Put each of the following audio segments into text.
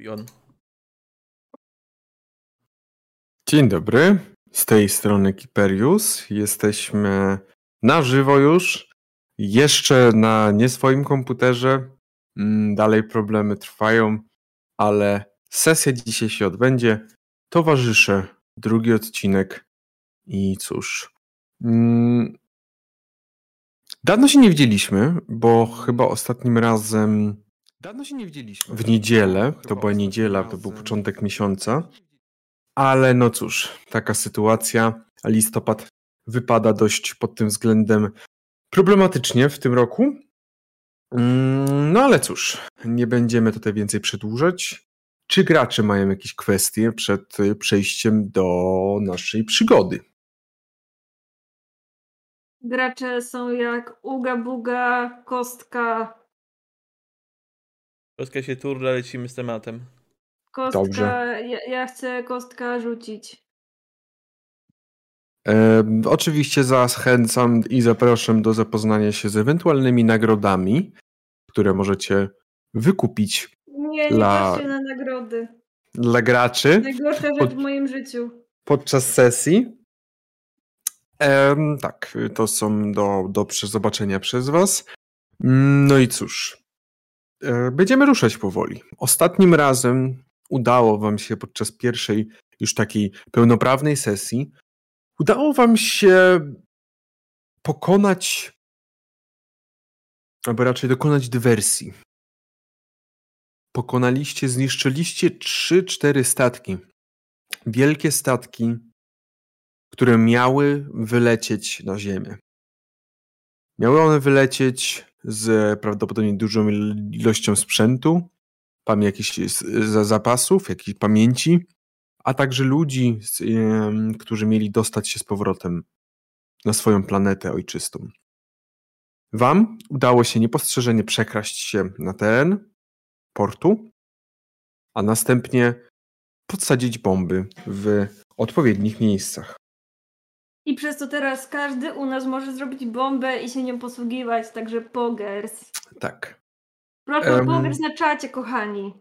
Jon. Dzień dobry, z tej strony Kiperius. Jesteśmy na żywo już, jeszcze na nie swoim komputerze. Mm, dalej problemy trwają, ale sesja dzisiaj się odbędzie. Towarzysze, drugi odcinek i cóż. Mm, dawno się nie widzieliśmy, bo chyba ostatnim razem Dawno się nie widzieliśmy. w niedzielę, to była niedziela, to był początek miesiąca. Ale no cóż, taka sytuacja. Listopad wypada dość pod tym względem problematycznie w tym roku. Mm, No ale cóż, nie będziemy tutaj więcej przedłużać. Czy gracze mają jakieś kwestie przed przejściem do naszej przygody? Gracze są jak Uga Buga, Kostka, Kostka się turla, lecimy z tematem. Kostka. Dobrze. Ja, ja chcę kostka rzucić. Em, oczywiście zachęcam i zapraszam do zapoznania się z ewentualnymi nagrodami, które możecie wykupić Nie, nie La- patrzcie na nagrody. dla graczy. Najgorsza rzecz Pod- w moim życiu. podczas sesji. Em, tak, to są do, do zobaczenia przez Was. Mm, No i cóż, e, będziemy ruszać powoli. Ostatnim razem udało Wam się podczas pierwszej już takiej pełnoprawnej sesji, udało Wam się pokonać, albo raczej dokonać dywersji. Pokonaliście, zniszczyliście 3-4 statki wielkie statki, które miały wylecieć na Ziemię. Miały one wylecieć z prawdopodobnie dużą il- ilością sprzętu, jakichś zapasów, jakiejś pamięci, a także ludzi, którzy mieli dostać się z powrotem na swoją planetę ojczystą. Wam udało się niepostrzeżenie przekraść się na teren portu, a następnie podsadzić bomby w odpowiednich miejscach. I przez to teraz każdy u nas może zrobić bombę i się nią posługiwać, także pogers. Tak. Proszę Em. pogers na czacie, kochani.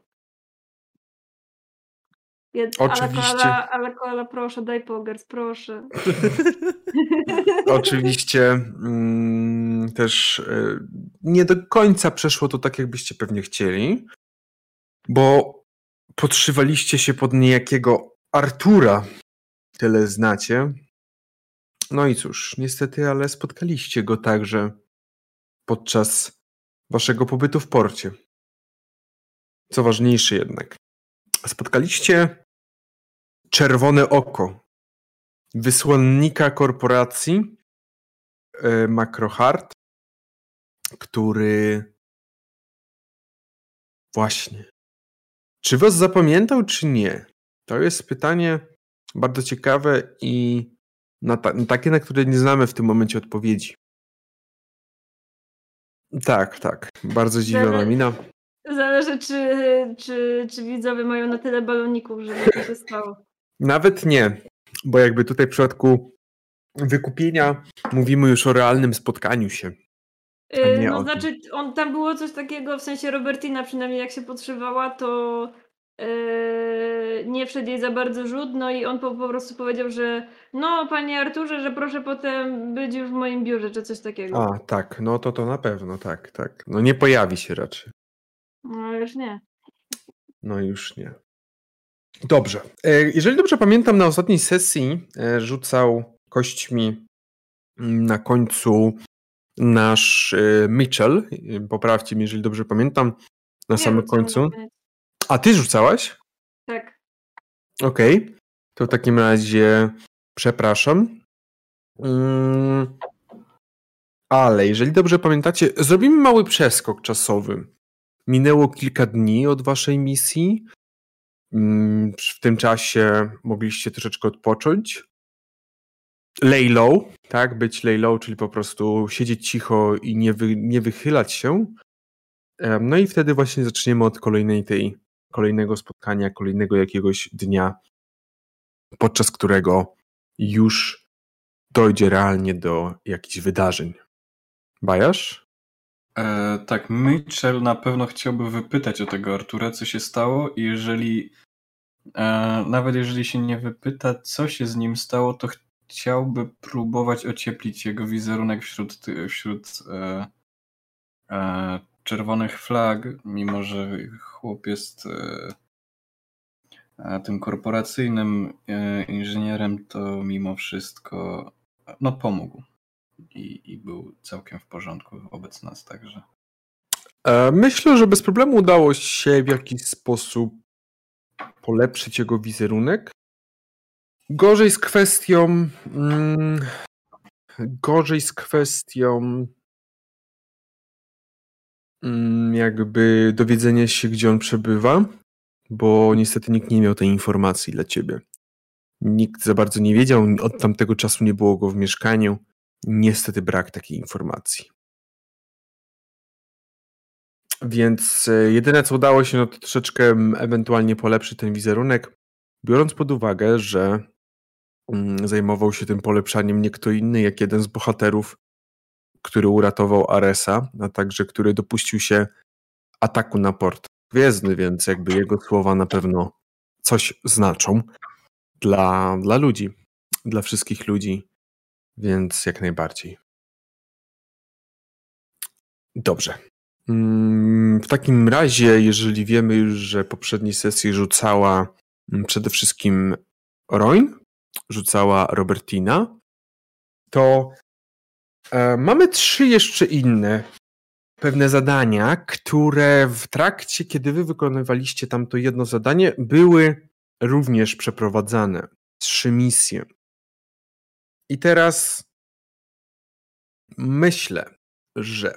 Jed- Oczywiście. Ale koala, proszę, daj pogers, proszę. Oczywiście mm, też e, nie do końca przeszło to tak, jakbyście pewnie chcieli, bo podszywaliście się pod niejakiego Artura. Tyle znacie. No i cóż, niestety, ale spotkaliście go także podczas waszego pobytu w porcie. Co ważniejsze jednak, spotkaliście Czerwone Oko, wysłannika korporacji e, Macrohard, który właśnie. Czy was zapamiętał, czy nie? To jest pytanie bardzo ciekawe i na ta, na takie, na które nie znamy w tym momencie odpowiedzi. Tak, tak. Bardzo zdziwiona mina. Zależy, czy, czy, czy widzowie mają na tyle baloników, żeby to się stało. Nawet nie, bo jakby tutaj w przypadku wykupienia mówimy już o realnym spotkaniu się. Yy, no znaczy, on, tam było coś takiego, w sensie Robertina przynajmniej jak się podszywała, to nie wszedł jej za bardzo rzut, no i on po, po prostu powiedział, że no panie Arturze, że proszę potem być już w moim biurze, czy coś takiego. A, tak, no to to na pewno, tak, tak. No nie pojawi się raczej. No już nie. No już nie. Dobrze. E, Jeżeli dobrze pamiętam, na ostatniej sesji e, rzucał kośćmi mm, na końcu nasz e, Mitchell. Poprawcie mnie, jeżeli dobrze pamiętam, na Nie samym końcu. koniec. A ty rzucałaś? Tak. Okej. To w takim razie przepraszam. Mm, Ale jeżeli dobrze pamiętacie, zrobimy mały przeskok czasowy. Minęło kilka dni od waszej misji. Mm, W tym czasie mogliście troszeczkę odpocząć. Lay low, tak? Być lay low, czyli po prostu siedzieć cicho i nie, wy, nie wychylać się. No i wtedy właśnie zaczniemy od kolejnej tej, kolejnego spotkania, kolejnego jakiegoś dnia, podczas którego już dojdzie realnie do jakichś wydarzeń. Bajasz? E, tak, Mitchell na pewno chciałby wypytać o tego Artura, co się stało i jeżeli e, nawet jeżeli się nie wypyta, co się z nim stało, to chciałby próbować ocieplić jego wizerunek wśród, wśród e, e, czerwonych flag, mimo że chłop jest e, e tym korporacyjnym e, inżynierem, to mimo wszystko no pomógł i, i był całkiem w porządku wobec nas także. Myślę, że bez problemu udało się w jakiś sposób polepszyć jego wizerunek. Gorzej z kwestią. Mm, gorzej z kwestią. Mm, jakby dowiedzenia się, gdzie on przebywa, bo niestety nikt nie miał tej informacji dla ciebie. Nikt za bardzo nie wiedział, od tamtego czasu nie było go w mieszkaniu. Niestety brak takiej informacji. Więc e, jedyne, co udało się, no to troszeczkę ewentualnie polepszyć ten wizerunek, biorąc pod uwagę, że mm, zajmował się tym polepszaniem nie kto inny, jak jeden z bohaterów, który uratował Aresa, a także który dopuścił się ataku na port gwiezdny, więc jakby jego słowa na pewno coś znaczą dla, dla ludzi, dla wszystkich ludzi, więc jak najbardziej. Dobrze. Mm, w takim razie, jeżeli wiemy już, że poprzedniej sesji rzucała mm, przede wszystkim Roin, rzucała Robertina, to mamy trzy jeszcze inne pewne zadania, które w trakcie, kiedy wy wykonywaliście tamto jedno zadanie, były również przeprowadzane. Trzy misje. I teraz myślę, że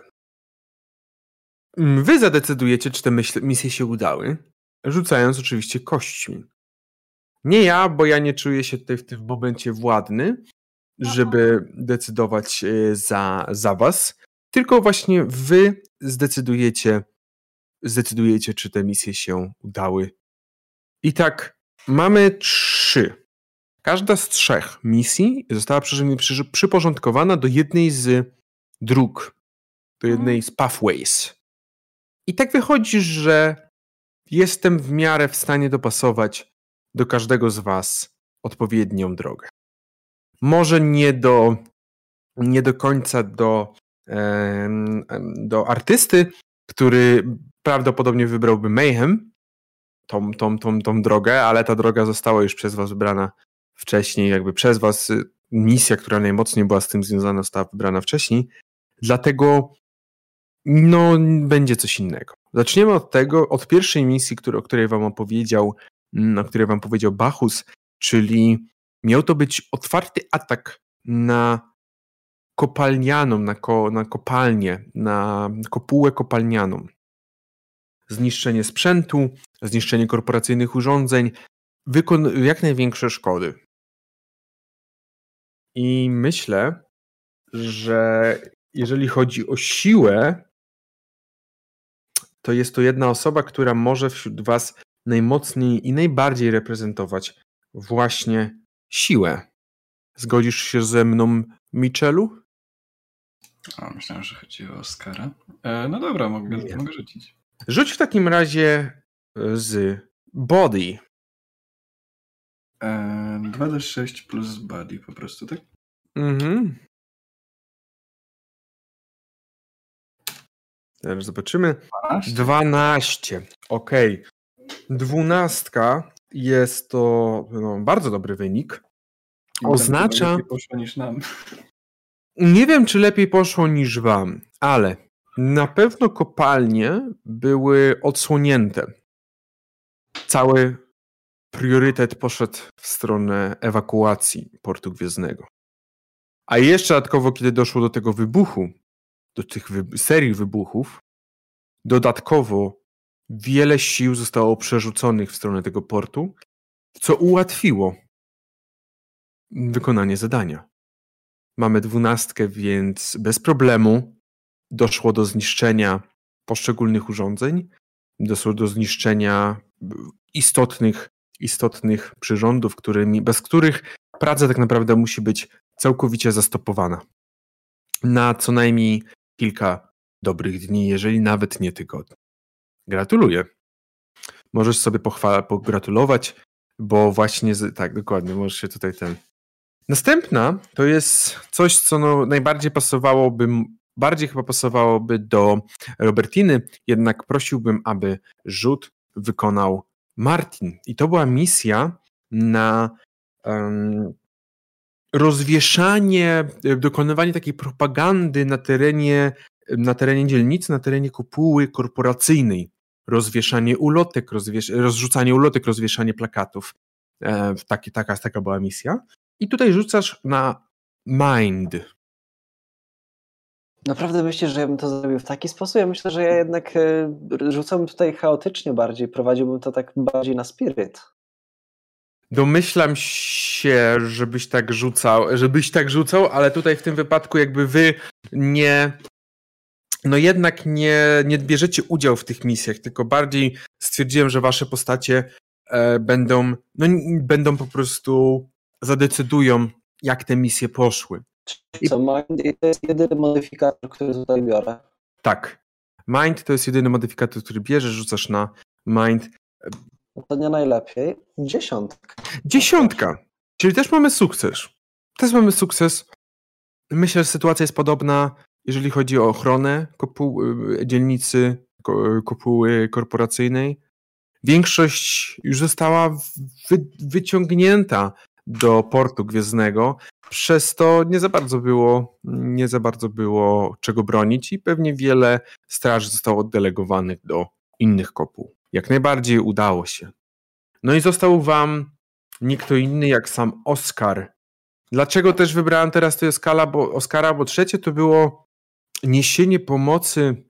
wy zadecydujecie, czy te misje się udały, rzucając oczywiście kośćmi. Nie ja, bo ja nie czuję się tutaj w tym momencie władny, żeby decydować e, za, za was, tylko właśnie wy zdecydujecie, zdecydujecie, czy te misje się udały. I tak, mamy trzy Każda z trzech misji została przyporządkowana do jednej z dróg, do jednej mhm. z pathways. I tak wychodzi, że jestem w miarę w stanie dopasować do każdego z Was odpowiednią drogę. Może nie do, nie do końca do, do artysty, który prawdopodobnie wybrałby Mayhem, tą, tą, tą, tą drogę, ale ta droga została już przez Was wybrana wcześniej, jakby przez Was y, misja, która najmocniej była z tym związana, została wybrana wcześniej. Dlatego no, będzie coś innego. Zaczniemy od tego, od pierwszej misji, który, o której Wam opowiedział, mm, o której Wam powiedział Bachus, czyli miał to być otwarty atak na kopalnianą, na, ko, na kopalnię, na kopułę kopalnianą. Zniszczenie sprzętu, zniszczenie korporacyjnych urządzeń, wykon jak największe szkody. I myślę, że jeżeli chodzi o siłę, to jest to jedna osoba, która może wśród Was najmocniej i najbardziej reprezentować właśnie siłę. Zgodzisz się ze mną, Michelu? O, myślałem, że chodzi o Oscara. E, no dobra, mogę, mogę rzucić. Rzuć w takim razie z Body. 2d6 plus body po prostu, tak? Mhm. Teraz zobaczymy. 12. 12. Okej. Okay. Dwunastka jest to no, bardzo dobry wynik. Oznacza. Lepiej poszło niż nam. Nie wiem, czy lepiej poszło niż wam, ale na pewno kopalnie były odsłonięte. Cały priorytet poszedł w stronę ewakuacji portu gwiezdnego. A jeszcze dodatkowo, kiedy doszło do tego wybuchu, do tych wy serii wybuchów, dodatkowo wiele sił zostało przerzuconych w stronę tego portu, co ułatwiło wykonanie zadania. Mamy dwunastkę, więc bez problemu doszło do zniszczenia poszczególnych urządzeń, doszło do zniszczenia istotnych istotnych przyrządów, którymi, bez których praca tak naprawdę musi być całkowicie zastopowana. Na co najmniej kilka dobrych dni, jeżeli nawet nie tygodni. Gratuluję. Możesz sobie pochwala, pogratulować, bo właśnie, z, tak, dokładnie, możesz się tutaj ten... Następna to jest coś, co no najbardziej pasowałoby, bardziej chyba pasowałoby do Robertiny, jednak prosiłbym, aby rzut wykonał Martin. I to była misja na um, rozwieszanie, dokonywanie takiej propagandy na terenie, na terenie dzielnicy, na terenie kopuły korporacyjnej. Rozwieszanie ulotek, rozwiesz rozrzucanie ulotek, rozwieszanie plakatów. E, taki, taka, taka była misja. I tutaj rzucasz na mind. Naprawdę myślisz, że ja bym to zrobił w taki sposób? Ja myślę, że ja jednak e, rzucałbym tutaj chaotycznie bardziej, prowadziłbym to tak bardziej na spiryt. Domyślam się, żebyś tak rzucał, żebyś tak rzucał, ale tutaj w tym wypadku jakby wy nie no jednak nie, nie bierzecie udział w tych misjach, tylko bardziej stwierdziłem, że wasze postacie e, będą, no, będą po prostu zadecydują, jak te misje poszły. Czyli co, mind to jest jedyny modyfikator, który tutaj biorę? Tak. Mind to jest jedyny modyfikator, który bierzesz, rzucasz na mind. No to nie najlepiej. Dziesiątka. Dziesiątka. Czyli też mamy sukces. Też mamy sukces. Myślę, że sytuacja jest podobna, jeżeli chodzi o ochronę kopuł, y, dzielnicy kopuły korporacyjnej. Większość już została wy, wyciągnięta do portu gwiezdnego, przez to nie za bardzo było, nie za bardzo było czego bronić i pewnie wiele straży zostało oddelegowanych do innych kopuł. Jak najbardziej udało się. No i został wam nie kto inny jak sam Oscar. Dlaczego też wybrałem teraz to Oscara, bo, Oscara, bo trzecie to było niesienie pomocy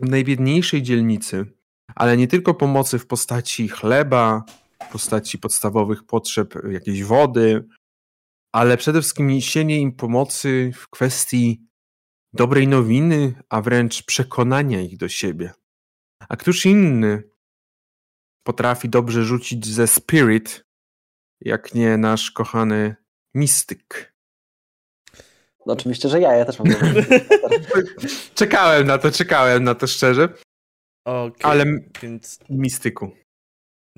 najbiedniejszej dzielnicy, ale nie tylko pomocy w postaci chleba, w postaci podstawowych potrzeb jakiejś wody, ale przede wszystkim niesienie im pomocy w kwestii dobrej nowiny, a wręcz przekonania ich do siebie. A któż inny potrafi dobrze rzucić ze spirit, jak nie nasz kochany mistyk? No oczywiście, że ja, ja też mam Czekałem na to, czekałem na to szczerze. Okay, ale więc mistyku.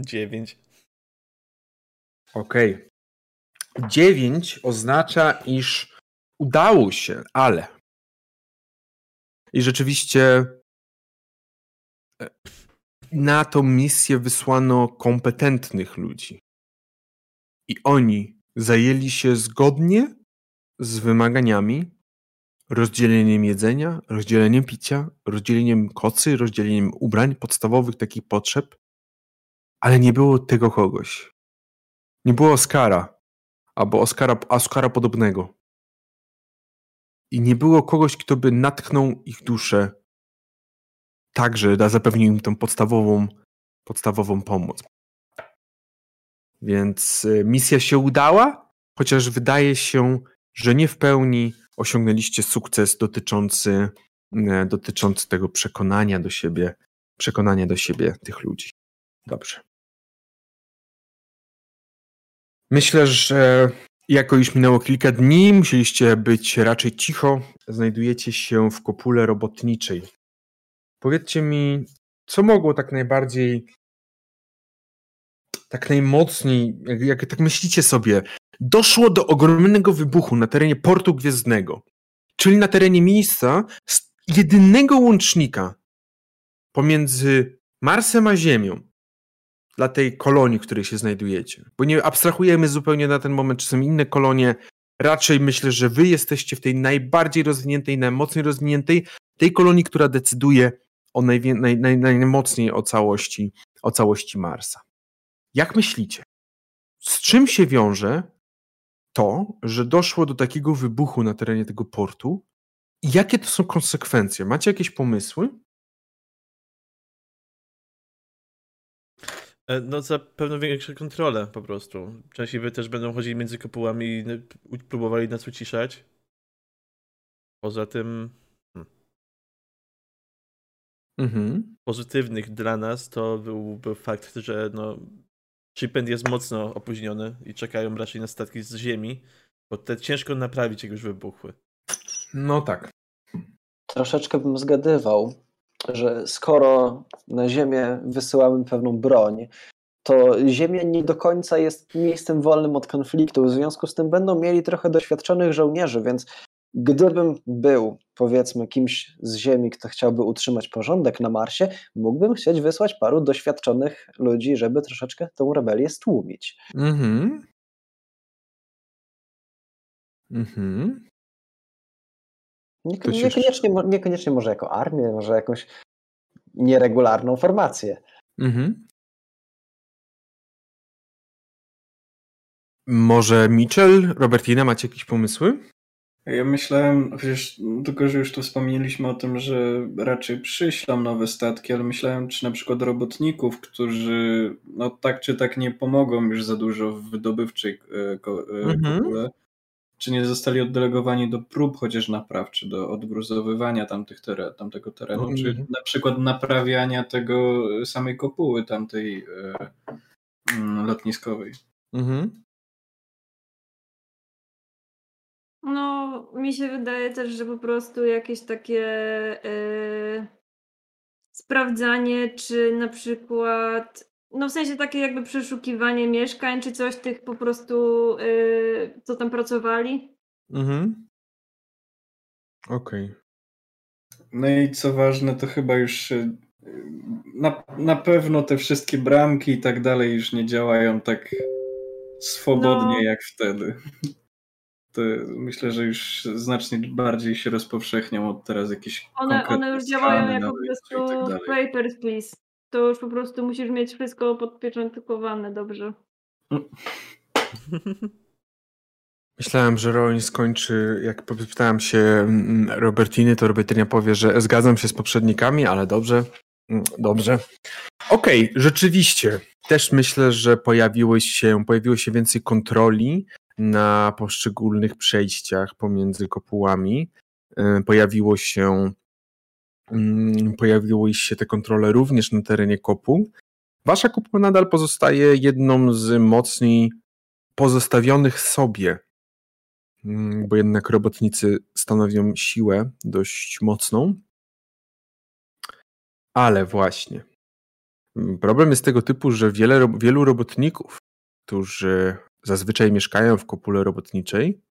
Dziewięć. Okej. Okay. 9 oznacza, iż udało się, ale. I rzeczywiście e, na tą misję wysłano kompetentnych ludzi. I oni zajęli się zgodnie z wymaganiami rozdzieleniem jedzenia, rozdzieleniem picia, rozdzieleniem kocy, rozdzieleniem ubrań, podstawowych takich potrzeb, ale nie było tego kogoś. Nie było Oskara, albo Oscara, Oscara podobnego. I nie było kogoś, kto by natknął ich duszę tak, że zapewnił im tą podstawową, podstawową pomoc. Więc y, misja się udała, chociaż wydaje się, że nie w pełni osiągnęliście sukces dotyczący, dotyczący tego przekonania do siebie, przekonania do siebie tych ludzi. Dobrze. Myślę, że jako już minęło kilka dni, musieliście być raczej cicho. Znajdujecie się w kopule robotniczej. Powiedzcie mi, co mogło tak najbardziej, tak najmocniej, jak, jak tak myślicie sobie, doszło do ogromnego wybuchu na terenie portu gwiezdnego, czyli na terenie miejsca jedynego łącznika pomiędzy Marsem a Ziemią dla tej kolonii, w której się znajdujecie. Bo nie abstrahujemy zupełnie na ten moment, czy są inne kolonie. Raczej myślę, że wy jesteście w tej najbardziej rozwiniętej, najmocniej rozwiniętej, tej kolonii, która decyduje o najwie, naj, naj, najmocniej o całości, o całości Marsa. Jak myślicie? Z czym się wiąże to, że doszło do takiego wybuchu na terenie tego portu? Jakie to są konsekwencje? Macie jakieś pomysły? E, no zapewne większe kontrolę po prostu. Częściej wy też będą chodzili między kopułami i próbowali nas uciszać. Poza tym hmm. mhm. pozytywnych dla nas to byłby fakt, że no shipment jest mocno opóźniony i czekają raczej na statki z ziemi, bo te ciężko naprawić, jak już wybuchły. No tak. troszeczkę bym zgadywał, że skoro na Ziemię wysyłamy pewną broń, to Ziemia nie do końca jest miejscem wolnym od konfliktu. W związku z tym będą mieli trochę doświadczonych żołnierzy, więc gdybym był, powiedzmy, kimś z Ziemi, kto chciałby utrzymać porządek na Marsie, mógłbym chcieć wysłać paru doświadczonych ludzi, żeby troszeczkę tą rebelię stłumić. Mhm. Mhm. Niekoniecznie, niekoniecznie może jako armię, może jakąś nieregularną formację. Mhm. Może Mitchell, Robertina, macie jakieś pomysły? Ja myślałem, przecież tylko, że już tu wspomnieliśmy o tym, że raczej przyślą nowe statki, ale myślałem, czy na przykład robotników, którzy no tak czy tak nie pomogą już za dużo w wydobywczej e, e, Mhm. kopule, czy nie zostali oddelegowani do prób chociaż napraw, czy do odgruzowywania tamtych teren, tamtego terenu, czy Mhm. na przykład naprawiania tego samej kopuły tamtej e, mm, lotniskowej. Mhm. No, mi się wydaje też, że po prostu jakieś takie e, sprawdzanie, czy na przykład, no w sensie takie jakby przeszukiwanie mieszkań, czy coś tych po prostu, e, co tam pracowali. Mhm. Okej. No i co ważne, to chyba już e, na, na pewno te wszystkie bramki i tak dalej już nie działają tak swobodnie No. jak wtedy. To myślę, że już znacznie bardziej się rozpowszechnią od teraz jakieś One, one już działają jak po prostu tak papers, please. To już po prostu musisz mieć wszystko podpieczętowane dobrze. Myślałem, że Rowan skończy, jak pytałem się mm, Robertiny, to Robertina powie, że zgadzam się z poprzednikami, ale dobrze, Mm, dobrze. Okej, rzeczywiście, też myślę, że pojawiło się, pojawiło się więcej kontroli na poszczególnych przejściach pomiędzy kopułami. E, Pojawiło się mm, pojawiły się te kontrole również na terenie kopuł. Wasza kopuła nadal pozostaje jedną z mocniej pozostawionych sobie Mm, bo jednak robotnicy stanowią siłę dość mocną. Ale właśnie. mm, Problem jest tego typu, że wiele, wielu robotników, którzy zazwyczaj mieszkają w kopule robotniczej,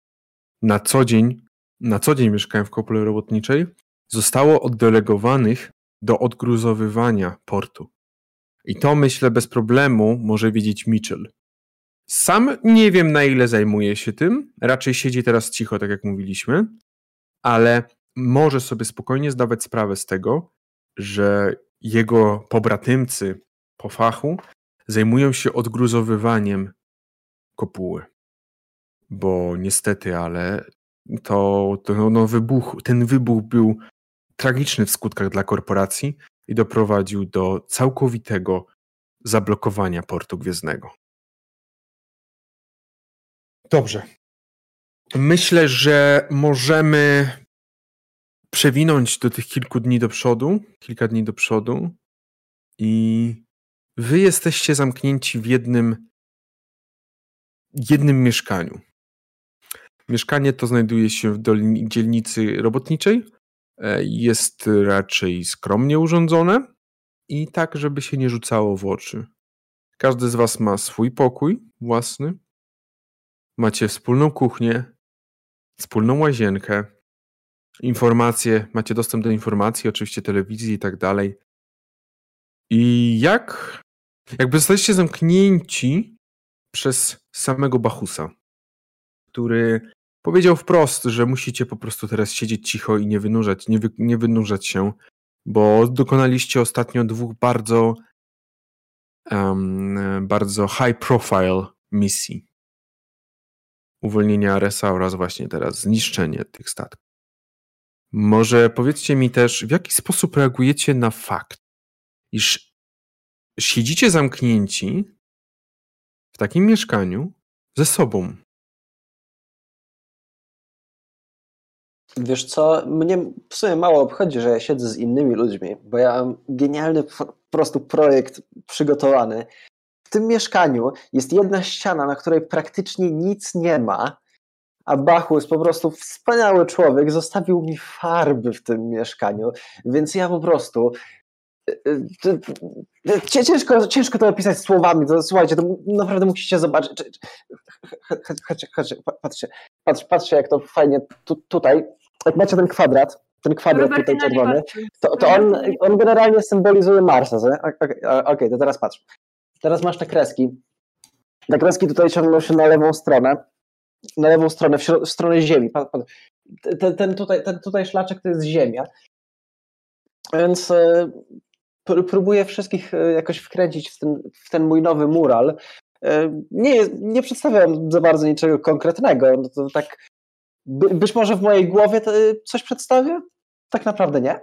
na co dzień, na co dzień mieszkają w kopule robotniczej, zostało oddelegowanych do odgruzowywania portu. I to myślę bez problemu może wiedzieć Mitchell. Sam nie wiem, na ile zajmuje się tym. Raczej siedzi teraz cicho, tak jak mówiliśmy, ale może sobie spokojnie zdawać sprawę z tego, że jego pobratymcy po fachu zajmują się odgruzowywaniem kopuły. Bo niestety, ale to, to no, wybuch, ten wybuch był tragiczny w skutkach dla korporacji i doprowadził do całkowitego zablokowania portu gwiezdnego. Dobrze. Myślę, że możemy przewinąć do tych kilku dni do przodu, kilka dni do przodu i wy jesteście zamknięci w jednym jednym mieszkaniu. Mieszkanie to znajduje się w dzielnicy robotniczej. E, Jest raczej skromnie urządzone i tak, żeby się nie rzucało w oczy. Każdy z was ma swój pokój własny. Macie wspólną kuchnię, wspólną łazienkę, informacje, macie dostęp do informacji, oczywiście telewizji i tak dalej. I jak jakby zostaliście zamknięci przez samego Bachusa, który powiedział wprost, że musicie po prostu teraz siedzieć cicho i nie wynurzać, nie, wy, nie wynurzać się, bo dokonaliście ostatnio dwóch bardzo um, bardzo high profile misji. Uwolnienia Aresa oraz właśnie teraz zniszczenie tych statków. Może powiedzcie mi też, w jaki sposób reagujecie na fakt, iż siedzicie zamknięci w takim mieszkaniu ze sobą. Wiesz co, mnie w sumie mało obchodzi, że ja siedzę z innymi ludźmi, bo ja mam genialny po prostu projekt przygotowany. W tym mieszkaniu jest jedna ściana, na której praktycznie nic nie ma, a Bachus, po prostu wspaniały człowiek, zostawił mi farby w tym mieszkaniu, więc ja po prostu Ciężko, ciężko to opisać słowami, to, słuchajcie, to naprawdę musicie zobaczyć. Chodźcie, chodźcie, patrzcie, patrzcie, patrzcie jak to fajnie tu, tutaj, jak macie ten kwadrat, ten kwadrat tutaj czerwony, to, to on, on generalnie symbolizuje Marsa. Okej, okay, okay, to teraz patrz. Teraz masz te kreski. Te kreski tutaj ciągną się na lewą stronę, na lewą stronę, w, w stronę Ziemi. Ten, ten, tutaj, ten tutaj szlaczek to jest Ziemia. Więc e, próbuję wszystkich e, jakoś wkręcić w ten, w ten mój nowy mural. E, nie, nie przedstawiam za bardzo niczego konkretnego. No to tak, by, być może w mojej głowie coś przedstawię? Tak naprawdę nie.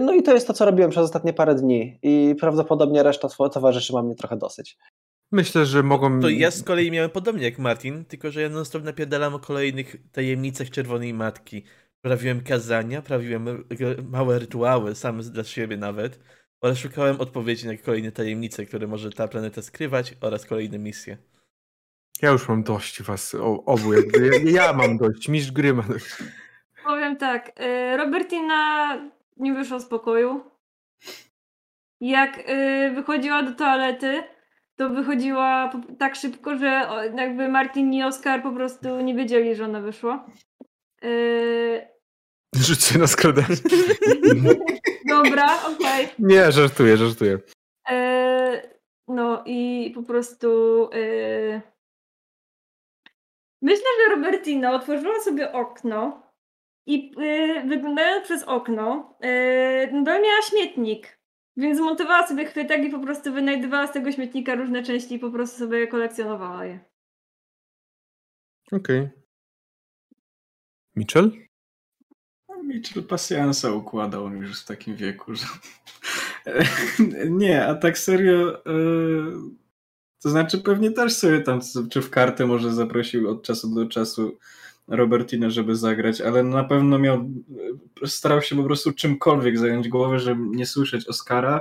No i to jest to, co robiłem przez ostatnie parę dni i prawdopodobnie reszta towarzyszy ma mnie trochę dosyć. Myślę, że mogą... To ja z kolei miałem podobnie jak Martin, tylko że ja non-stop napierdalam o kolejnych tajemnicach Czerwonej Matki. Prawiłem kazania, prawiłem małe rytuały, sam dla siebie nawet, oraz szukałem odpowiedzi na kolejne tajemnice, które może ta planeta skrywać, oraz kolejne misje. Ja już mam dość was obu, jakby. Ja, ja mam dość, mistrz gry ma dość. Powiem tak, y, Robertina nie wyszła z pokoju. Jak y, wychodziła do toalety, to wychodziła tak szybko, że jakby Martin i Oskar po prostu nie wiedzieli, że ona wyszła. Y, Rzuć się na skradanie. Dobra, okej. Okay. Nie, żartuję, żartuję. E, no i po prostu e, myślę, że Robertina otworzyła sobie okno i e, wyglądając przez okno e, no miała śmietnik. Więc zmontowała sobie chwytek i po prostu wynajdowała z tego śmietnika różne części i po prostu sobie kolekcjonowała je. Okej. Okay. Mitchell? Mitchell pasjansa układał już w takim wieku, że... nie, a tak serio... Yy... To znaczy pewnie też sobie tam, czy w kartę może zaprosił od czasu do czasu Robertina, żeby zagrać, ale na pewno miał, starał się po prostu czymkolwiek zająć głowę, żeby nie słyszeć Oscara,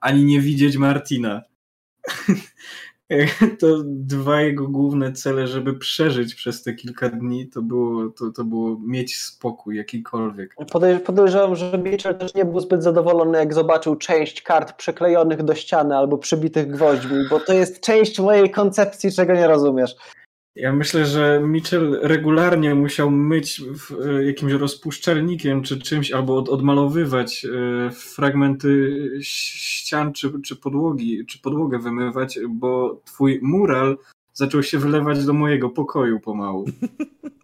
ani nie widzieć Martina. to dwa jego główne cele, żeby przeżyć przez te kilka dni, to było, to, to było mieć spokój jakikolwiek. Podejrzewam, że Mitchell też nie był zbyt zadowolony, jak zobaczył część kart przyklejonych do ściany albo przybitych gwoźdźmi, bo to jest część mojej koncepcji, czego nie rozumiesz. Ja myślę, że Mitchell regularnie musiał myć e, jakimś rozpuszczalnikiem czy czymś, albo od, odmalowywać e, fragmenty ścian czy, czy podłogi, czy podłogę wymywać, bo twój mural zaczął się wylewać do mojego pokoju pomału.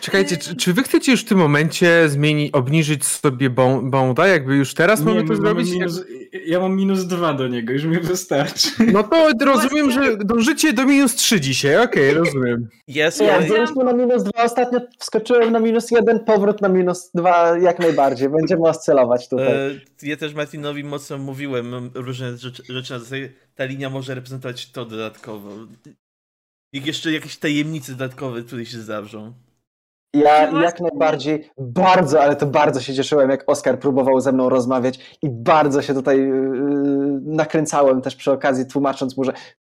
Czekajcie, czy, czy, wy chcecie już w tym momencie zmienić, obniżyć sobie bonda? Jakby już teraz nie, mamy to zrobić? Minus, ja mam minus dwa do niego, już mi wystarczy. No to rozumiem, że dążycie do minus trzy dzisiaj, okej, okay, rozumiem. Jest, ja zeszliśmy na minus dwa, ostatnio wskoczyłem na minus jeden, powrót na minus dwa jak najbardziej. Będziemy oscylować tutaj. E, ja też Martinowi mocno mówiłem różne rzeczy, rzeczy na zasadzie, ta linia może reprezentować to dodatkowo. I jeszcze jakieś tajemnice dodatkowe tutaj się zawrzą. Ja jak najbardziej, bardzo, ale to bardzo się cieszyłem, jak Oskar próbował ze mną rozmawiać i bardzo się tutaj yy, nakręcałem też przy okazji, tłumacząc mu, że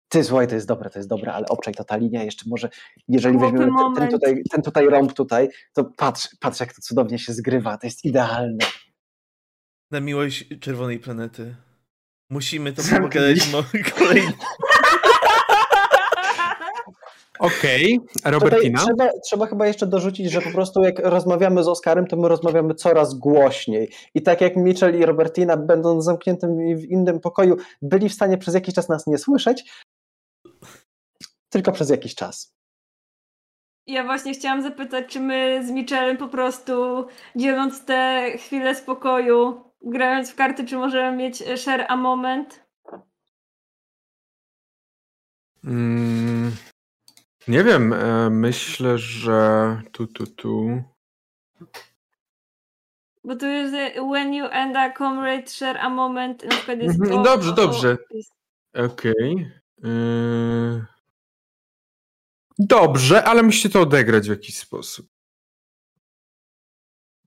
ty słuchaj, to jest dobre, to jest dobre, ale obczaj to ta linia, jeszcze może, jeżeli weźmiemy ten, ten, tutaj, ten tutaj rąb tutaj, to patrz, patrz jak to cudownie się zgrywa, to jest idealne. Na miłość czerwonej planety. Musimy to pogadać kolejny. Okej, okay. Robertina? Trzeba, trzeba, chyba jeszcze dorzucić, że po prostu jak rozmawiamy z Oskarem, to my rozmawiamy coraz głośniej. I tak jak Mitchell i Robertina, będąc zamkniętym w innym pokoju, byli w stanie przez jakiś czas nas nie słyszeć, tylko przez jakiś czas. Ja właśnie chciałam zapytać, czy my z Mitchellem po prostu dzieląc te chwile spokoju, grając w karty, czy możemy mieć share a moment? Mm, nie wiem, e, myślę, że tu, tu, tu. Bo tu jest when you and a comrade share a moment, na przykład jest mhm, Dobrze, o, dobrze. Okej. Okay. E, dobrze, ale musicie to odegrać w jakiś sposób.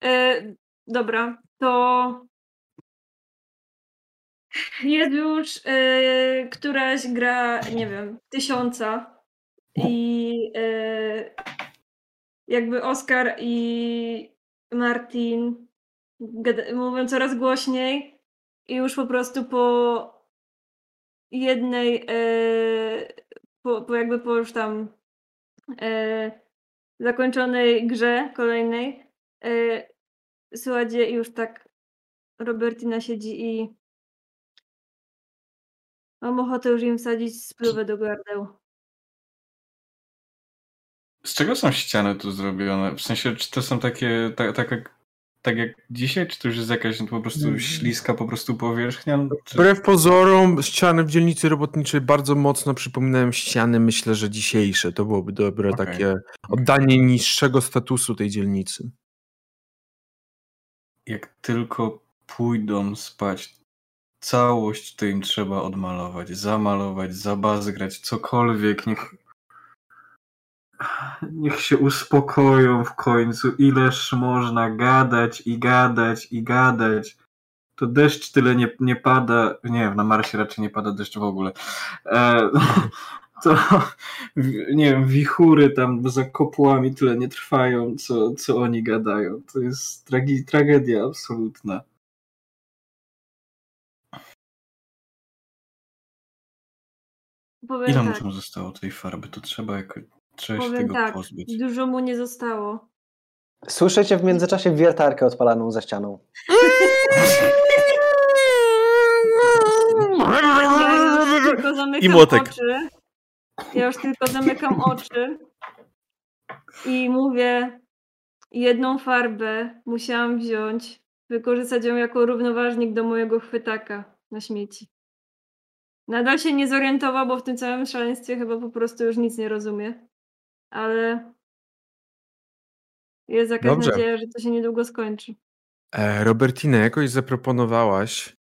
Yy, dobra, to jest już yy, któraś gra, nie wiem, tysiąca i e, jakby Oskar i Martin gada- mówią coraz głośniej i już po prostu po jednej, e, po, po jakby po już tam e, zakończonej grze kolejnej, e, słuchajcie, już tak Robertina siedzi i mam ochotę już im wsadzić spluwę do gardeł. Z czego są ściany tu zrobione? W sensie, czy to są takie, tak, tak, jak, tak jak dzisiaj, czy to już jest jakaś po prostu Mm. śliska po prostu powierzchnia? Czy... Wbrew pozorom, ściany w dzielnicy robotniczej bardzo mocno przypominają ściany, myślę, że dzisiejsze. To byłoby dobre Okej. takie oddanie niższego statusu tej dzielnicy. Jak tylko pójdą spać, całość to im trzeba odmalować, zamalować, zabazgrać, cokolwiek, niech niech się uspokoją w końcu, ileż można gadać i gadać i gadać. To deszcz tyle nie, nie pada, nie na Marsie raczej nie pada deszcz w ogóle. E, to nie wiem, wichury tam za kopłami tyle nie trwają, co, co oni gadają. To jest tragi, tragedia absolutna. Ile tak, mu tam zostało tej farby? To trzeba jakoś trzeba się powiem tego tak, pozbyć. dużo mu nie zostało. Słyszycie w międzyczasie wiertarkę odpalaną za ścianą. Ja już tylko zamykam I młotek. oczy. Ja już tylko zamykam oczy i mówię, jedną farbę musiałam wziąć, wykorzystać ją jako równoważnik do mojego chwytaka na śmieci. Nadal się nie zorientował, bo w tym całym szaleństwie chyba po prostu już nic nie rozumie. Ale jest jakaś Dobrze. nadzieja, że to się niedługo skończy. E, Robertina, jakoś zaproponowałaś.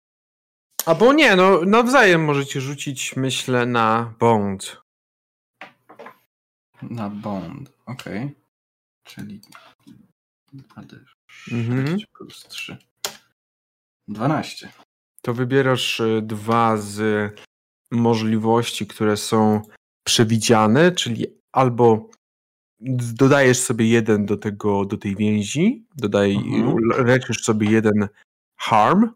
Albo nie, no nawzajem możecie rzucić, myślę, na Bond. Na Bond, okej. Czyli AD6 Mhm. plus 3. 12. To wybierasz e, dwa z możliwości, które są przewidziane, czyli albo dodajesz sobie jeden do tego, do tej więzi, dodaj, Mhm. leczysz sobie jeden harm,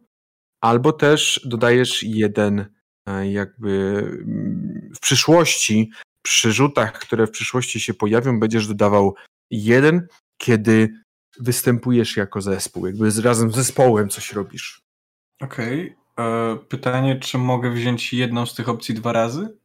albo też dodajesz jeden e, jakby mm, w przyszłości, przy rzutach, które w przyszłości się pojawią, będziesz dodawał jeden, kiedy występujesz jako zespół, jakby z, razem z zespołem coś robisz. Okej. E, Pytanie, czy mogę wziąć jedną z tych opcji dwa razy?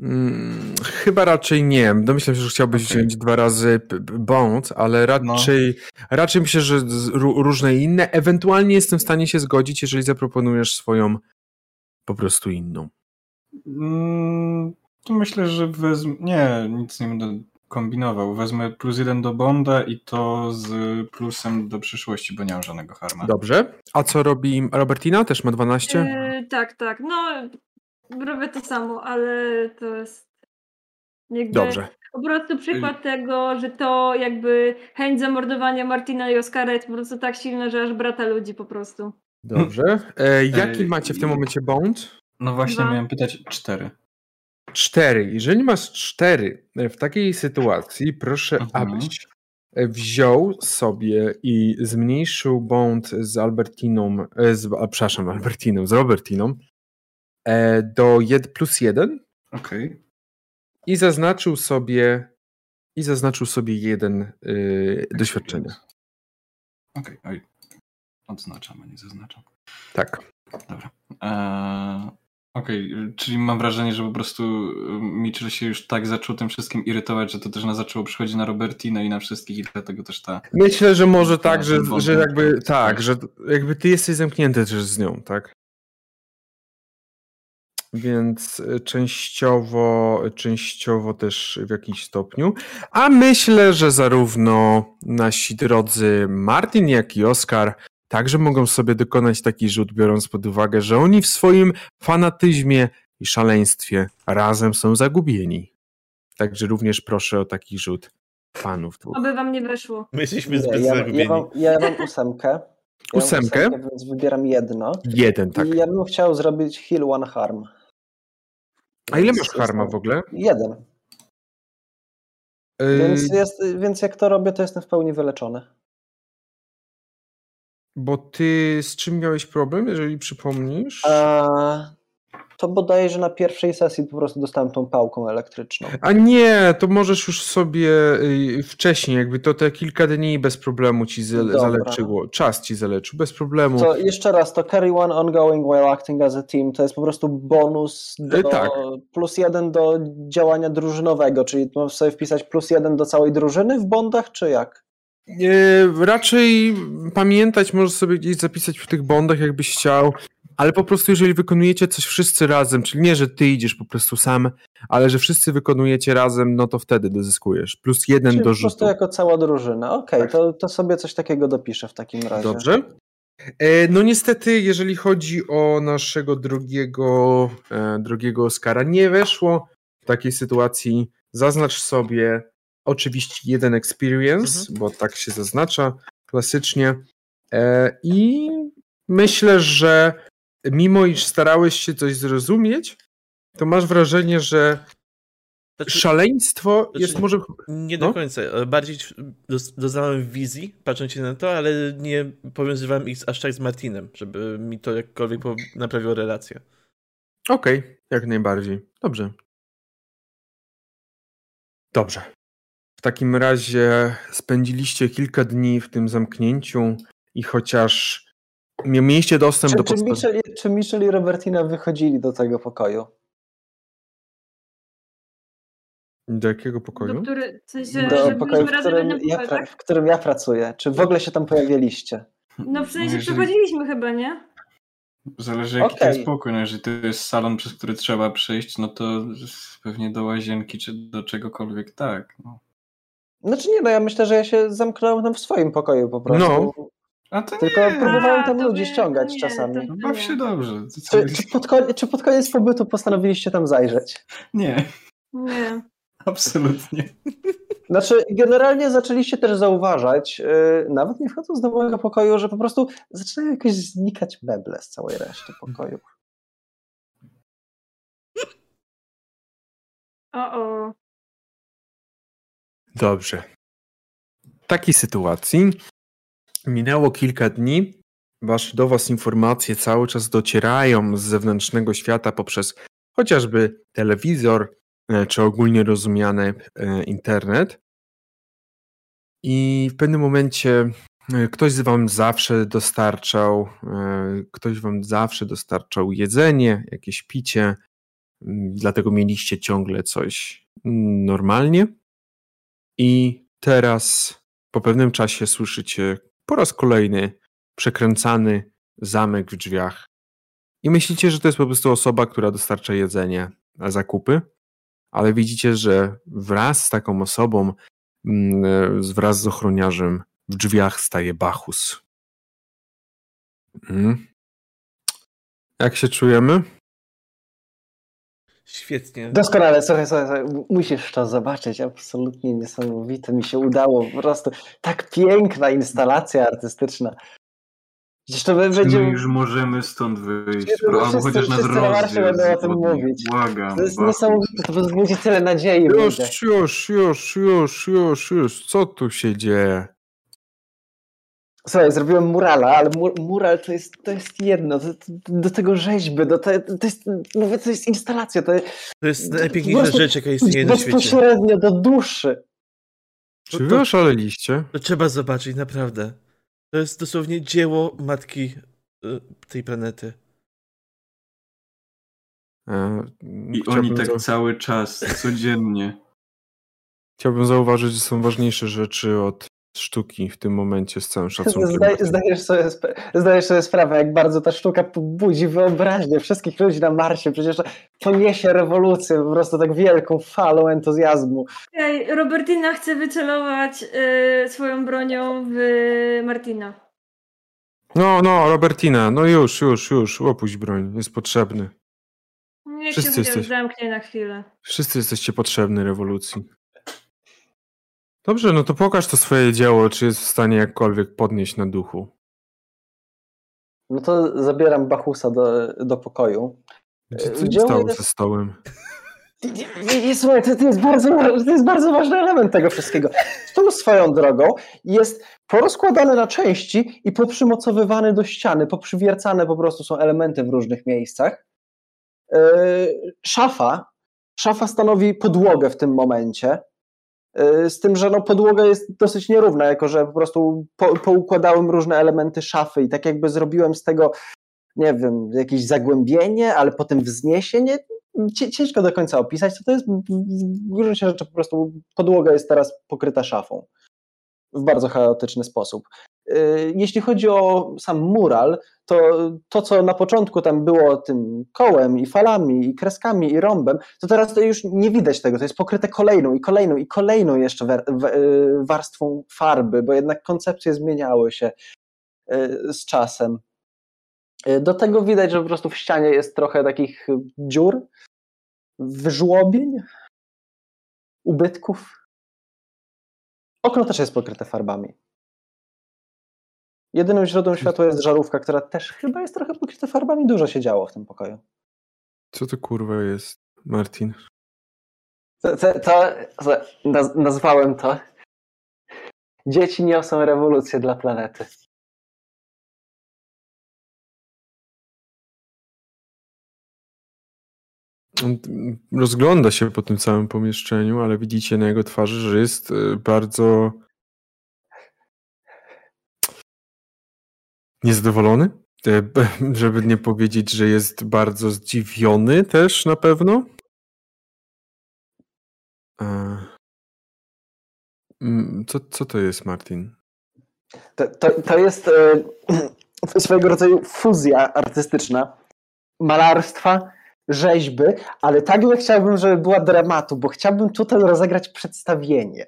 Mm, chyba raczej nie. Domyślam się, że chciałbyś Okej. wziąć dwa razy Bond, ale raczej, raczej myślę, że różne inne. Ewentualnie jestem w stanie się zgodzić, jeżeli zaproponujesz swoją po prostu inną. Mm, To myślę, że wezmę. Nie, nic nie będę kombinował. Wezmę plus jeden do Bonda i to z plusem do przyszłości, bo nie mam żadnego harma. Dobrze. A co robi Robertina? Też ma 12? Yy, tak, tak. No, robię to samo, ale to jest. Jakby Dobrze. Po prostu przykład tego, że to jakby chęć zamordowania Martina i Oskara jest po prostu tak silna, że aż brata ludzi po prostu. Dobrze. E, jaki Ej, macie w tym momencie Bond? No właśnie, Dwa. miałem pytać cztery. Cztery. Jeżeli masz cztery e, w takiej sytuacji, proszę, Mhm. abyś e, wziął sobie i zmniejszył bond z Albertiną, e, z, a, przepraszam, Albertiną, z Robertiną e, do jed, plus jeden Okej. i zaznaczył sobie i zaznaczył sobie jeden e, doświadczenia. Okej, oj. Odznaczam, a nie zaznaczam. Tak. Eee, Okej, czyli mam wrażenie, że po prostu y, Mitchell się już tak zaczął tym wszystkim irytować, że to też na zaczęło przychodzić na Robertinę i na wszystkich i dlatego też ta... Myślę, że może tak, że, że jakby tak, że jakby ty jesteś zamknięty też z nią, tak? Więc e, częściowo, częściowo też w jakimś stopniu. A myślę, że zarówno nasi drodzy Martin, jak i Oskar także mogą sobie dokonać taki rzut, biorąc pod uwagę, że oni w swoim fanatyzmie i szaleństwie razem są zagubieni. Także również proszę o taki rzut panów dwóch. Oby wam nie weszło. My jesteśmy zbyt ja, ja, zagubieni. mam, ja mam ósemkę. Ja mam Ósemkę? Więc wybieram jedno. Jeden, tak. I ja bym chciał zrobić heal one harm. A ile masz harma w ogóle? Jeden. Yy, Więc, jest, więc jak to robię, to jestem w pełni wyleczony. Bo ty z czym miałeś problem, jeżeli przypomnisz? A, to bodajże na pierwszej sesji po prostu dostałem tą pałką elektryczną. A nie, to możesz już sobie y, wcześniej, jakby to te kilka dni bez problemu ci Dobra. zaleczyło. Czas ci zaleczył, bez problemu. To jeszcze raz, to carry one ongoing while acting as a team to jest po prostu bonus do, E, tak. plus jeden do działania drużynowego, czyli mam sobie wpisać plus jeden do całej drużyny w bondach, czy jak? E, raczej pamiętać możesz sobie gdzieś zapisać w tych bondach, jakbyś chciał, ale po prostu jeżeli wykonujecie coś wszyscy razem, czyli nie, że ty idziesz po prostu sam, ale że wszyscy wykonujecie razem, no to wtedy dozyskujesz. Plus jeden Czyli do po prostu rzutu. jako cała drużyna. Okej, Tak. to, to sobie coś takiego dopiszę w takim razie. Dobrze. E, No niestety, jeżeli chodzi o naszego drugiego, e, drugiego Oscara, nie weszło w takiej sytuacji. Zaznacz sobie oczywiście jeden experience, bo tak się zaznacza klasycznie. E, I myślę, że mimo iż starałeś się coś zrozumieć, to masz wrażenie, że Znaczy, szaleństwo znaczy- jest może... Nie do No. końca. Bardziej doznałem wizji, patrząc się na to, ale nie powiązywałem ich aż tak z Martinem, żeby mi to jakkolwiek naprawiło relację. Okej, jak najbardziej. Dobrze. Dobrze. W takim razie spędziliście kilka dni w tym zamknięciu i chociaż mieliście dostęp Czy, do czy, czy Michel i Robertina wychodzili do tego pokoju? Do jakiego Do pokoju? który, w sensie, Do pokoju, w którym, ja, tak? w którym ja pracuję. Czy w ogóle się tam pojawialiście? No w sensie Jeżeli- przechodziliśmy chyba, nie? Zależy jaki to Okej. jest pokój, no jeżeli to jest salon, przez który trzeba przejść, no to pewnie do łazienki czy do czegokolwiek tak. No. Znaczy nie, no ja myślę, że ja się zamknąłem tam w swoim pokoju po prostu. No. A to Tylko nie, próbowałem A, tam to ludzi nie, ściągać nie, czasami. no baw się dobrze. Czy, czy, pod koniec, czy pod koniec pobytu postanowiliście tam zajrzeć? Nie, Nie. absolutnie. Znaczy, generalnie zaczęliście też zauważać, yy, nawet nie wchodząc do mojego pokoju, że po prostu zaczynają jakoś znikać meble z całej reszty pokoju. O, o. Dobrze. W takiej sytuacji minęło kilka dni. Wasz, do Was informacje cały czas docierają z zewnętrznego świata poprzez chociażby telewizor, e, czy ogólnie rozumiany e, internet. I w pewnym momencie e, ktoś z Wam zawsze dostarczał, ktoś Wam zawsze dostarczał jedzenie, jakieś picie, dlatego mieliście ciągle coś normalnie. I teraz po pewnym czasie słyszycie po raz kolejny przekręcany zamek w drzwiach. I myślicie, że to jest po prostu osoba, która dostarcza jedzenie zakupy, ale widzicie, że wraz z taką osobą, mm, wraz z ochroniarzem w drzwiach staje Bachus. Mm. Jak się czujemy? Świetnie. Doskonale, słuchaj, słuchaj, słuchaj, musisz to zobaczyć, absolutnie niesamowite, mi się udało, po prostu tak piękna instalacja artystyczna. Będzie... my już możemy stąd wyjść? Wszyscy- Pro- Albo wszyscy- chociaż nas wszyscy na będą o tym mówić. Błagam. To jest Bachus. niesamowite, to będzie tyle nadziei będzie. Już, już, już, już, już, już. Co tu się dzieje? Słuchaj, zrobiłem murala, ale mur, mural to jest, to jest jedno, to, to, do tego rzeźby, do te, to jest, mówię, to jest instalacja, to jest To jest najpiękniejsza rzecz, jaka istnieje na świecie. bezpośrednio do duszy. Czy wy to- oszaleliście? To trzeba zobaczyć, naprawdę. To jest dosłownie dzieło matki y, tej planety. E, I chciałbym oni tak cały czas, codziennie. Chciałbym zauważyć, że są ważniejsze rzeczy od sztuki w tym momencie z całym szacunkiem. Zdaj, zdajesz, sobie, zdajesz sobie sprawę, jak bardzo ta sztuka pobudzi wyobraźnię wszystkich ludzi na Marsie. Przecież poniesie rewolucję, po prostu tak wielką falą entuzjazmu. Ej, Robertina chce wycelować y, swoją bronią w Martina. No, no, Robertina, no już, już, już, opuść broń, jest potrzebny. Niech Wszyscy się jesteś- zamknie na chwilę. Wszyscy jesteście potrzebni rewolucji. Dobrze, no to pokaż to swoje dzieło, czy jest w stanie jakkolwiek podnieść na duchu. No to zabieram Bachusa do, do pokoju. Co E, gdzie stało jest? ze stołem? Nie, słuchaj, to, to, jest bardzo, to jest bardzo ważny element tego wszystkiego. Stół swoją drogą jest porozkładany na części i poprzymocowywany do ściany, poprzywiercane po prostu są elementy w różnych miejscach. Yy, Szafa, szafa stanowi podłogę w tym momencie, z tym, że no podłoga jest dosyć nierówna, jako że po prostu po, poukładałem różne elementy szafy i tak jakby zrobiłem z tego, nie wiem, jakieś zagłębienie, ale potem wzniesienie, ciężko do końca opisać, to, to jest. W gruncie rzeczy po prostu podłoga jest teraz pokryta szafą. W bardzo chaotyczny sposób. Yy, Jeśli chodzi o sam mural, to to, co na początku tam było tym kołem i falami i kreskami i rąbem, to teraz to już nie widać tego, to jest pokryte kolejną i kolejną i kolejną jeszcze yy, warstwą farby, bo jednak koncepcje zmieniały się yy, z czasem. Do tego widać, że po prostu w ścianie jest trochę takich dziur, wyżłobień, ubytków. Okno też jest pokryte farbami. Jedynym źródłem światła jest żarówka, która też chyba jest trochę pokryta farbami. Dużo się działo w tym pokoju. Co to kurwa jest, Martin? To, to, to naz- nazwałem to Dzieci niosą rewolucję dla planety. On rozgląda się po tym całym pomieszczeniu, ale widzicie na jego twarzy, że jest y, bardzo niezadowolony. E, Żeby nie powiedzieć, że jest bardzo zdziwiony też na pewno. E, mm, Co, co to jest, Martin? To, to, to jest e, swojego rodzaju fuzja artystyczna malarstwa, rzeźby, ale tak bym chciałbym, żeby była dramatu, bo chciałbym tutaj rozegrać przedstawienie.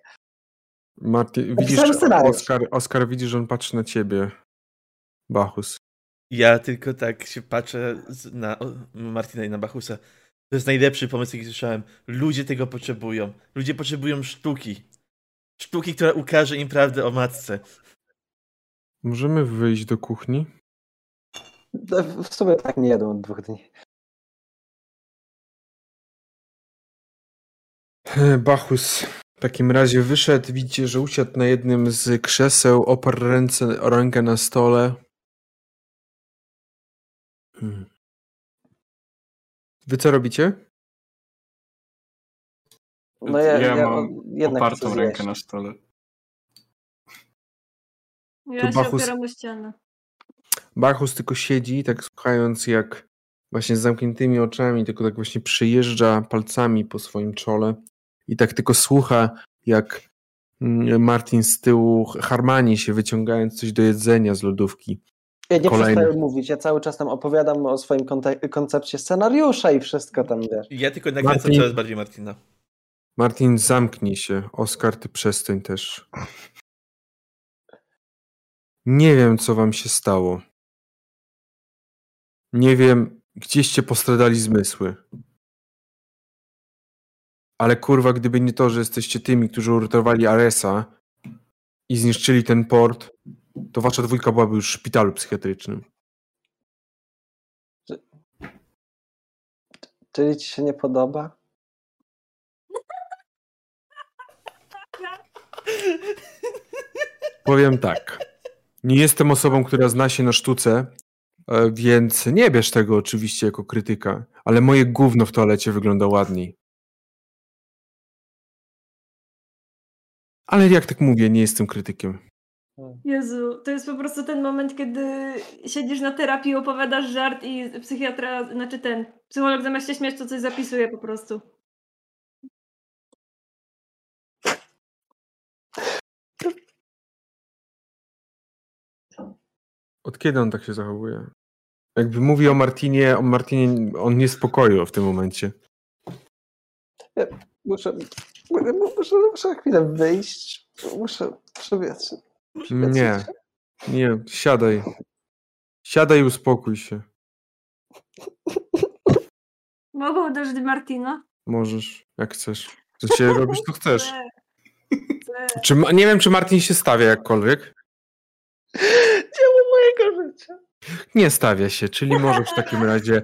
Martin, widzisz. Oskar, Oskar widzi, że on patrzy na ciebie. Bachus. Ja tylko tak się patrzę na Martina i na Bachusa. To jest najlepszy pomysł, jaki słyszałem. Ludzie tego potrzebują. Ludzie potrzebują sztuki. Sztuki, która ukaże im prawdę o matce. Możemy wyjść do kuchni? W sumie tak nie jadą od dwóch dni. Bachus w takim razie wyszedł, widzicie, że usiadł na jednym z krzeseł, oparł ręce, rękę na stole. Hmm. Wy co robicie? No ja, ja, ja mam jednak opartą zjeść. rękę na stole. Ja To się Bachus- opieram o ścianę. Bachus tylko siedzi, tak słuchając jak właśnie z zamkniętymi oczami, tylko tak właśnie przejeżdża palcami po swoim czole i tak tylko słucha jak mm, Martin z tyłu harmani się wyciągając coś do jedzenia z lodówki. Ja nie Kolejny. przestaję mówić, ja cały czas tam opowiadam o swoim koncepcie scenariusza i wszystko tam, wiesz. Ja tylko nakręcam Martin- coraz bardziej Martina. Martin, zamknij się. Oskar, ty przestań też. Nie wiem, co wam się stało. Nie wiem, gdzieście postradali zmysły. Ale kurwa, gdyby nie to, że jesteście tymi, którzy uratowali Aresa i zniszczyli ten port, to wasza dwójka byłaby już w szpitalu psychiatrycznym. Czyli ci się nie podoba? Powiem tak. Nie jestem osobą, która zna się na sztuce, e, więc nie bierz tego oczywiście jako krytyka, ale moje gówno w toalecie wygląda ładniej. Ale jak tak mówię, nie jestem krytykiem. Jezu, to jest po prostu ten moment, kiedy siedzisz na terapii, opowiadasz żart i psychiatra, znaczy ten, psycholog zamiast się śmiać, to coś zapisuje po prostu. Od kiedy on tak się zachowuje? Jakby mówi o Martinie, o Martinie, on niespokoju w tym momencie. Muszę, muszę, muszę, muszę chwilę wyjść. Muszę, muszę wiesz. Nie, nie, siadaj. Siadaj i uspokój się. Mogę uderzyć Martina? Możesz, jak chcesz. To się robisz, to chcesz. Czy, nie wiem, czy Martin się stawia jakkolwiek. Dzieło mojego życia. Nie stawia się, czyli możesz w takim razie.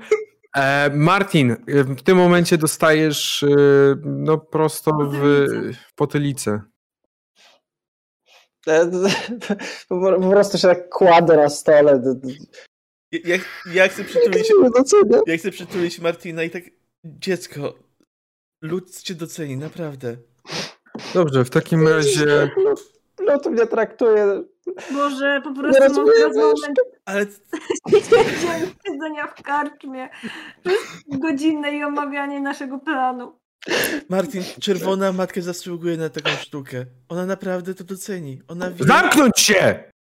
E, Martin, w tym momencie dostajesz e, no prosto w, w potylicę. E, Po prostu się tak kładę na stole. Ja, ja, chcę przytulić, ja chcę przytulić Martina i tak, dziecko, lud cię doceni, naprawdę. Dobrze, w takim razie No to mnie traktuje. Boże, po prostu mam teraz wiesz. moment Ale Siedziałem siedzenia w karczmie przez godzinne i omawianie naszego planu. Martin, czerwona matka zasługuje na taką sztukę. Ona naprawdę to doceni. Ona wie... zamknąć się!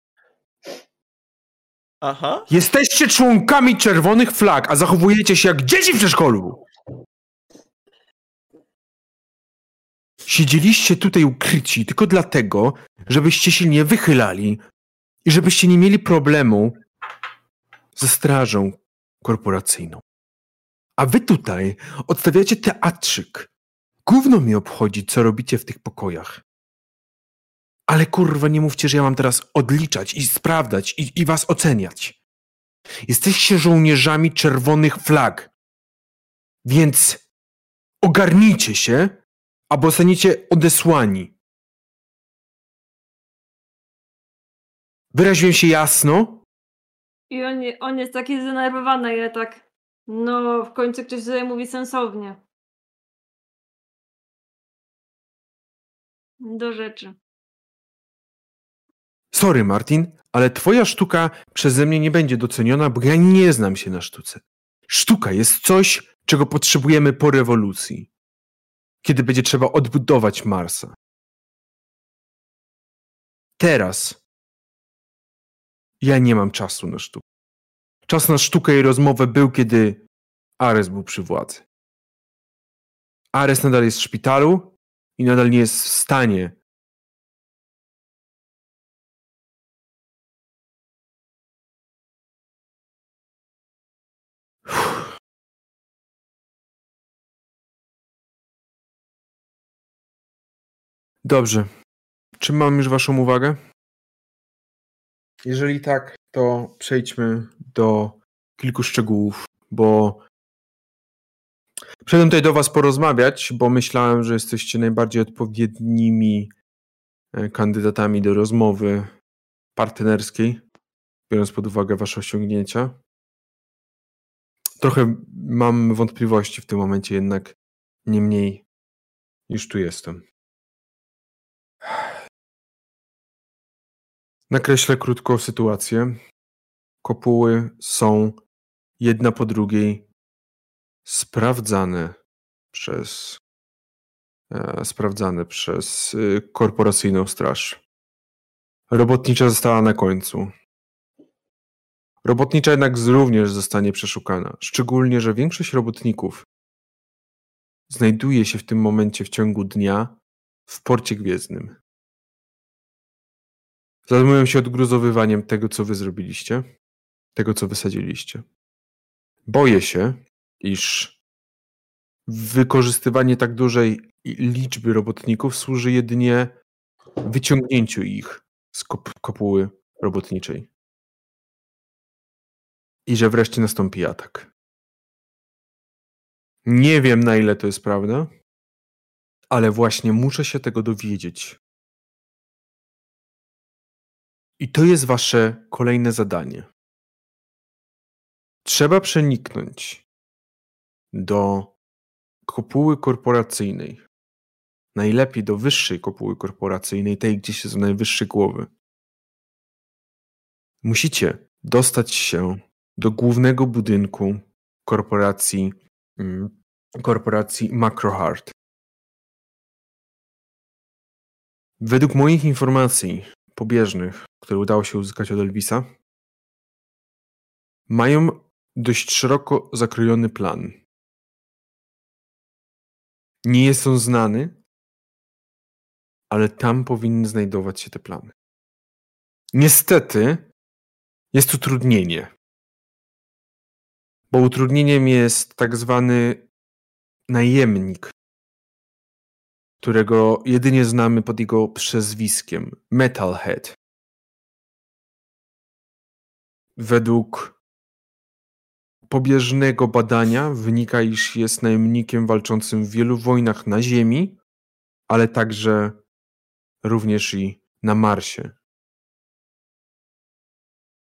Aha. Jesteście członkami czerwonych flag, a zachowujecie się jak dzieci w przedszkolu. Siedzieliście tutaj ukryci tylko dlatego, żebyście się nie wychylali i żebyście nie mieli problemu ze strażą korporacyjną. A wy tutaj odstawiacie teatrzyk. Gówno mi obchodzi, co robicie w tych pokojach. Ale kurwa, nie mówcie, że ja mam teraz odliczać i sprawdzać i, i was oceniać. Jesteście żołnierzami czerwonych flag. Więc ogarnijcie się, albo zostaniecie odesłani. Wyraziłem się jasno? I on, on jest taki zdenerwowany, ja tak. No, w końcu ktoś tutaj mówi sensownie. Do rzeczy. Sorry, Martin, ale twoja sztuka przeze mnie nie będzie doceniona, bo ja nie znam się na sztuce. Sztuka jest coś, czego potrzebujemy po rewolucji. Kiedy będzie trzeba odbudować Marsa. Teraz ja nie mam czasu na sztukę. Czas na sztukę i rozmowę był, kiedy Ares był przy władzy. Ares nadal jest w szpitalu i nadal nie jest w stanie Dobrze. Czy mam już Waszą uwagę? Jeżeli tak, to przejdźmy do kilku szczegółów, bo przyszedłem tutaj do Was porozmawiać, bo myślałem, że jesteście najbardziej odpowiednimi e, kandydatami do rozmowy partnerskiej, biorąc pod uwagę Wasze osiągnięcia. Trochę mam wątpliwości w tym momencie, jednak niemniej już tu jestem. Nakreślę krótko sytuację. Kopuły są jedna po drugiej sprawdzane przez e, sprawdzane przez y, korporacyjną straż. Robotnicza została na końcu. Robotnicza jednak również zostanie przeszukana, szczególnie, że większość robotników znajduje się w tym momencie w ciągu dnia w porcie gwiezdnym. Zajmują się odgruzowywaniem tego, co wy zrobiliście, tego, co wysadziliście. Boję się, iż wykorzystywanie tak dużej liczby robotników służy jedynie wyciągnięciu ich z kop- kopuły robotniczej. I że wreszcie nastąpi atak. Nie wiem, na ile to jest prawda, ale właśnie muszę się tego dowiedzieć. I to jest wasze kolejne zadanie. Trzeba przeniknąć do kopuły korporacyjnej. Najlepiej do wyższej kopuły korporacyjnej, tej, gdzie się są najwyższe głowy. Musicie dostać się do głównego budynku korporacji, mm, korporacji Macrohard. Według moich informacji pobieżnych, które udało się uzyskać od Elvisa, mają dość szeroko zakrojony plan. Nie jest on znany, ale tam powinny znajdować się te plany. Niestety jest utrudnienie. Bo utrudnieniem jest tak zwany najemnik, którego jedynie znamy pod jego przezwiskiem Metalhead. według pobieżnego badania wynika, iż jest najemnikiem walczącym w wielu wojnach na Ziemi, ale także również i na Marsie.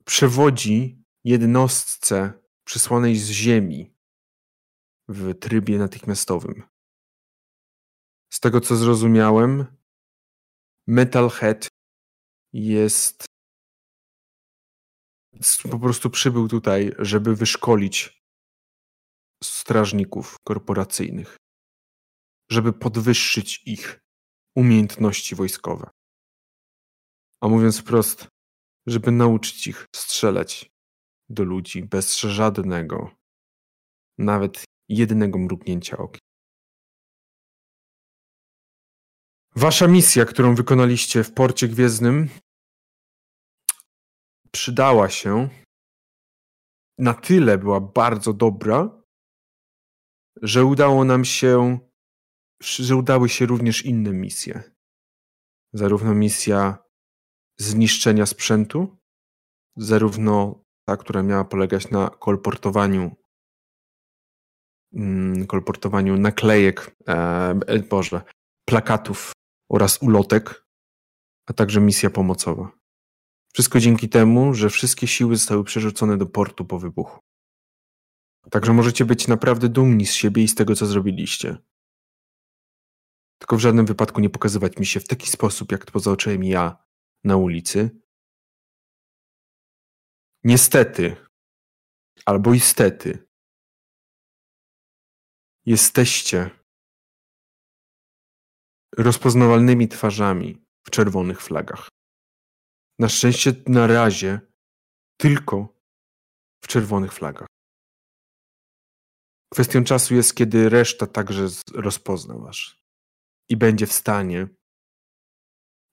Przewodzi jednostce przysłanej z Ziemi w trybie natychmiastowym. Z tego co zrozumiałem, Metalhead jest po prostu przybył tutaj, żeby wyszkolić strażników korporacyjnych, żeby podwyższyć ich umiejętności wojskowe. A mówiąc wprost, żeby nauczyć ich strzelać do ludzi bez żadnego, nawet jednego mrugnięcia okiem. Wasza misja, którą wykonaliście w porcie gwiezdnym, przydała się. Na tyle była bardzo dobra, że udało nam się, że udały się również inne misje. Zarówno misja zniszczenia sprzętu, zarówno ta, która miała polegać na kolportowaniu mm, kolportowaniu naklejek, e, Boże, plakatów oraz ulotek, a także misja pomocowa. Wszystko dzięki temu, że wszystkie siły zostały przerzucone do portu po wybuchu. Także możecie być naprawdę dumni z siebie i z tego, co zrobiliście. Tylko w żadnym wypadku nie pokazywać mi się w taki sposób, jak to zobaczyłem ja na ulicy. Niestety, albo istety, jesteście rozpoznawalnymi twarzami w czerwonych flagach. Na szczęście na razie tylko w czerwonych flagach. Kwestią czasu jest, kiedy reszta także rozpozna was i będzie w stanie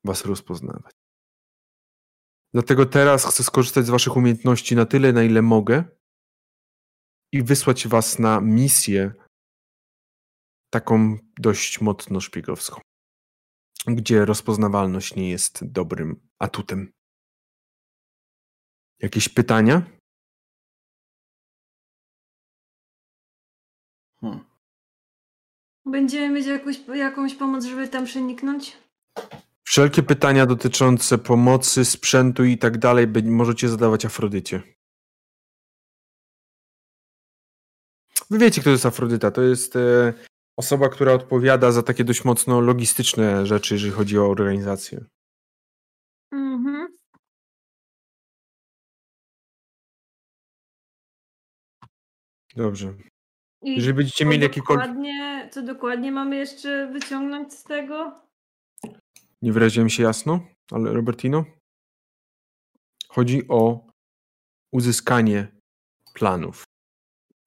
was rozpoznawać. Dlatego teraz chcę skorzystać z waszych umiejętności na tyle, na ile mogę i wysłać was na misję taką dość mocno szpiegowską gdzie rozpoznawalność nie jest dobrym atutem. Jakieś pytania? Hmm. Będziemy mieć jakąś, jakąś pomoc, żeby tam przeniknąć? Wszelkie pytania dotyczące pomocy, sprzętu i tak dalej możecie zadawać Afrodycie. Wy wiecie, kto to jest Afrodyta. To jest e, osoba, która odpowiada za takie dość mocno logistyczne rzeczy, jeżeli chodzi o organizację. Mhm. Dobrze. I jeżeli będziecie mieli jakiekolwiek. Dokładnie, co dokładnie mamy jeszcze wyciągnąć z tego? Nie wyraziłem się jasno, ale Robertino? Chodzi o uzyskanie planów.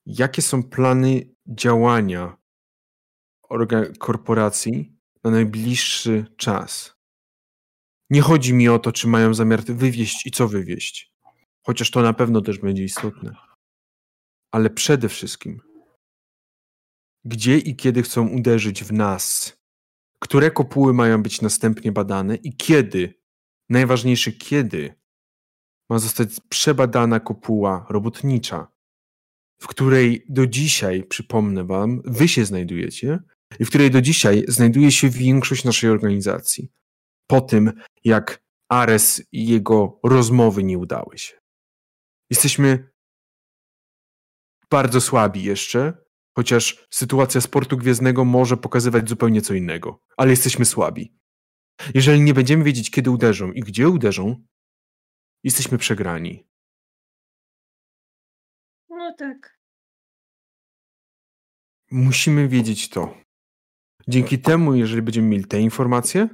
Jakie są plany działania korporacji na najbliższy czas. Nie chodzi mi o to, czy mają zamiar wywieźć i co wywieźć, chociaż to na pewno też będzie istotne. Ale przede wszystkim, gdzie i kiedy chcą uderzyć w nas, które kopuły mają być następnie badane i kiedy, najważniejsze kiedy, ma zostać przebadana kopuła robotnicza, w której do dzisiaj, przypomnę Wam, Wy się znajdujecie i w której do dzisiaj znajduje się większość naszej organizacji. Po tym, jak Ares i jego rozmowy nie udały się. Jesteśmy bardzo słabi jeszcze, chociaż sytuacja sportu gwiezdnego może pokazywać zupełnie co innego, ale jesteśmy słabi. Jeżeli nie będziemy wiedzieć, kiedy uderzą i gdzie uderzą, jesteśmy przegrani. No tak. Musimy wiedzieć to. Dzięki temu, jeżeli będziemy mieli te informacje,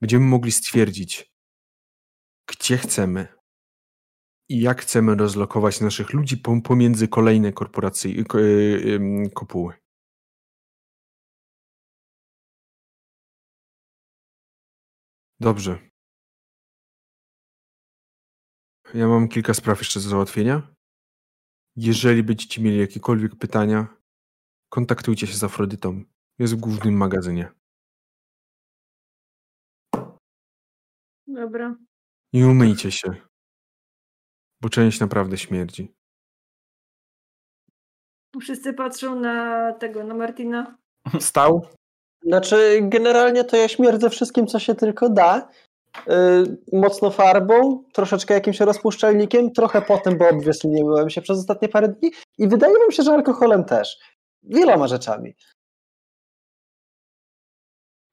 będziemy mogli stwierdzić, gdzie chcemy i jak chcemy rozlokować naszych ludzi pomiędzy kolejne korporacje, y, kopuły. Dobrze. Ja mam kilka spraw jeszcze do załatwienia. Jeżeli będziecie mieli jakiekolwiek pytania, kontaktujcie się z Afrodytą. Jest w głównym magazynie. Dobra. I umyjcie się. bo część naprawdę śmierdzi. Wszyscy patrzą na tego, na Martina. Stał? Znaczy, generalnie to ja śmierdzę wszystkim, co się tylko da. Yy, mocno farbą, troszeczkę jakimś rozpuszczalnikiem, trochę potem, bo obviously nie myłem się przez ostatnie parę dni i wydaje mi się, że alkoholem też. Wieloma rzeczami.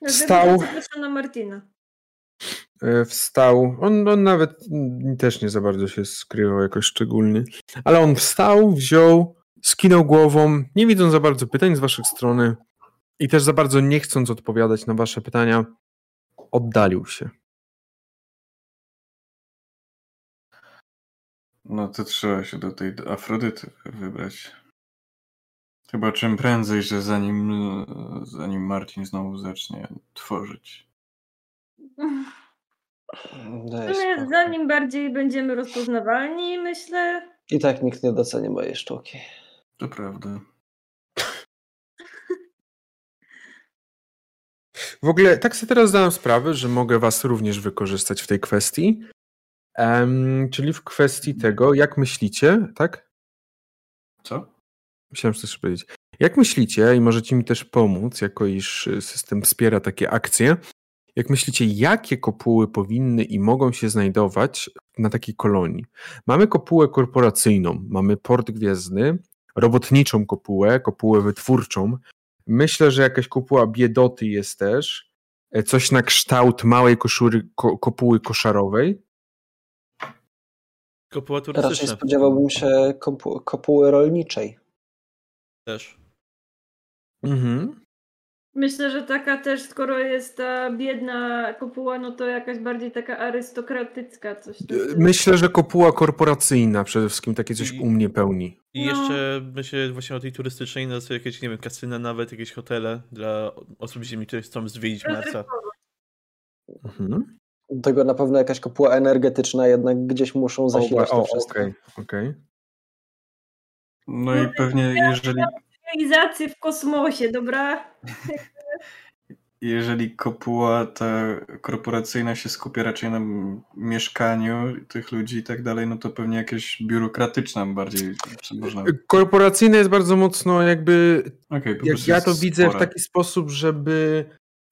Wstał. Na Martina. E, Wstał. On, on nawet też nie za bardzo się skrywał jakoś szczególnie. Ale on wstał, wziął, skinął głową, nie widząc za bardzo pytań z waszej strony i też za bardzo nie chcąc odpowiadać na wasze pytania, oddalił się. No to trzeba się do tej Afrodyty wybrać. Chyba czym prędzej, że zanim, zanim Marcin znowu zacznie tworzyć. Daj spokój. zanim bardziej będziemy rozpoznawalni, myślę, I tak nikt nie doceni mojej sztuki. To prawda. W ogóle tak sobie teraz zdałem sprawę, że mogę was również wykorzystać w tej kwestii. Em, czyli w kwestii tego, jak myślicie, tak? Co? Myślałem, że chcesz powiedzieć. Jak myślicie, i możecie mi też pomóc, jako iż y, system wspiera takie akcje, jak myślicie, jakie kopuły powinny i mogą się znajdować na takiej kolonii? Mamy kopułę korporacyjną, mamy port gwiezdny, robotniczą kopułę, kopułę wytwórczą. Myślę, że jakaś kopuła biedoty jest też, e, coś na kształt małej koszury, ko, kopuły koszarowej. Kopuła Raczej turystyczna spodziewałbym się kopu kopuły rolniczej. Też. Mhm. myślę, że taka też, skoro jest ta biedna kopuła, no to jakaś bardziej taka arystokratycka coś. stylu. Myślę, że kopuła korporacyjna przede wszystkim takie coś I- u mnie pełni. I No. jeszcze myślę właśnie o tej turystycznej, no to jakieś, nie wiem, kasyna nawet, jakieś hotele dla osób ziemi, które chcą zwiedzić Marsa. Mhm. Do tego na pewno jakaś kopuła energetyczna, jednak gdzieś muszą zasilać o, to o, wszystko. okej, okej. No i pewnie jeżeli, Cywilizację w kosmosie, dobra? jeżeli kopuła ta korporacyjna się skupia raczej na mieszkaniu tych ludzi i tak dalej, no to pewnie jakieś biurokratyczna bardziej czy można... Korporacyjne jest bardzo mocno jakby po jak ja to widzę w taki sposób, żeby,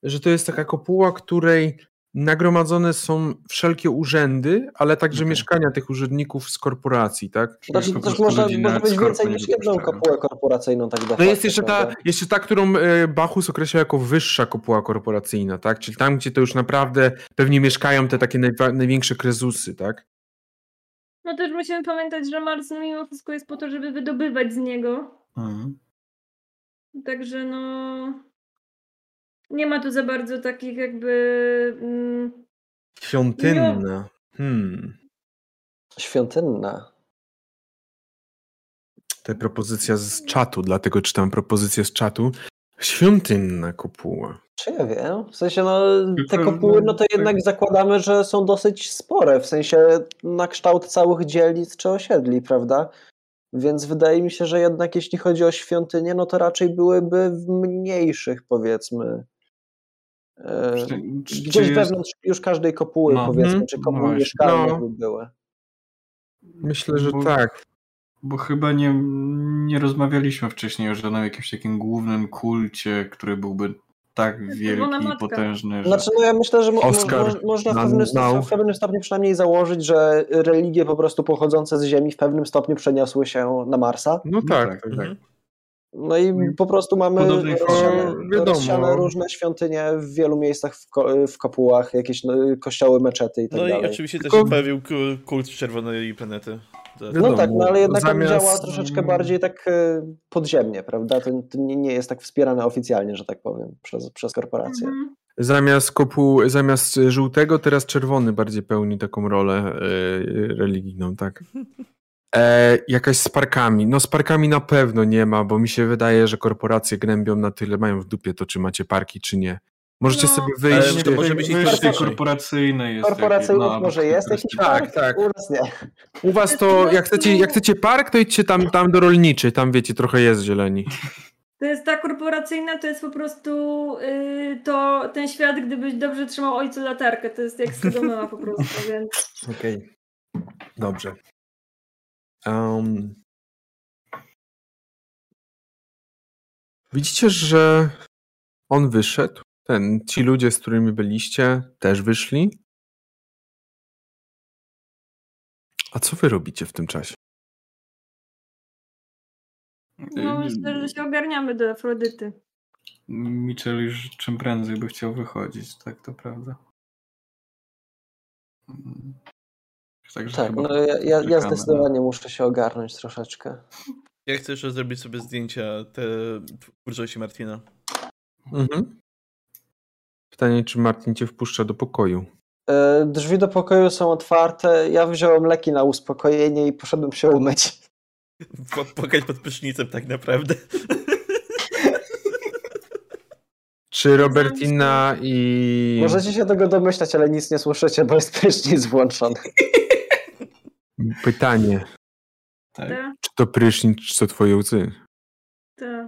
że to jest taka kopuła, której nagromadzone są wszelkie urzędy, ale także Okej. mieszkania tych urzędników z korporacji, tak? Czyli Znaczy, też można, ludzi może na być więcej niż jedną kopułę korporacyjną, tak No jest jeszcze ta, jeszcze ta, którą e, Bachus określa jako wyższa kopuła korporacyjna, tak? Czyli tam, gdzie to już naprawdę pewnie mieszkają te takie najwa- największe krezusy, tak? No też musimy pamiętać, że Mars no, mimo wszystko jest po to, żeby wydobywać z niego. Mhm. Także no. Nie ma tu za bardzo takich jakby. Mm, Świątynna. Hmm. Świątynna. To propozycja z czatu, dlatego czytam propozycję z czatu. Świątynna kopuła. Czy ja wiem? W sensie, no, te kopuły, no to tak. jednak zakładamy, że są dosyć spore, w sensie na kształt całych dzielnic czy osiedli, prawda? Więc wydaje mi się, że jednak jeśli chodzi o świątynie, no to raczej byłyby w mniejszych, powiedzmy. E, Czy- czy- czy Gdzieś jest- wewnątrz już każdej kopuły, No. powiedzmy, Mhm. czy No kopuł właśnie. mieszkalnych No. by były. Myślę, że Bo- tak. Bo chyba nie, nie rozmawialiśmy wcześniej o żadnym jakimś takim głównym kulcie, który byłby tak wielki i potężny, że... Znaczy, no ja myślę, że mo- mo- można w pewnym, now. w pewnym stopniu przynajmniej założyć, że religie po prostu pochodzące z Ziemi w pewnym stopniu przeniosły się na Marsa. No No tak, tak, tak. Mhm. No i po prostu mamy rozsiane. Wiadomo. rozsiane różne świątynie w wielu miejscach w, ko- w kopułach, jakieś no, kościoły, meczety i tak No i dalej. oczywiście Tylko- też się pojawił ku- kult czerwonej planety. Wiadomo, No tak, no ale jednak zamiast- on działa troszeczkę bardziej tak e, podziemnie, prawda? To, to nie, nie jest tak wspierane oficjalnie, że tak powiem, przez, przez korporacje. mhm. Zamiast kopuł, zamiast żółtego, teraz czerwony bardziej pełni taką rolę e, religijną, tak. E, jakaś z parkami. No z parkami na pewno nie ma, bo mi się wydaje, że korporacje gnębią na tyle, mają w dupie to, czy macie parki, czy nie. Możecie No. sobie Ale wyjść. to może być Wyższy korporacyjny jest. Korporacyjnych jakiś, no, może jest jakiś. Tak, park, tak. u nas nie. U was to, jak chcecie, jak chcecie park, to idźcie tam, tam do rolniczy, tam wiecie, trochę jest zieleni. To jest ta korporacyjna, to jest po prostu y, to ten świat, gdybyś dobrze trzymał ojcu latarkę. To jest jak Sodomema po prostu, więc. Okej. Dobrze. Um, widzicie, że on wyszedł. Ten, ci ludzie, z którymi byliście, też wyszli. A co wy robicie w tym czasie? No myślę, że się ogarniamy do Afrodyty. Mitchell już czym prędzej by chciał wychodzić, tak to prawda. Także Tak, no ja, ja, ja czekamy zdecydowanie muszę się ogarnąć troszeczkę. Ja chcę jeszcze zrobić sobie zdjęcia te twórczości Martina. Mhm. Pytanie, czy Martin cię wpuszcza do pokoju? E, Drzwi do pokoju są otwarte. Ja wziąłem leki na uspokojenie i poszedłem się umyć. Płakać pod prysznicem tak naprawdę. Czy Robertina i... Możecie się tego domyślać, ale nic nie słyszycie, bo jest prysznic włączony. Pytanie, Tak. Tak, czy to prysznic, czy to twoje łzy? tak.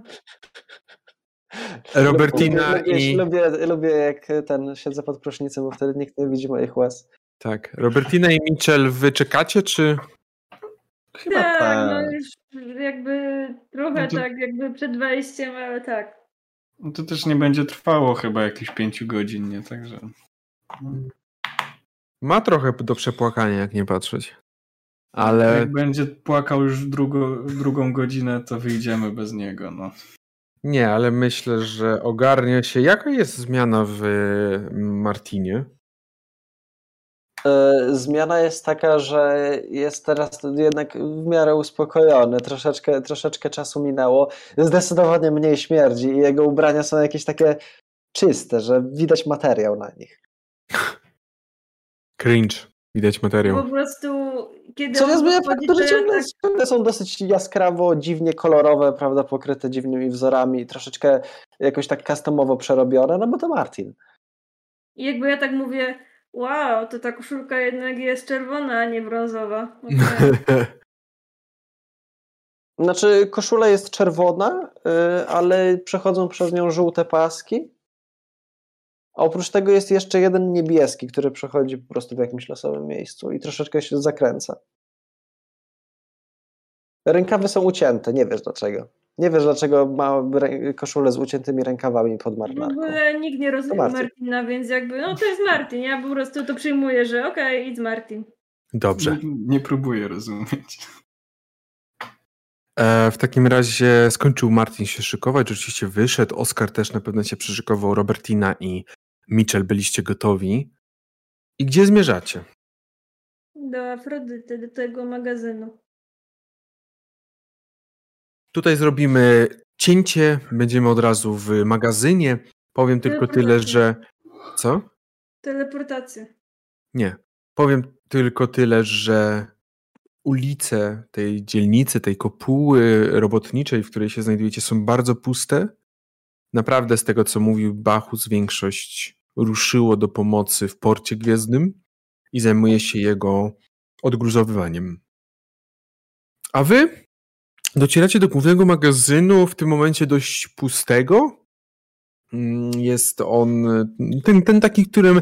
Robertina lubię, i... Lubię, lubię jak ten siedzę pod prysznicem, bo wtedy nikt nie widzi moich łez. Tak. Robertina i Mitchell, wy czekacie, czy... Chyba Tak, tak. no już jakby trochę No to- tak jakby przed wejściem, ale tak. No to też nie będzie trwało chyba jakieś pięciu godzin, nie? Także. Ma trochę do przepłakania, jak nie patrzeć. Ale Jak będzie płakał już drugo, drugą godzinę, to wyjdziemy bez niego, no. nie, ale myślę, że ogarnia się. Jaka jest zmiana w Martinie? E, Zmiana jest taka, że jest teraz jednak w miarę uspokojony. Troszeczkę, troszeczkę czasu minęło. Zdecydowanie mniej śmierdzi i jego ubrania są jakieś takie czyste, że widać materiał na nich. Cringe. Widać materiał. Po prostu kiedy Co zmienia że ciągle, tak, są dosyć jaskrawo, dziwnie kolorowe, prawda, pokryte dziwnymi wzorami, troszeczkę jakoś tak customowo przerobione, no bo to Martin. i jakby ja tak mówię, wow, to ta koszulka jednak jest czerwona, a nie brązowa. Okej. Znaczy, koszula jest czerwona, y, ale przechodzą przez nią żółte paski. A oprócz tego jest jeszcze jeden niebieski, który przechodzi po prostu w jakimś losowym miejscu i troszeczkę się zakręca. Rękawy są ucięte, nie wiesz dlaczego. Nie wiesz dlaczego ma koszulę z uciętymi rękawami pod W marynarką. ogóle nikt nie rozumie Martin. Martina, więc jakby, no to jest Martin. Ja po prostu to przyjmuję, że okej, it's Martin. Dobrze. Nie, nie próbuję rozumieć. E, w takim razie skończył Martin się szykować, oczywiście wyszedł, Oskar też na pewno się przyszykował, Robertina i Mitchell byliście gotowi. I gdzie zmierzacie? Do Afrodyty, do tego magazynu. Tutaj zrobimy cięcie, będziemy od razu w magazynie. Powiem tylko tyle, że... Co? Teleportacja. Nie. Powiem tylko tyle, że ulice tej dzielnicy, tej kopuły robotniczej, w której się znajdujecie, są bardzo puste. Naprawdę z tego, co mówił Bachus, większość ruszyło do pomocy w porcie gwiezdnym i zajmuje się jego odgruzowywaniem. A wy docieracie do głównego magazynu, w tym momencie dość pustego. Mm, Jest on ten, ten taki, którym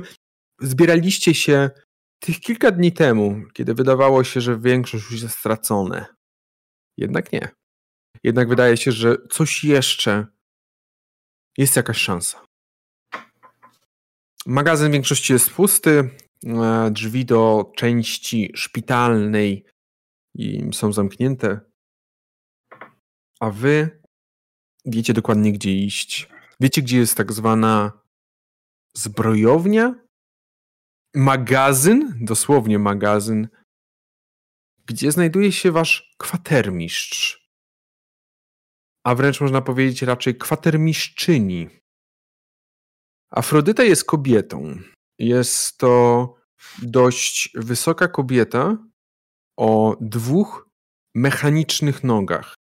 zbieraliście się tych kilka dni temu, kiedy wydawało się, że większość już jest stracone. Jednak nie. Jednak wydaje się, że coś jeszcze jest jakaś szansa. Magazyn w większości jest pusty. e, Drzwi do części szpitalnej są zamknięte. A wy wiecie dokładnie, gdzie iść. Wiecie, gdzie jest tak zwana zbrojownia? magazyn, dosłownie magazyn, gdzie znajduje się wasz kwatermistrz. A wręcz można powiedzieć raczej kwatermistrzyni. Afrodyta jest kobietą. Jest to dość wysoka kobieta o dwóch mechanicznych nogach.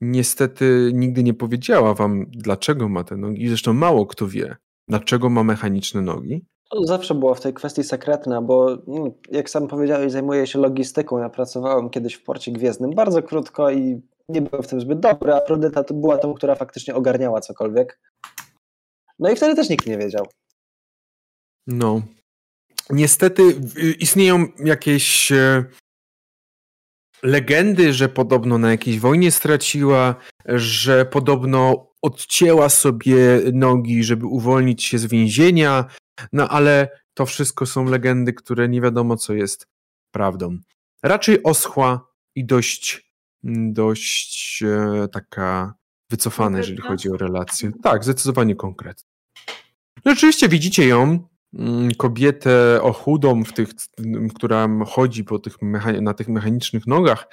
Niestety nigdy nie powiedziała wam, dlaczego ma te nogi. Zresztą mało kto wie, dlaczego ma mechaniczne nogi. Zawsze było w tej kwestii sekretna, bo mm, jak sam powiedziałeś, zajmuję się logistyką. Ja pracowałem kiedyś w porcie gwiezdnym bardzo krótko i nie byłem w tym zbyt dobry, Afrodyta była tą, która faktycznie ogarniała cokolwiek. No i wtedy też nikt nie wiedział. No. Niestety istnieją jakieś e, legendy, że podobno na jakiejś wojnie straciła, że podobno odcięła sobie nogi, żeby uwolnić się z więzienia, no ale to wszystko są legendy, które nie wiadomo co jest prawdą. Raczej oschła i dość, dość e, taka wycofana, jeżeli chodzi o relacje. Tak, zdecydowanie konkretna. No, oczywiście widzicie ją, mm, kobietę o chudą, w tych, która chodzi po tych na tych mechanicznych nogach.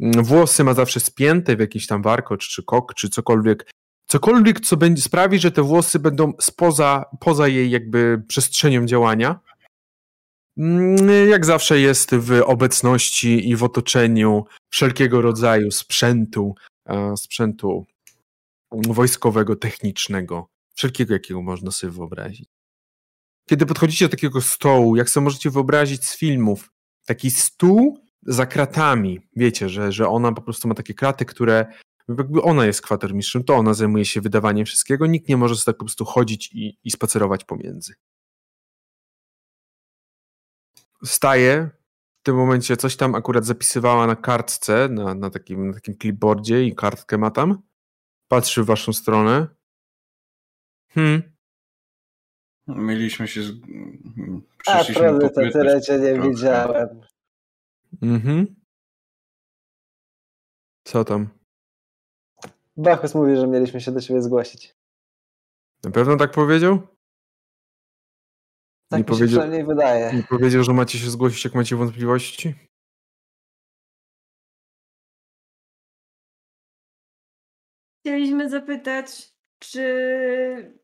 Mm, Włosy ma zawsze spięte w jakiś tam warkocz, czy kok, czy cokolwiek. Cokolwiek, co będzie, sprawi, że te włosy będą spoza, poza jej jakby przestrzenią działania. Mm, Jak zawsze jest w obecności i w otoczeniu wszelkiego rodzaju sprzętu, e, sprzętu wojskowego, technicznego, wszelkiego, jakiego można sobie wyobrazić. Kiedy podchodzicie do takiego stołu, jak sobie możecie wyobrazić z filmów, taki stół za kratami, wiecie, że, że ona po prostu ma takie kraty, które jakby ona jest kwatermistrzem, to ona zajmuje się wydawaniem wszystkiego, nikt nie może sobie tak po prostu chodzić i, i spacerować pomiędzy. Staje, w tym momencie coś tam akurat zapisywała na kartce, na, na, takim, na takim clipboardzie i kartkę ma tam. Patrzy w waszą stronę. Hmm, Mieliśmy się. Z... A, Przyszliśmy prawda, tyle cię nie trochę. widziałem. mhm. Co tam? Bachus mówi, że mieliśmy się do siebie zgłosić. Na pewno tak powiedział? Tak Nie mi się powiedział- przynajmniej wydaje. Nie powiedział, że macie się zgłosić, jak macie wątpliwości? Chcieliśmy zapytać, czy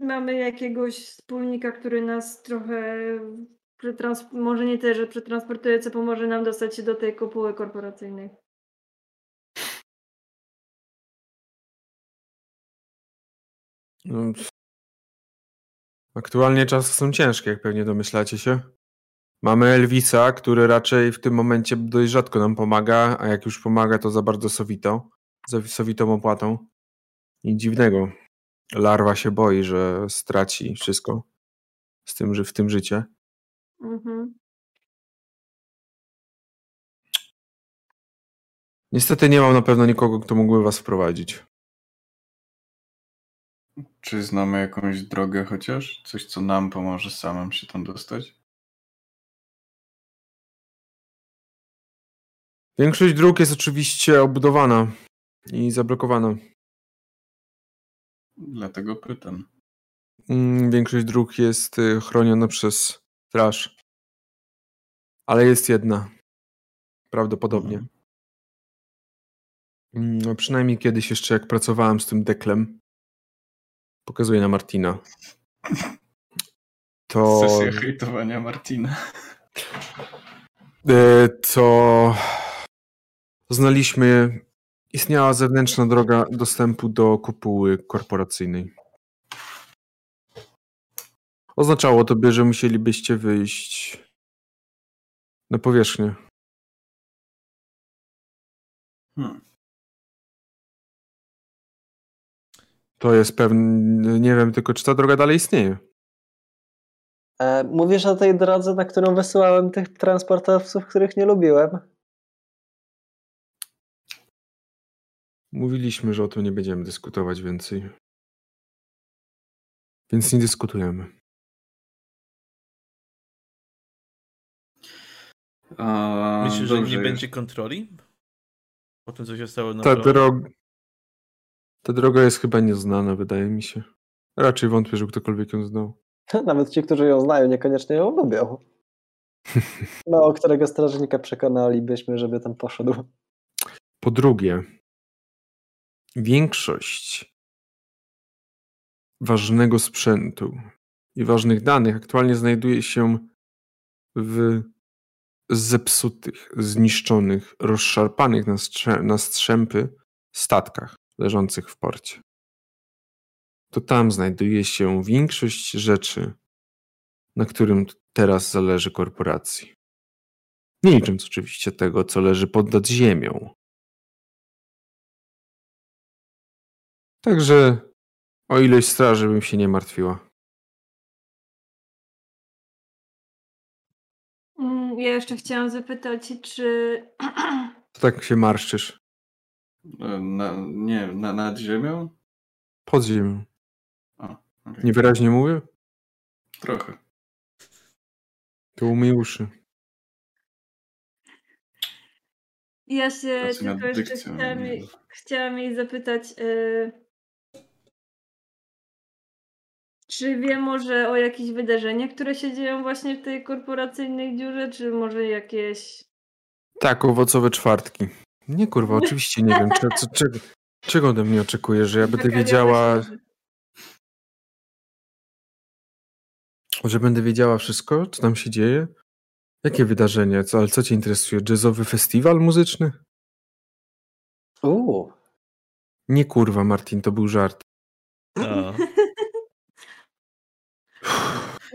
mamy jakiegoś wspólnika, który nas trochę może nie tyle, że przetransportuje, co pomoże nam dostać się do tej kopuły korporacyjnej. No. Aktualnie czasy są ciężkie, jak pewnie domyślacie się. Mamy Elvisa, który raczej w tym momencie dość rzadko nam pomaga, a jak już pomaga, to za bardzo sowito, za sowitą opłatą. Nic dziwnego. Larwa się boi, że straci wszystko z tym, że w tym życie. Mhm. Niestety nie mam na pewno nikogo, kto mógłby was wprowadzić. Czy znamy jakąś drogę chociaż? Coś, co nam pomoże samym się tam dostać? Większość dróg jest oczywiście obudowana i zablokowana. Dlatego pytam. Mm, Większość dróg jest y, chroniona przez straż. Ale jest jedna. Prawdopodobnie. Mhm. Mm, No, przynajmniej kiedyś jeszcze jak pracowałem z tym deklem. Pokazuję na Martina. To, Sesja hejtowania Martina. y, to znaliśmy. Istniała zewnętrzna droga dostępu do kopuły korporacyjnej. Oznaczało to by, że musielibyście wyjść na powierzchnię. Hmm. To jest pewne. Nie wiem tylko, czy ta droga dalej istnieje. E, mówisz o tej drodze, na którą wysyłałem tych transportowców, których nie lubiłem? Mówiliśmy, że o tym nie będziemy dyskutować więcej. Więc nie dyskutujemy. A, Myślisz, że nie będzie kontroli? Po tym, co się stało na Ta, drodze? drog... Ta droga jest chyba nieznana, wydaje mi się. Raczej wątpię, że ktokolwiek ją znał. Nawet ci, którzy ją znają, niekoniecznie ją lubią. Mało którego strażnika przekonalibyśmy, żeby tam poszedł. Po drugie, większość ważnego sprzętu i ważnych danych aktualnie znajduje się w zepsutych, zniszczonych, rozszarpanych na, strzępy statkach leżących w porcie. To tam znajduje się większość rzeczy, na którym teraz zależy korporacji. Nie licząc oczywiście tego, co leży pod ziemią. Także o ilość straży bym się nie martwiła. Mm, ja jeszcze chciałam zapytać, czy To tak się marszczysz. E, Na, nie, na, nad ziemią? Pod ziemią. okej. Niewyraźnie mówię? Trochę. To umyj uszy. ja się tylko jeszcze chciałam, jej- chciałam jej zapytać, y, czy wie może o jakichś wydarzeniach, które się dzieją właśnie w tej korporacyjnej dziurze, czy może jakieś... Tak, owocowe czwartki. Nie kurwa, oczywiście nie wiem. Cze, co, czego, czego ode mnie oczekujesz, że ja będę wiedziała, że będę wiedziała wszystko, co tam się dzieje? Jakie wydarzenie? Co, ale co cię interesuje? Jazzowy festiwal muzyczny? Uuu, Nie kurwa, Martin, to był żart. O,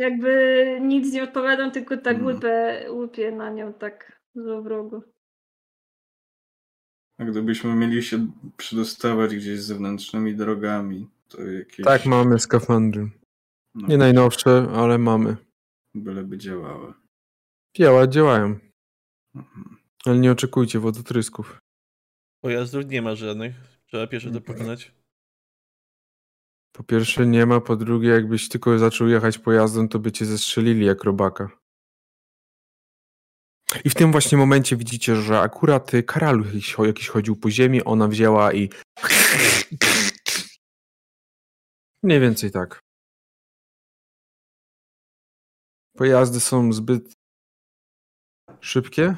Jakby nic nie odpowiadam, tylko tak Mm. łypę, łypię na nią tak złowrogo. A gdybyśmy mieli się przedostawać gdzieś zewnętrznymi drogami, to jakieś... Tak, mamy skafandry. no, Nie najnowsze, ale mamy. Byleby działały. Działa, działają. Mhm. Ale nie oczekujcie wodotrysków. pojazdów nie ma żadnych. Trzeba pieszo to pokonać. Po pierwsze nie ma, po drugie jakbyś tylko zaczął jechać pojazdem, to by cię zestrzelili jak robaka. I w tym właśnie momencie widzicie, że akurat y, Karalu jakiś, chodził po ziemi, ona wzięła i... Mniej więcej tak. Pojazdy są zbyt szybkie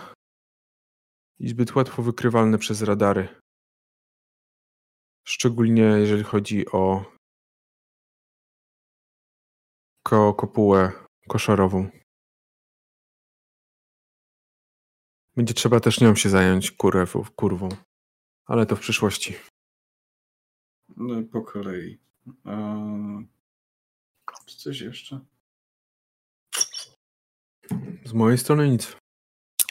i zbyt łatwo wykrywalne przez radary. Szczególnie jeżeli chodzi o ko kopułę koszarową. Będzie trzeba też nią się zająć kurewą, kurwą. Ale to w przyszłości. No, po kolei. Czy coś jeszcze? Z mojej strony nic.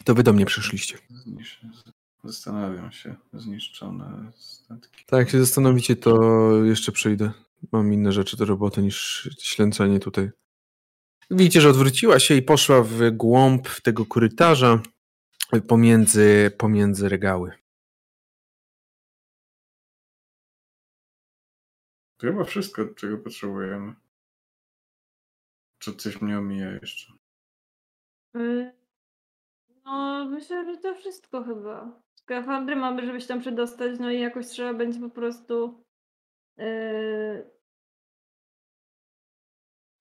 To wy do mnie przyszliście. Zastanawiam się. Zniszczone statki. Tak, jak się zastanowicie, to jeszcze przyjdę. Mam inne rzeczy do roboty niż ślęcenie tutaj. Widzicie, że odwróciła się i poszła w głąb tego korytarza pomiędzy, pomiędzy regały. To chyba wszystko, czego potrzebujemy. Czy coś mnie omija jeszcze? Y, No, myślę, że to wszystko chyba. Skafandry mamy, żeby się tam przedostać, no i jakoś trzeba będzie po prostu yy,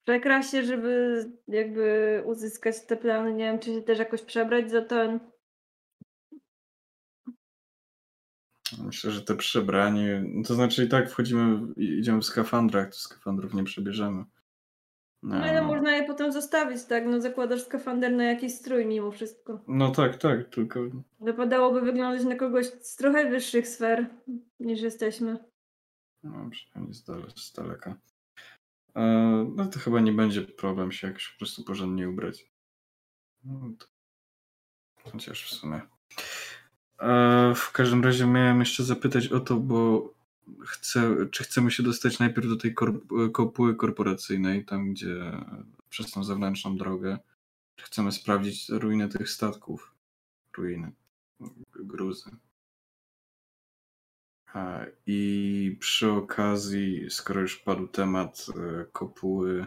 przekraść się, żeby jakby uzyskać te plany. Nie wiem, czy się też jakoś przebrać za ten. Myślę, że to przebranie. To znaczy i tak wchodzimy, idziemy w skafandrach, to skafandrów nie przebierzemy. No ale można je potem zostawić, tak? No zakładasz skafander na jakiś strój mimo wszystko. No tak, tak, tylko Wypadałoby wyglądać na kogoś z trochę wyższych sfer niż jesteśmy. No, przynajmniej z, z daleka. E, no to chyba nie będzie problem się jakoś po prostu porządnie ubrać. No, to... Chociaż w sumie. E, w każdym razie miałem jeszcze zapytać o to, bo chcę, czy chcemy się dostać najpierw do tej kopuły korporacyjnej, tam gdzie przez tą zewnętrzną drogę. Czy chcemy sprawdzić ruiny tych statków? Ruiny, gruzy. I przy okazji, skoro już padł temat e, kopuły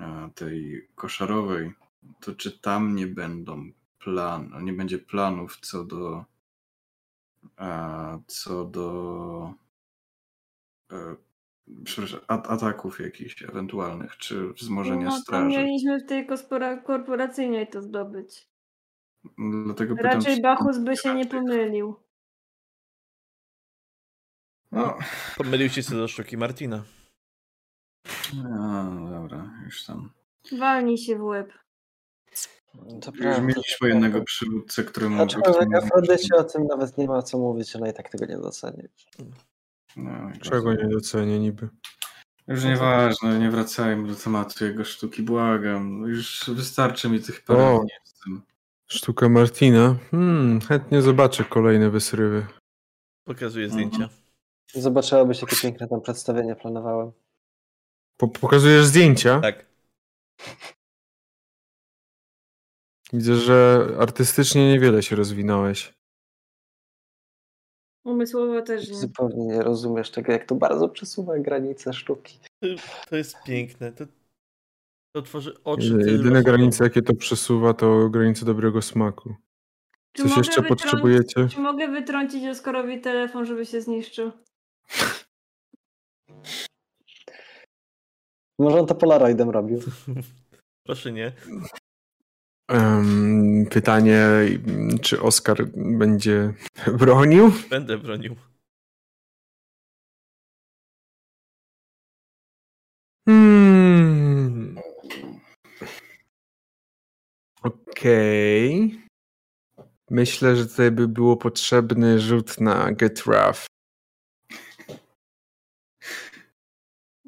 e, tej koszarowej, to czy tam nie będą plan, nie będzie planów co do co do e, ataków jakichś ewentualnych, czy wzmożenia No, straży. mieliśmy w tej korporacyjnej to zdobyć. Dlatego pytam, Raczej czy- Bachus by się nie pomylił. No, Pomylił się co do sztuki Martina. no, dobra, już tam. Walnij się w łeb. To Już mieliśmy jednego przywódcę, któremu Aczkolwiek Afrodycie o tym nawet nie ma co mówić, ona i tak tego nie doceni. No, i Czego nie docenię niby? Już nieważne, nie wracajmy do tematu jego sztuki, błagam. Już wystarczy mi tych parę. Sztuka Martina. Hmm, chętnie zobaczę kolejne wysrywy. Pokazuje Mhm. Zobaczyłabyś, jakie piękne tam przedstawienie planowałem. Po pokazujesz zdjęcia? Tak. Widzę, że artystycznie niewiele się rozwinąłeś. Umysłowo też nie. Zupełnie nie rozumiesz tego, jak to bardzo przesuwa granice sztuki. To jest piękne. To, to tworzy oczy. Jedyne granice, jakie to przesuwa, to granice dobrego smaku. Czy Coś jeszcze potrzebujecie? Czy mogę wytrącić Oskarowi telefon, żeby się zniszczył? Może on to Polaroidem robił. Proszę nie. Em, pytanie, czy Oskar będzie bronił? Będę bronił. Hmm. Okej. Myślę, że tutaj by było potrzebny rzut na Get Rough.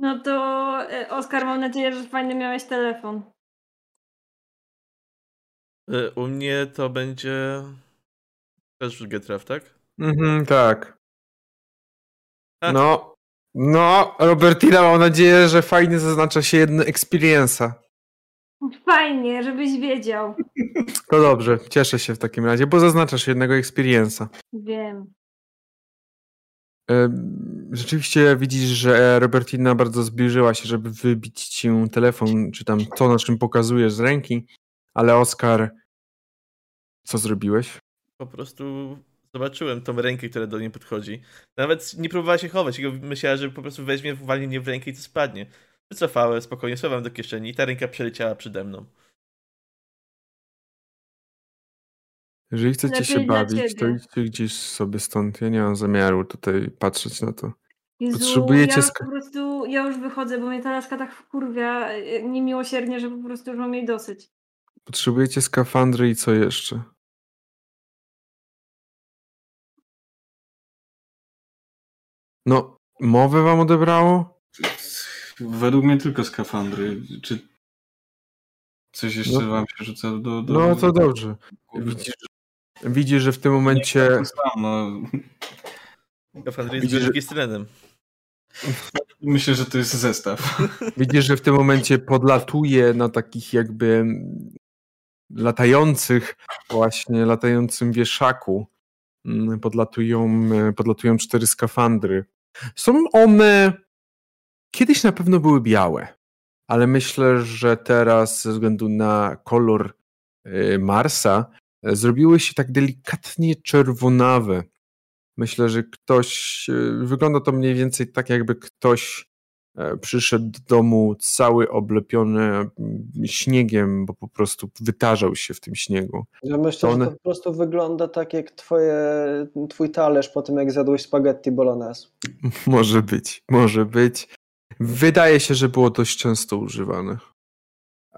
No to e, Oskar, mam nadzieję, że fajny miałeś telefon. Y, U mnie to będzie. Też Getraf, tak? Mhm, tak. A. No, no, Robertina, mam nadzieję, że fajnie zaznacza się jedno experience'a. Fajnie, żebyś wiedział. To dobrze, cieszę się w takim razie, bo zaznaczasz jednego experience'a. Wiem. Rzeczywiście widzisz, że Robertina bardzo zbliżyła się, żeby wybić ci telefon, czy tam to, na czym pokazujesz z ręki, ale Oskar, co zrobiłeś? Po prostu zobaczyłem tą rękę, która do niej podchodzi. Nawet nie próbowała się chować, myślała, że po prostu weźmie, walnie mnie w rękę i to spadnie. Wycofałem, spokojnie, schowałem do kieszeni i ta ręka przeleciała przede mną. Jeżeli chcecie Lepiej się bawić, to idźcie gdzieś sobie stąd. Ja nie mam zamiaru tutaj patrzeć na to. Jezu, Potrzebujecie ja już po prostu, ja już wychodzę, bo mnie ta laska tak wkurwia e, niemiłosiernie, że po prostu już mam jej dosyć. Potrzebujecie skafandry i co jeszcze? No, mowę wam odebrało? Według mnie tylko skafandry. Czy coś jeszcze No. wam się rzuca do... do No to dobrze. Widzisz, widzisz że w tym momencie sam, no. Skafandry jest Widzisz, że- stylenem. Myślę, że to jest zestaw. Widzisz, że w tym momencie podlatuje na takich jakby latających, właśnie latającym wieszaku. mm, Podlatują, e, podlatują cztery skafandry. Są one kiedyś na pewno były białe, ale myślę, że teraz ze względu na kolor e, Marsa zrobiły się tak delikatnie czerwonawe. Myślę, że ktoś, e, wygląda to mniej więcej tak, jakby ktoś e, przyszedł do domu cały oblepiony śniegiem, bo po prostu wytarzał się w tym śniegu. Ja myślę, To one- że to po prostu wygląda tak jak twoje, twój talerz po tym, jak zjadłeś spaghetti bolognese. Może być, może być. Wydaje się, że było dość często używane.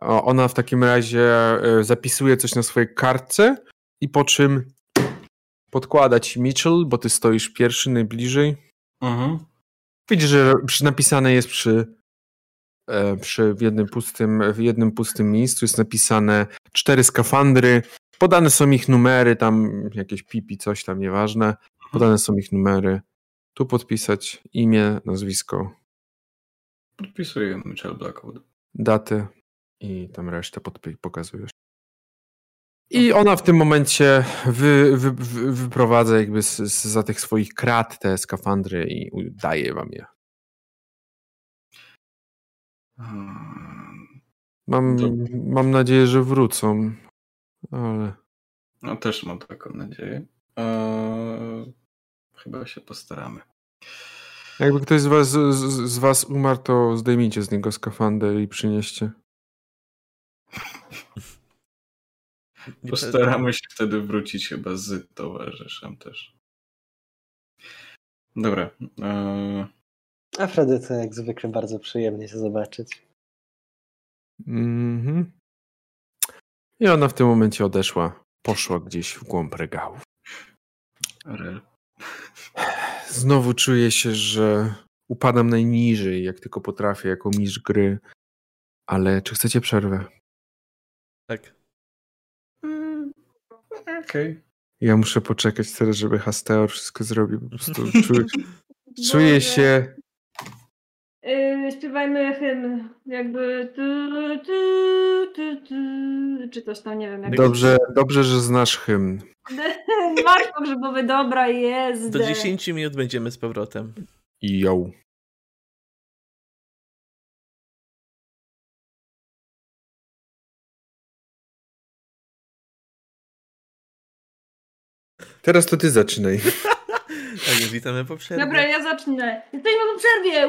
Ona w takim razie e, zapisuje coś na swojej kartce i po czym podkłada ci Mitchell, bo ty stoisz pierwszy, najbliżej. Mhm. Widzisz, że napisane jest przy, e, przy jednym pustym, w jednym pustym miejscu jest napisane cztery skafandry, podane są ich numery, tam jakieś pipi, coś tam, nieważne. Podane są ich numery. Tu podpisać imię, nazwisko, Podpisuję Mitchell Blackwood. datę i tam resztę pokazujesz. I ona w tym momencie wy, wy, wy, wyprowadza jakby z, z, za tych swoich krat te skafandry i daje wam je. Hmm. Mam, To- mam nadzieję, że wrócą, ale No też mam taką nadzieję. Eee, chyba się postaramy. jakby ktoś z was, z, z was umarł, to zdejmijcie z niego skafander i przynieście. Postaramy się wtedy wrócić chyba z towarzyszem też. Dobra. Eee, A Fredyce jak zwykle bardzo przyjemnie się zobaczyć. Mhm. I ona w tym momencie odeszła, poszła gdzieś w głąb regałów. Rel. Znowu czuję się, że upadam najniżej, jak tylko potrafię, jako mistrz gry. Ale czy chcecie przerwę? Tak. Mm, Okej. Ja muszę poczekać teraz, żeby Hasteo wszystko zrobił. Po prostu czuję, czuję się. Yy, śpiewajmy hymn, jakby tu, tu, tu, tu, czy coś tam, nie wiem. Jak Dobrze, dobrze, że znasz hymn. Marsz pogrzebowy, dobra, jest. Do 10 minut będziemy z powrotem. I Teraz to ty zaczynaj. Tak witamy po przerwie. Dobra, ja zacznę. Jesteśmy po przerwie!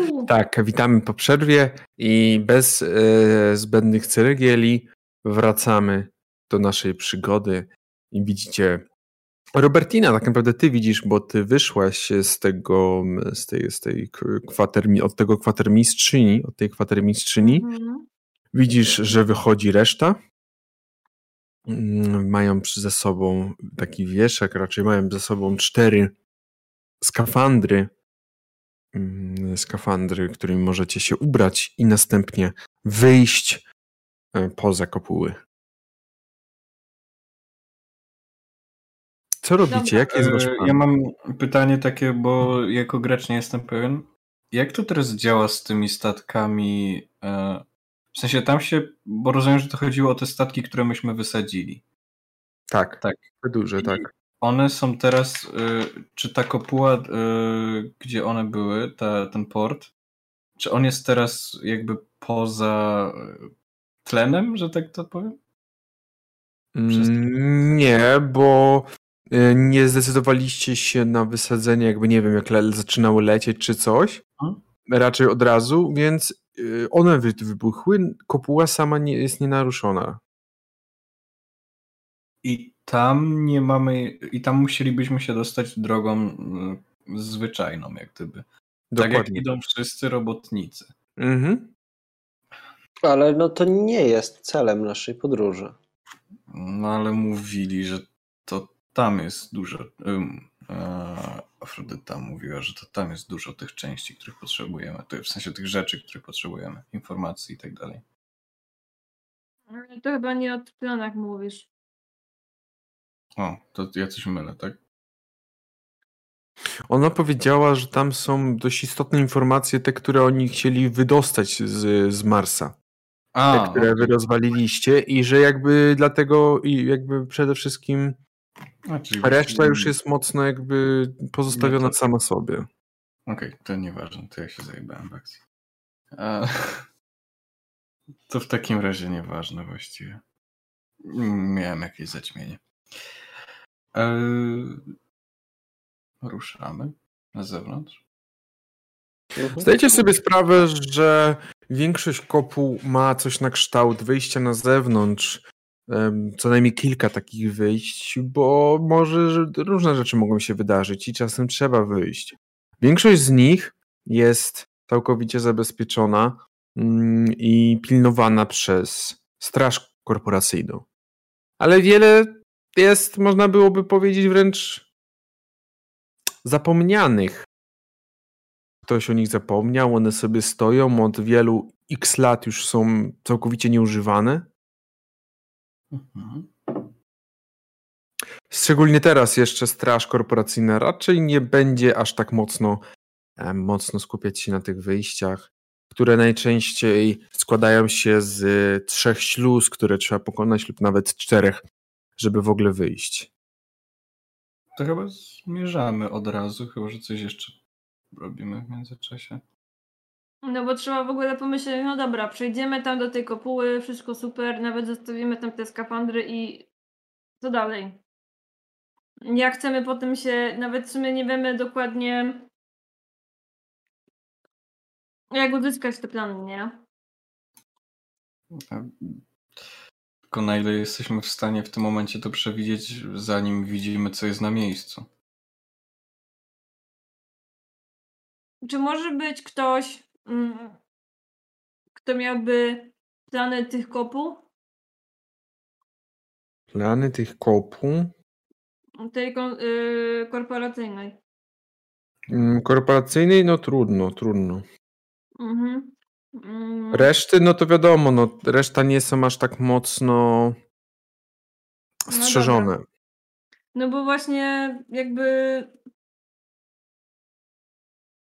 Uuu! Tak, witamy po przerwie i bez e, zbędnych ceregieli wracamy do naszej przygody i widzicie Robertina, tak naprawdę ty widzisz, bo ty wyszłaś z tego, z tej, z tej kwatermi, od tego kwatermistrzyni, od tej kwatermistrzyni. Mhm. Widzisz, że wychodzi reszta. Mm, Mają przy- ze sobą taki wieszak, raczej mają ze sobą cztery skafandry. Mm, Skafandry, którymi możecie się ubrać i następnie wyjść e, poza kopuły. Co robicie? Dobra. Jaki jest wasz E, plan? Ja mam pytanie takie, bo jako gracz nie jestem pewien. Jak to teraz działa z tymi statkami? W sensie tam się, bo rozumiem, że to chodziło o te statki, które myśmy wysadzili. Tak, tak. Duże, I tak. One są teraz, e, czy ta kopuła, e, gdzie one były, ta, ten port, czy on jest teraz jakby poza e, tlenem, że tak to powiem? Mm, Nie, bo y, nie zdecydowaliście się na wysadzenie, jakby nie wiem, jak le- zaczynały lecieć czy coś. Mhm. Raczej od razu, więc y, one wy- wybuchły. Kopuła sama nie jest nienaruszona. I tam nie mamy, i tam musielibyśmy się dostać drogą mm, zwyczajną, jak gdyby. Tak jak Dokładnie. idą wszyscy robotnicy. Mhm. Ale no to nie jest celem naszej podróży. No ale mówili, że to tam jest dużo. Um, Afrodyta mówiła, że to tam jest dużo tych części, których potrzebujemy. To w sensie tych rzeczy, których potrzebujemy, informacji i tak dalej. Ale To chyba nie o planach mówisz. O, to ja coś mylę, tak? Ona powiedziała, że tam są dość istotne informacje, te, które oni chcieli wydostać z, z Marsa. A, te, które wy rozwaliliście i że jakby dlatego i jakby przede wszystkim a, czyli reszta już jest mocno jakby pozostawiona to- sama sobie. Okej, to nieważne, to ja się zajebałem w akcji. A, to w takim razie nieważne właściwie. Miałem jakieś zaćmienie. E, ruszamy na zewnątrz. Mhm. Zdajcie sobie sprawę, że większość kopuł ma coś na kształt wyjścia na zewnątrz, co najmniej kilka takich wyjść, bo może że różne rzeczy mogą się wydarzyć i czasem trzeba wyjść. Większość z nich jest całkowicie zabezpieczona mm, i pilnowana przez straż korporacyjną. Ale wiele jest, można byłoby powiedzieć, wręcz zapomnianych ktoś o nich zapomniał, one sobie stoją od wielu x lat już są całkowicie nieużywane. Mhm. Szczególnie teraz jeszcze straż korporacyjna raczej nie będzie aż tak mocno, e, mocno skupiać się na tych wyjściach, które najczęściej składają się z trzech śluz, które trzeba pokonać lub nawet czterech, żeby w ogóle wyjść. To chyba zmierzamy od razu, chyba że coś jeszcze robimy w międzyczasie. No bo trzeba w ogóle pomyśleć, no dobra, przejdziemy tam do tej kopuły, wszystko super, nawet zostawimy tam te skafandry i co dalej? Jak chcemy potem się, nawet w sumie nie wiemy dokładnie jak uzyskać te plany, nie? Tylko na ile jesteśmy w stanie w tym momencie to przewidzieć, zanim widzimy, co jest na miejscu. Czy może być ktoś, kto miałby plany tych kopuł? Plany tych kopuł Tej y, korporacyjnej. mm, korporacyjnej, no trudno, trudno. Mhm. Mm, Reszty, no to wiadomo, no, reszta nie są aż tak mocno strzeżone. No bo właśnie jakby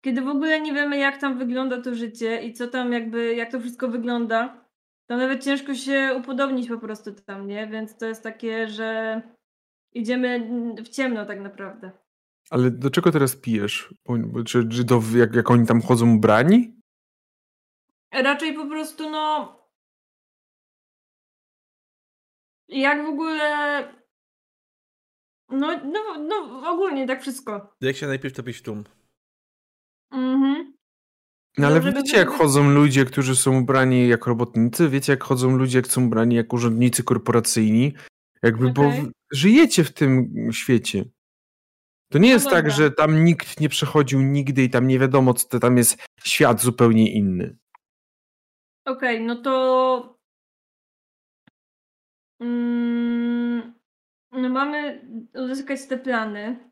kiedy w ogóle nie wiemy, jak tam wygląda to życie i co tam jakby, jak to wszystko wygląda, to nawet ciężko się upodobnić po prostu tam, nie? Więc to jest takie, że idziemy w ciemno tak naprawdę. Ale do czego teraz pijesz? Czy, czy do, jak, jak oni tam chodzą ubrani? Raczej po prostu, no. Jak w ogóle. No, no, no ogólnie tak wszystko. Jak się najpierw topić tłum? Mhm. No ale Dobrze by wiecie, jak było- chodzą ludzie, którzy są ubrani jak robotnicy? Wiecie, jak chodzą ludzie, jak są ubrani jak urzędnicy korporacyjni? Jakby, bo Okej. w- żyjecie w tym świecie. To nie No jest tak, że tam nikt nie przechodził nigdy i tam nie wiadomo, co to tam jest świat zupełnie inny. Okej, no to. Mm, no mamy uzyskać te plany.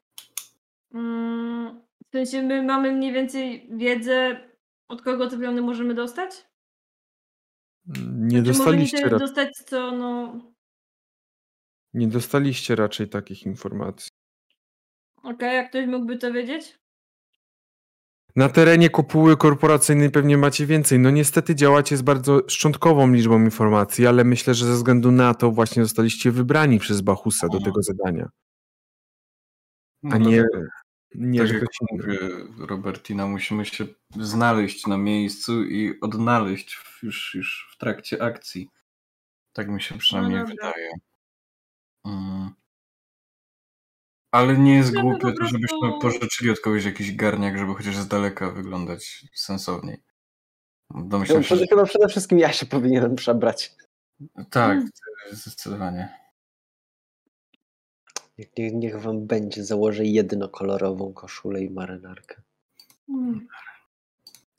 Mm, w sensie my mamy mniej więcej wiedzę, od kogo te plany możemy dostać? Nie może nie dostaliście, tyle ra- dostać, co no. nie dostaliście raczej takich informacji. Okej, jak ktoś mógłby to wiedzieć? Na terenie kopuły korporacyjnej pewnie macie więcej. No niestety działacie z bardzo szczątkową liczbą informacji, ale myślę, że ze względu na to właśnie zostaliście wybrani przez Bachusa do Aha. tego zadania, No a nie, dlatego, nie tak jak mówię, Robertina, musimy się znaleźć na miejscu i odnaleźć w, już, już w trakcie akcji. Tak mi się przynajmniej No wydaje. Mm. Ale nie jest No, no głupie to, żebyśmy pożyczyli od kogoś jakiś garniak, żeby chociaż z daleka wyglądać sensowniej. No, Domyślam się, przede- że... chyba przede wszystkim ja się powinienem przebrać. Tak, Mm. zdecydowanie. Niech, niech, wam będzie, założę jednokolorową koszulę i marynarkę. Mm.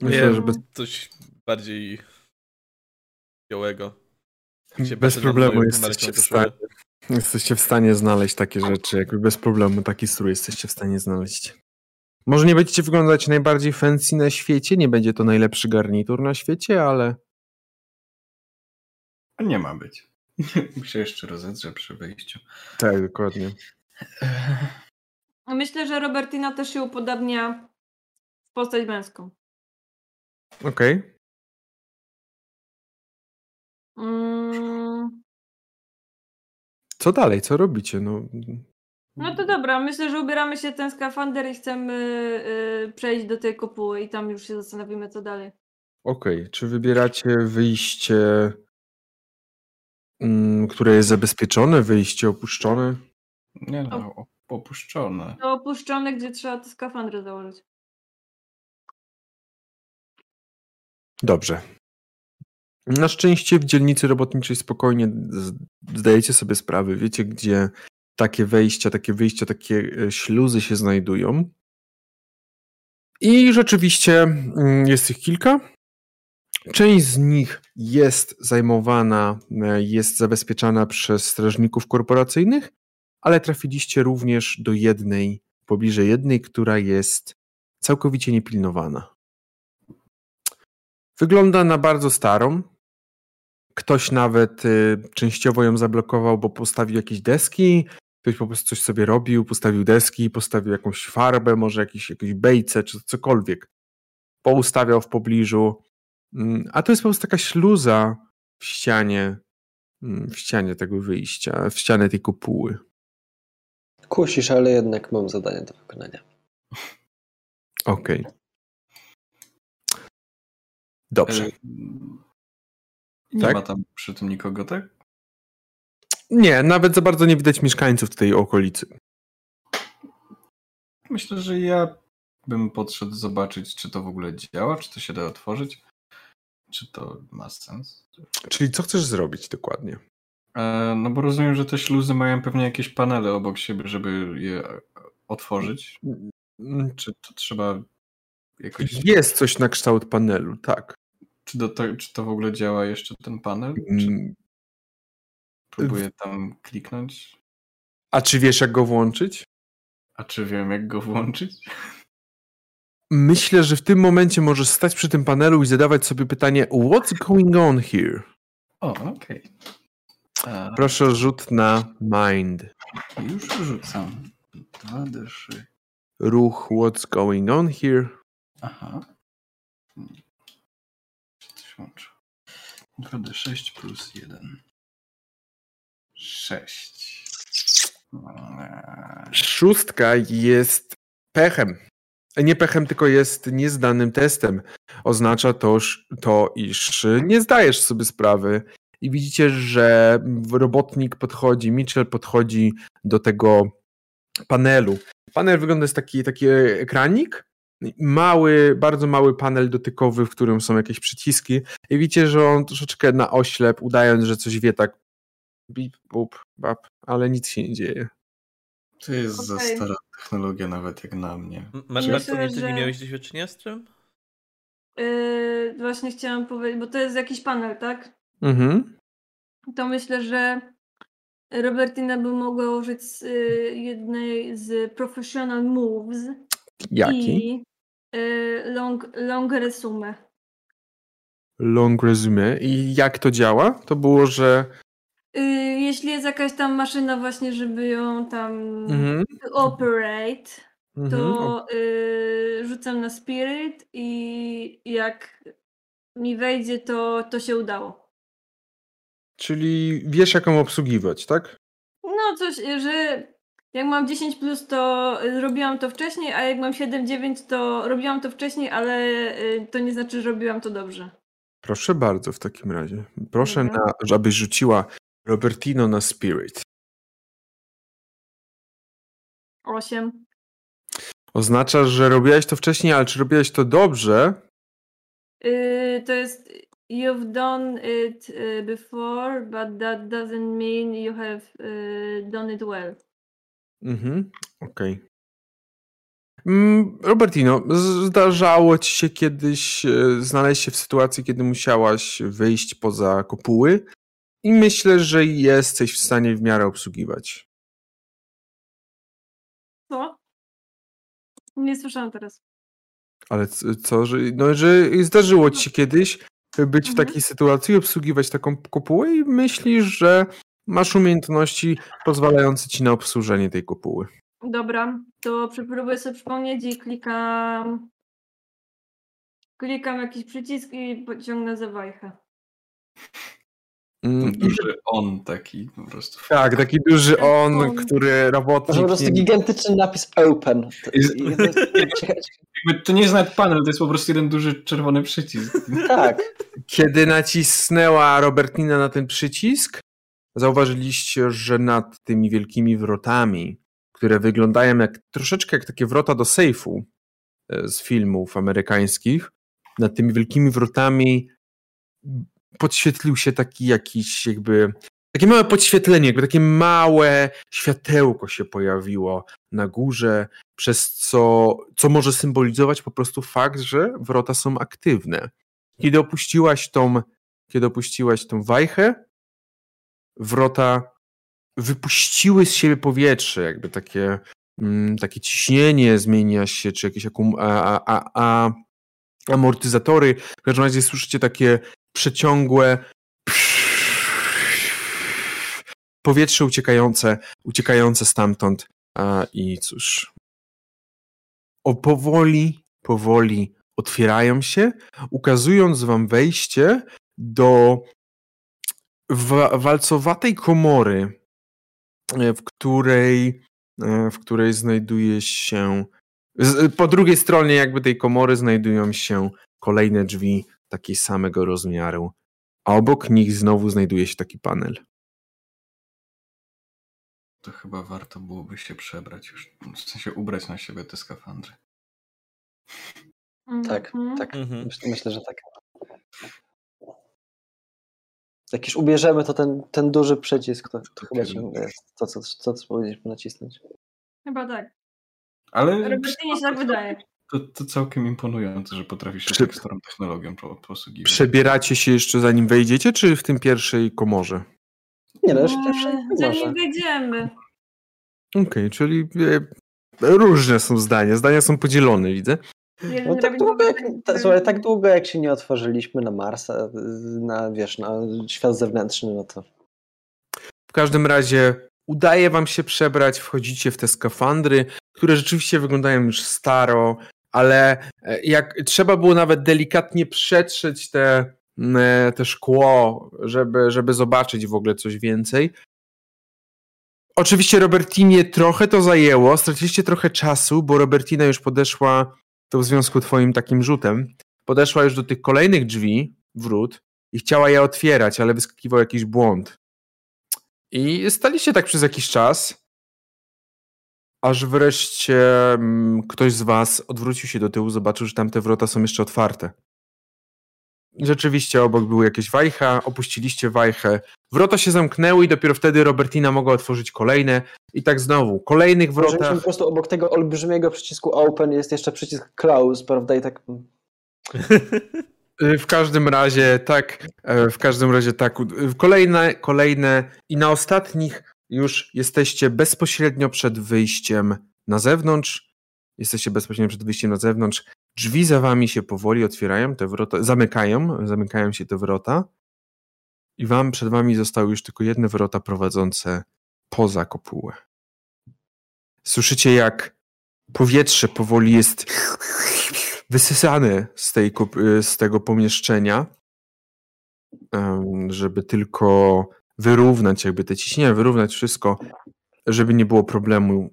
Myślę, Nie, że bez, coś bardziej białego. Bez problemu jesteście w, stanie, jesteście w stanie znaleźć takie rzeczy. Jakby bez problemu taki strój jesteście w stanie znaleźć. Może nie będziecie wyglądać najbardziej fancy na świecie, nie będzie to najlepszy garnitur na świecie, ale A nie ma być. Muszę jeszcze rozedrzeć przy wejściu. tak, dokładnie. Myślę, że Robertina też się upodabnia w postać męską. Okej. Mm, Co dalej? Co robicie? No, no to dobra, myślę, że ubieramy się w ten skafander i chcemy y, przejść do tej kopuły i tam już się zastanowimy, co dalej. Okej, czy wybieracie wyjście, które jest zabezpieczone, wyjście opuszczone? Nie no, op- opuszczone. To opuszczone, gdzie trzeba te skafandry założyć. Dobrze. Na szczęście w dzielnicy robotniczej spokojnie zdajecie sobie sprawę, wiecie gdzie takie wejścia, takie wyjścia, takie e, śluzy się znajdują. I rzeczywiście mm, jest ich kilka. Część z nich jest zajmowana, e, jest zabezpieczana przez strażników korporacyjnych, ale trafiliście również do jednej, pobliżej jednej, która jest całkowicie niepilnowana. Wygląda na bardzo starą. Ktoś nawet y, częściowo ją zablokował, bo postawił jakieś deski. Ktoś po prostu coś sobie robił, postawił deski, postawił jakąś farbę, może jakieś, jakieś bejce czy cokolwiek. Poustawiał w pobliżu. Mm, A to jest po prostu taka śluza w ścianie, mm, w ścianie tego wyjścia, w ścianie tej kopuły. Kusisz, ale jednak mam zadanie do wykonania. Okej. Dobrze. E, Nie Tak? ma tam przy tym nikogo, tak? Nie, nawet za bardzo nie widać mieszkańców tej okolicy. Myślę, że ja bym podszedł zobaczyć, czy to w ogóle działa, czy to się da otworzyć, czy to ma sens. Czyli co chcesz zrobić dokładnie? E, no bo rozumiem, że te śluzy mają pewnie jakieś panele obok siebie, żeby je otworzyć. Mm, Czy to trzeba jakoś... Jest coś na kształt panelu, tak. Czy, do to, czy to w ogóle działa jeszcze ten panel? Czy Mm, próbuję tam kliknąć? A czy wiesz, jak go włączyć? A czy wiem, jak go włączyć? Myślę, że w tym momencie możesz stać przy tym panelu i zadawać sobie pytanie What's going on here? O, okej. A, Proszę o rzut na mind. Już rzucam. 2D3. Ruch What's going on here? Aha. Co się łączy? 2d6 plus 1. 6. Szóstka jest pechem. Nie pechem, tylko jest niezdanym testem. Oznacza to, to, iż nie zdajesz sobie sprawy i widzicie, że robotnik podchodzi, Mitchell podchodzi do tego panelu. Panel wygląda jest taki, taki ekranik, mały, bardzo mały panel dotykowy, w którym są jakieś przyciski i widzicie, że on troszeczkę na oślep, udając, że coś wie tak bip, bup, bap, ale nic się nie dzieje. To jest okay. za stara technologia nawet jak na mnie. Masz Myślę, że... nie miałeś doświadczenia z tym? Yy, właśnie chciałam powiedzieć, bo to jest jakiś panel, tak? Mhm. To myślę, że Robertina by mogła użyć z, y, jednej z professional moves. Jaki? I y, long, long resume. Long resume. I jak to działa? To było, że jeśli jest jakaś tam maszyna właśnie, żeby ją tam mhm. operate, to mhm. y, rzucam na spirit i jak mi wejdzie, to, to się udało. Czyli wiesz, jak ją obsługiwać, tak? No coś, że jak mam 10 plus, to robiłam to wcześniej, a jak mam 7-9, to robiłam to wcześniej, ale y, to nie znaczy, że robiłam to dobrze. Proszę bardzo w takim razie. Proszę, mhm. na, żebyś rzuciła Robertino na Spirit. Osiem. Oznacza, że robiłaś to wcześniej, ale czy robiłaś to dobrze? Yy, to jest You've done it y, before, but that doesn't mean you have y, done it well. Mhm, okej. Okay. Mm, Robertino, zdarzało ci się kiedyś e, znaleźć się w sytuacji, kiedy musiałaś wyjść poza kopuły i myślę, że jesteś w stanie w miarę obsługiwać. Co? Nie słyszałam teraz. Ale co, że, no, że zdarzyło ci się kiedyś być w mhm. takiej sytuacji, obsługiwać taką kopułę i myślisz, że masz umiejętności pozwalające ci na obsłużenie tej kopuły. Dobra, to próbuję sobie przypomnieć i klikam. Klikam jakiś przycisk i pociągnę za wajchę. Mm, duży on taki po prostu. Tak, taki duży on, który robotnik... To po prostu gigantyczny napis open. To nie jest nawet panel, to jest po prostu jeden duży czerwony przycisk. Tak. Kiedy nacisnęła Robertina na ten przycisk, zauważyliście, że nad tymi wielkimi wrotami, które wyglądają jak troszeczkę jak takie wrota do sejfu e, z filmów amerykańskich, nad tymi wielkimi wrotami podświetlił się taki jakiś jakby takie małe podświetlenie, jakby takie małe światełko się pojawiło na górze, przez co, co może symbolizować po prostu fakt, że wrota są aktywne. Kiedy opuściłaś tą, kiedy opuściłaś tą wajchę, wrota wypuściły z siebie powietrze, jakby takie, mm, takie ciśnienie zmienia się, czy jakieś akum, a, a, a, amortyzatory. W każdym razie słyszycie takie przeciągłe powietrze uciekające, uciekające stamtąd. A, i cóż. O powoli, powoli otwierają się, ukazując wam wejście do wa walcowatej komory, e, w której, e, w której znajduje się po drugiej stronie jakby tej komory znajdują się kolejne drzwi takiej samego rozmiaru, a obok nich znowu znajduje się taki panel. To chyba warto byłoby się przebrać już, w sensie ubrać na siebie te skafandry. Tak, mhm. tak. Mhm. Myślę, myślę, że tak. Jak już ubierzemy, to ten, ten duży przycisk to, to chyba ciągle jest to, co, co, co powinniśmy nacisnąć. Chyba tak. Ale Robertynie się tak wydaje. To, to całkiem imponujące, że potrafisz się Prze... tak starą technologią posługiwać. Przebieracie się jeszcze zanim wejdziecie, czy w tym pierwszej komorze? Nie, no już w pierwszej komorze. Zanim wejdziemy. Okej, okay, czyli e, różne są zdania. Zdania są podzielone, widzę. No tak, długo jak, ta, słuchaj, tak długo jak się nie otworzyliśmy na Marsa, na, wiesz, na świat zewnętrzny, no to... W każdym razie udaje wam się przebrać, wchodzicie w te skafandry, które rzeczywiście wyglądają już staro, ale e, jak trzeba było nawet delikatnie przetrzeć te, e, te szkło, żeby, żeby zobaczyć w ogóle coś więcej. Oczywiście Robertinie trochę to zajęło, straciliście trochę czasu, bo Robertina już podeszła, to w związku twoim takim rzutem, podeszła już do tych kolejnych drzwi, wrót i chciała je otwierać, ale wyskakiwał jakiś błąd. I staliście tak przez jakiś czas, aż wreszcie mm, ktoś z was odwrócił się do tyłu, zobaczył, że tamte wrota są jeszcze otwarte. Rzeczywiście obok były jakieś wajcha, opuściliście wajchę, wrota się zamknęły i dopiero wtedy Robertina mogła otworzyć kolejne i tak znowu, kolejnych wrotach. po prostu obok tego olbrzymiego przycisku open jest jeszcze przycisk close, prawda? I tak W każdym razie tak, e, w każdym razie tak. Kolejne, kolejne i na ostatnich już jesteście bezpośrednio przed wyjściem na zewnątrz. Jesteście bezpośrednio przed wyjściem na zewnątrz. Drzwi za wami się powoli otwierają, te wrota, zamykają, zamykają się te wrota. I wam, przed wami zostały już tylko jedne wrota prowadzące poza kopułę. Słyszycie jak powietrze powoli jest wysysane z, tej, z tego pomieszczenia, żeby tylko wyrównać jakby te ciśnienia, wyrównać wszystko, żeby nie było problemu,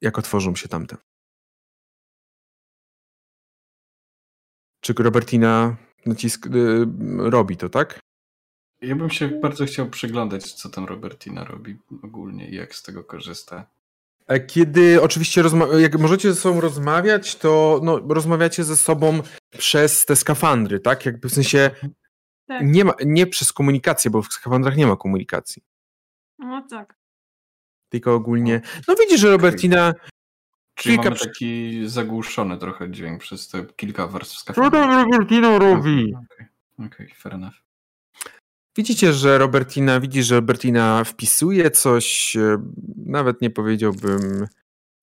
jak otworzą się tamte. Czy Robertina nacisk y, robi to, tak? Ja bym się bardzo chciał przyglądać, co tam Robertina robi ogólnie i jak z tego korzysta. E, Kiedy oczywiście, jak możecie ze sobą rozmawiać, to no, rozmawiacie ze sobą przez te skafandry, tak? Jakby w sensie Tak. nie, ma, nie przez komunikację, bo w skafandrach nie ma komunikacji. No tak. Tylko ogólnie. No widzisz, że Robertina. Czyli Kilka mamy taki zagłuszony trochę dźwięk przez te kilka warstw Co skafandra. tam Robertina robi? Okej, okay, fair enough. Widzicie, że Robertina, widzisz, że Robertina wpisuje coś, e, nawet nie powiedziałbym,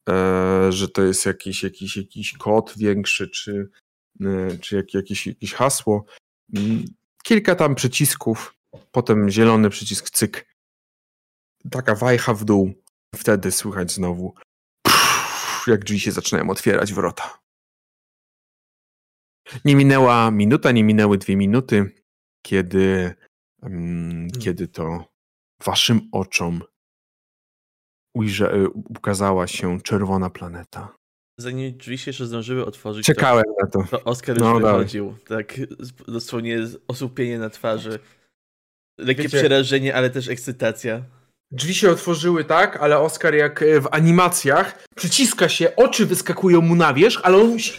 e, że to jest jakiś, jakiś, jakiś kod większy, czy, e, czy jak, jakieś, jakieś hasło. Kilka tam przycisków, potem zielony przycisk cyk. Taka wajcha w dół. Wtedy słychać znowu, jak drzwi się zaczynają otwierać wrota. Nie minęła minuta, nie minęły dwie minuty, kiedy, mm, kiedy to waszym oczom y, ukazała się czerwona planeta. Zanim drzwi się jeszcze zdążyły otworzyć, to, Czekałem na to. to Oskar już No, dawaj. wychodził. Tak z- dosłownie osłupienie na twarzy. Lekkie Wiecie- przerażenie, ale też ekscytacja. Drzwi się otworzyły tak, ale Oskar jak e, w animacjach przyciska się, oczy wyskakują mu na wierzch, ale on musi,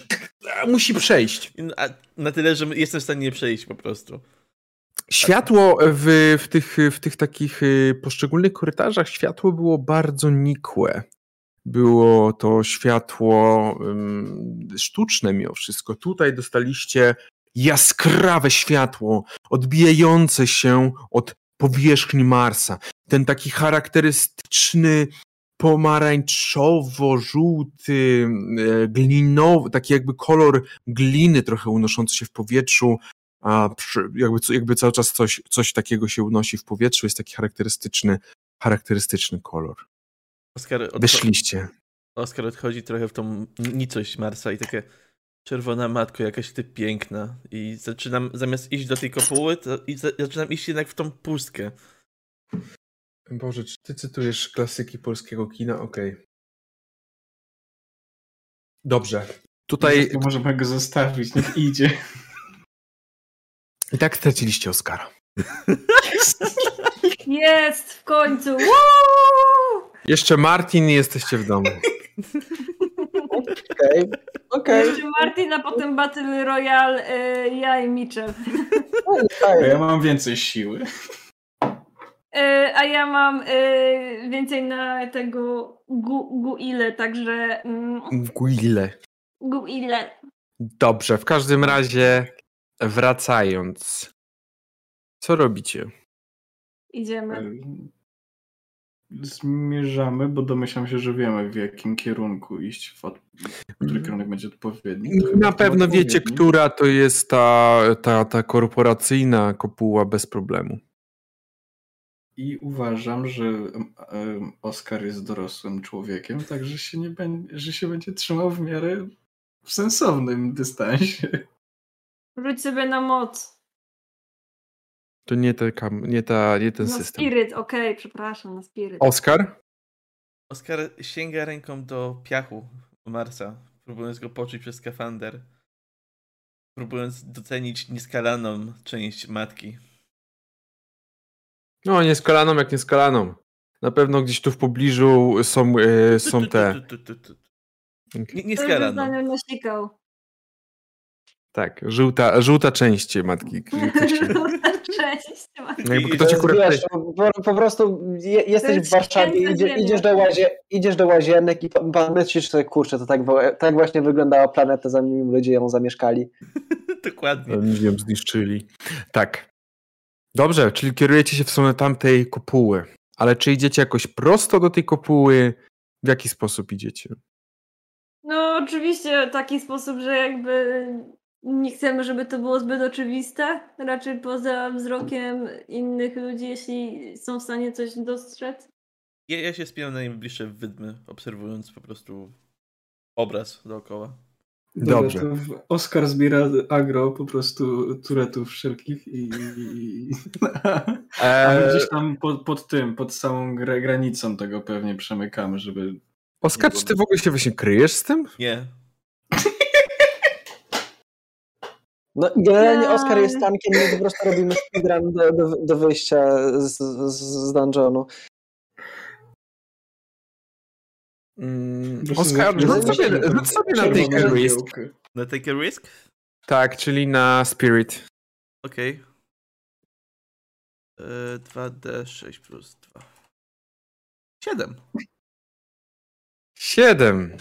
musi przejść. A na tyle, że jestem w stanie nie przejść po prostu. Światło w, w, tych, w tych takich y, poszczególnych korytarzach, światło było bardzo nikłe. Było to światło sztuczne mimo wszystko. Tutaj dostaliście jaskrawe światło, odbijające się od powierzchni Marsa. Ten taki charakterystyczny pomarańczowo-żółty, e, glinowy, taki jakby kolor gliny trochę unoszący się w powietrzu, a jakby, jakby cały czas coś, coś takiego się unosi w powietrzu, jest taki charakterystyczny, charakterystyczny kolor. Oskar, odcho- Wyszliście. Oskar odchodzi trochę w tą nicość Marsa i takie czerwona matko, jakaś ty piękna. I zaczynam, zamiast iść do tej kopuły, to i za, zaczynam iść jednak w tą pustkę. Boże, czy ty cytujesz klasyki polskiego kina? Okej. Dobrze. Tutaj To możemy go zostawić, niech idzie. i tak straciliście Oscara. Jest w końcu! Woo! Jeszcze Martin jesteście w domu. okej, okej. Jeszcze Martin, a potem Battle Royale, y, ja i Mitchell. Ja mam więcej siły. Y, a ja mam y, więcej na tego gu, Guile, także mm, Guile. Guile. Dobrze, w każdym razie wracając. Co robicie? Idziemy. Zmierzamy, bo domyślam się, że wiemy w jakim kierunku iść, w od... który kierunek będzie odpowiedni. To Na pewno wiecie, odpowiednim. która to jest ta, ta, ta korporacyjna kopuła bez problemu. I uważam, że Oskar jest dorosłym człowiekiem, także się nie będzie, że się będzie trzymał w miarę w sensownym dystansie. Rzuć sobie na moc. To nie, te kam- nie, ta, nie ten Na system. spirit, okej, przepraszam, na spirit. Oskar? Oskar sięga ręką do piachu Marsa, próbując go poczuć przez skafander. Próbując docenić nieskalaną część matki. No, nie skalaną jak nie skalaną. Na pewno gdzieś tu w pobliżu są, e, są te. To Nieskalaną. nasikał. Tak, żółta, żółta część matki. Cześć. No jakby I- ktoś To akurat wiesz, po, po prostu je, jesteś jest w Warszawie, idzie, idziesz, do łazie, idziesz do łazienek i myślisz sobie, kurczę, to tak, tak właśnie wyglądała planeta, zanim ludzie ją zamieszkali. Dokładnie. Oni ją zniszczyli. Tak. Dobrze, czyli kierujecie się w stronę tamtej kopuły. Ale czy idziecie jakoś prosto do tej kopuły? W jaki sposób idziecie? No oczywiście w taki sposób, że jakby nie chcemy, żeby to było zbyt oczywiste. Raczej poza wzrokiem innych ludzi, jeśli są w stanie coś dostrzec. Ja, ja się spinam na najbliższe wydmy, obserwując po prostu obraz dookoła. Dobra, Dobrze. to w- Oskar zbiera agro po prostu turetów wszelkich i... i- A my gdzieś tam pod, pod tym, pod samą gra- granicą tego pewnie przemykamy, żeby... Oskar, czy ty w ogóle się właśnie kryjesz z tym? Nie. No generalnie. Oskar jest tankiem, my po prostu robimy speedrun do, do, do wyjścia z, z, z dungeonu. Mm, Oskar, rzuć sobie, rzuć sobie na take a risk. Na take a risk? Tak, czyli na spirit. Okej. E, 2d6 plus 2. 7. Siedem.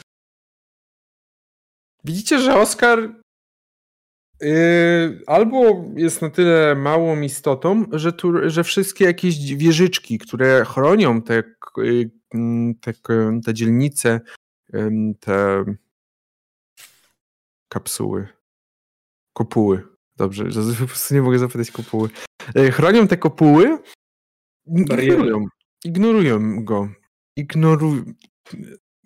Widzicie, że Oskar yy, albo jest na tyle małą istotą, że, tu, że wszystkie jakieś wieżyczki, które chronią te, yy, mm, te, te dzielnice, te kapsuły, kopuły. Dobrze, że po prostu nie mogę zapytać kopuły. Yy, Chronią te kopuły, ignorują, ignorują go. Ignorują.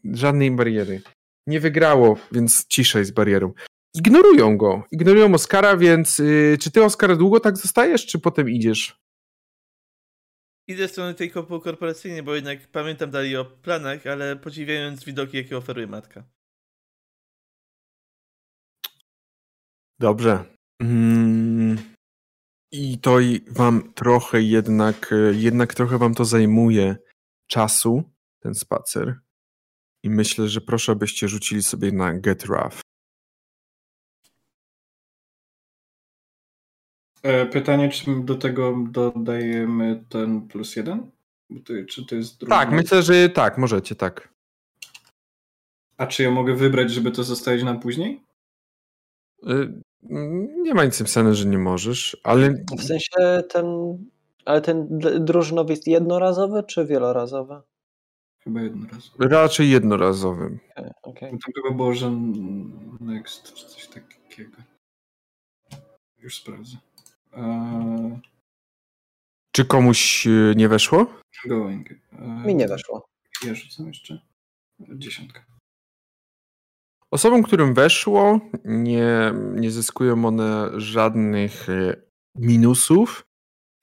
Żadnej bariery. Nie wygrało, więc ciszej z barierą. Ignorują go. Ignorują Oskara, więc yy, czy ty, Oskar, długo tak zostajesz, czy potem idziesz? Idę w stronę tej korporacyjnej, bo jednak pamiętam dalej o planach, ale podziwiając widoki, jakie oferuje matka. Dobrze. Mm. I to i wam trochę jednak, e, jednak trochę wam to zajmuje czasu, ten spacer. I myślę, że proszę, abyście rzucili sobie na Get Rough. Pytanie, czy do tego dodajemy ten plus jeden? Czy to jest drugi? Tak, myślę, że tak, możecie, tak. A czy ja mogę wybrać, żeby to zostawić na później? Mm, Nie ma nic napisane, że nie możesz, ale W sensie ten, ale ten drużynowy jest jednorazowy czy wielorazowy? Chyba jeden raz. raczej jednorazowym. Okej, okej. Bo Tam chyba było, że next czy coś takiego. Już sprawdzę. Eee, Czy komuś y, nie weszło? going. Eee, Mi nie weszło. Ja rzucam jeszcze. Dziesiątka. Osobom, którym weszło, nie, nie zyskują one żadnych y, minusów.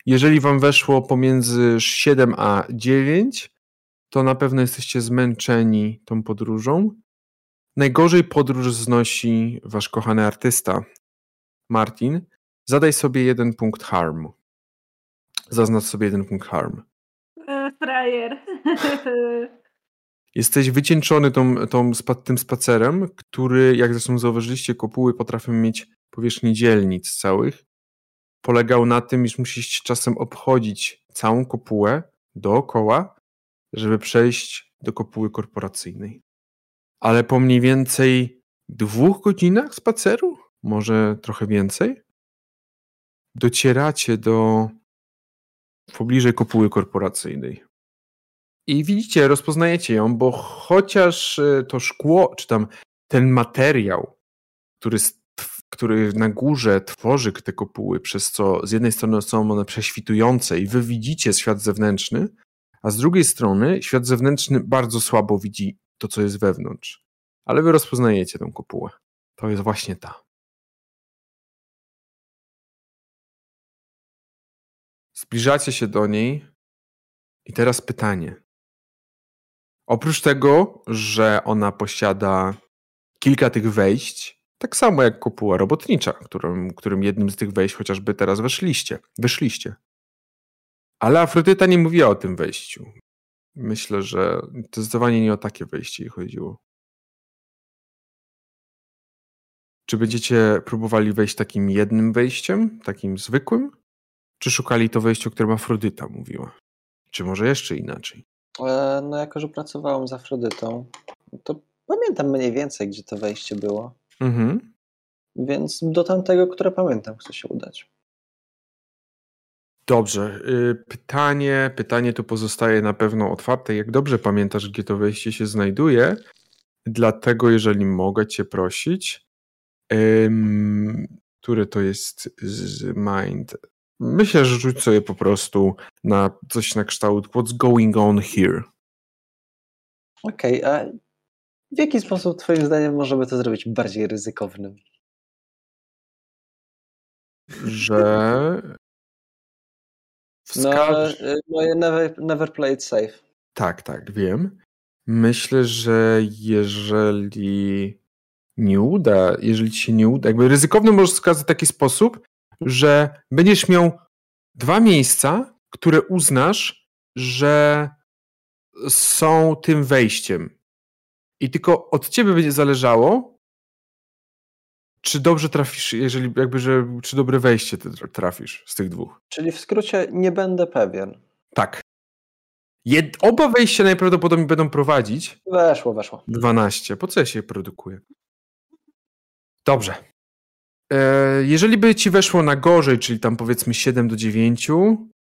Jeżeli wam weszło pomiędzy 7 a 9, to na pewno jesteście zmęczeni tą podróżą. Najgorzej podróż znosi wasz kochany artysta, Martin. Zadaj sobie jeden punkt harm. Zaznacz sobie jeden punkt harm. E, Frajer. Jesteś wycieńczony tą, tą, tym spacerem, który, jak zresztą zauważyliście, kopuły potrafią mieć powierzchnię dzielnic całych. Polegał na tym, iż musisz czasem obchodzić całą kopułę dookoła, żeby przejść do kopuły korporacyjnej. Ale po mniej więcej dwóch godzinach spaceru, może trochę więcej, docieracie do pobliżej kopuły korporacyjnej. I widzicie, rozpoznajecie ją, bo chociaż e, to szkło, czy tam ten materiał, który, który na górze tworzy te kopuły, przez co z jednej strony są one prześwitujące i wy widzicie świat zewnętrzny, a z drugiej strony świat zewnętrzny bardzo słabo widzi to, co jest wewnątrz. Ale wy rozpoznajecie tę kopułę. To jest właśnie ta. Zbliżacie się do niej i teraz pytanie. Oprócz tego, że ona posiada kilka tych wejść, tak samo jak kopuła robotnicza, którym, którym jednym z tych wejść chociażby teraz weszliście, wyszliście. Ale Afrodyta nie mówiła o tym wejściu. Myślę, że zdecydowanie nie o takie wejście jej chodziło. Czy będziecie próbowali wejść takim jednym wejściem, takim zwykłym? Czy szukali to wejście, o którym Afrodyta mówiła? Czy może jeszcze inaczej? E, No, jako że pracowałem z Afrodytą, to pamiętam mniej więcej, gdzie to wejście było. Mhm. Więc do tamtego, które pamiętam, chcę się udać. Dobrze. y, Pytanie, pytanie tu pozostaje na pewno otwarte. Jak dobrze pamiętasz, gdzie to wejście się znajduje? Dlatego, jeżeli mogę Cię prosić, ym, który to jest z mind? Myślę, że rzuć sobie po prostu na coś na kształt What's going on here? Okej, a w jaki sposób twoim zdaniem możemy to zrobić bardziej ryzykownym? Że No, wskaż... e, moje never, never play it safe. Tak, tak, wiem. Myślę, że jeżeli nie uda, jeżeli ci się nie uda, jakby ryzykowny możesz wskazać w taki sposób, że będziesz miał dwa miejsca, które uznasz, że są tym wejściem. I tylko od ciebie będzie zależało, czy dobrze trafisz, jeżeli jakby, że, czy dobre wejście ty trafisz z tych dwóch. Czyli w skrócie nie będę pewien. Tak. Jed, oba wejścia najprawdopodobniej będą prowadzić. Weszło, weszło. 12. Po co ja się produkuję? Dobrze. E, jeżeli by ci weszło na gorzej, czyli tam powiedzmy 7 do 9,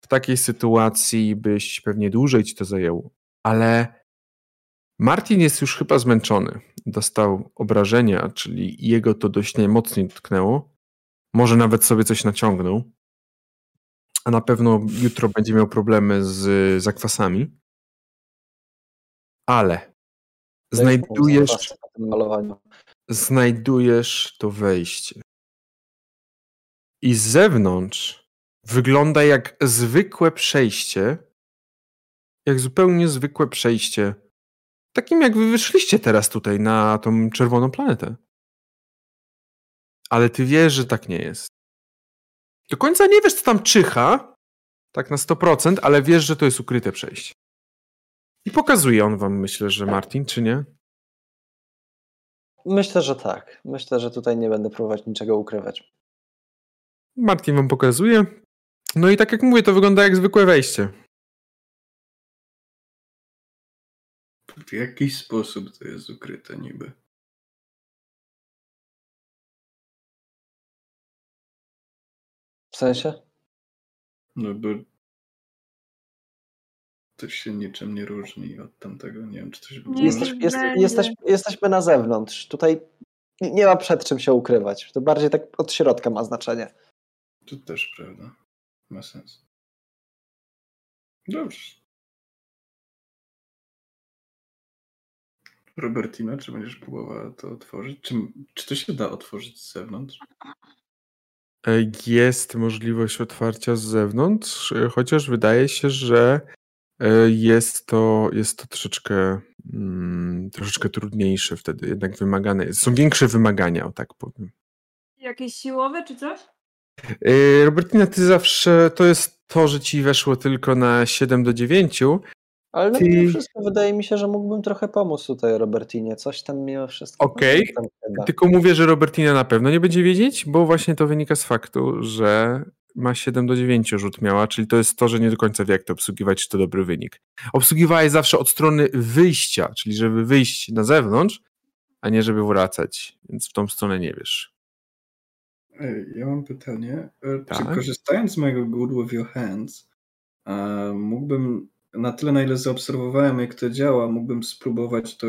w takiej sytuacji byś pewnie dłużej ci to zajęło. Ale Martin jest już chyba zmęczony. Dostał obrażenia, czyli jego to dość mocniej dotknęło. Może nawet sobie coś naciągnął. A na pewno jutro będzie miał problemy z zakwasami. Ale znajdujesz, znajdujesz to wejście. I z zewnątrz wygląda jak zwykłe przejście, jak zupełnie zwykłe przejście, takim jak wy wyszliście teraz tutaj na tą czerwoną planetę. Ale ty wiesz, że tak nie jest. Do końca nie wiesz, co tam czyha, tak na 100%, ale wiesz, że to jest ukryte przejście. I pokazuje on wam, myślę, że Martin, czy nie? Myślę, że tak. Myślę, że tutaj nie będę próbować niczego ukrywać. Martin wam pokazuje. No i tak jak mówię, to wygląda jak zwykłe wejście. W jakiś sposób to jest ukryte niby. W sensie? No bo to się niczym nie różni od tamtego. Nie wiem, czy coś Nie Jesteś, jest, będzie. jesteś, jesteśmy na zewnątrz. Tutaj nie ma przed czym się ukrywać. To bardziej tak od środka ma znaczenie. To też prawda. Ma sens. Dobrze. Robertina, czy będziesz próbowała to otworzyć? Czy, czy to się da otworzyć z zewnątrz? E, Jest możliwość otwarcia z zewnątrz, e, chociaż wydaje się, że e, jest to, jest to troszeczkę, mm, troszeczkę trudniejsze wtedy, jednak wymagane. Są większe wymagania, o tak powiem. Jakieś siłowe czy coś? E, Robertina, ty zawsze, to jest to, że ci weszło tylko na 7 do 9. Ale na Ty- mimo wszystko wydaje mi się, że mógłbym trochę pomóc tutaj Robertinie. Coś tam mimo wszystko. Okej. Chyba. Tylko mówię, że Robertina na pewno nie będzie wiedzieć, bo właśnie to wynika z faktu, że ma 7 do 9 rzut miała, czyli to jest to, że nie do końca wie, jak to obsługiwać, czy to dobry wynik. Obsługiwała je zawsze od strony wyjścia, czyli żeby wyjść na zewnątrz, a nie żeby wracać, więc w tą stronę nie wiesz. Ja mam pytanie. E, Czy Tak. korzystając z mojego Good with Your Hands, mógłbym na tyle, na ile zaobserwowałem, jak to działa, mógłbym spróbować to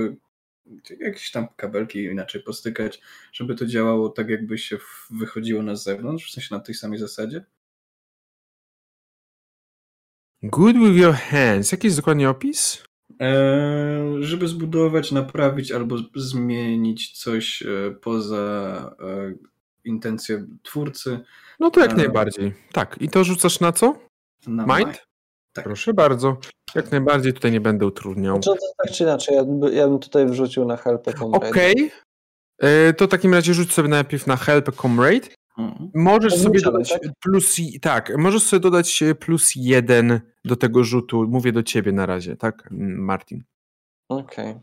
jakieś tam kabelki inaczej postykać, żeby to działało tak, jakby się wychodziło na zewnątrz, w sensie na tej samej zasadzie? Good with your hands. Jaki jest dokładnie opis? E, żeby zbudować, naprawić albo zmienić coś e, poza e, intencję twórcy No to jak E. najbardziej. Tak. I to rzucasz na co? na Mind? Tak. Proszę bardzo. Jak najbardziej tutaj nie będę utrudniał. Znaczy, to tak czy inaczej, ja, by- ja bym tutaj wrzucił na helpę Comrade. Okej. E, To w takim razie rzuć sobie najpierw na help comrade. Mhm. Możesz sobie dodać tak? plus i- tak, możesz sobie dodać e, plus jeden do tego rzutu. Mówię do ciebie na razie, tak, mm, Martin. Okej.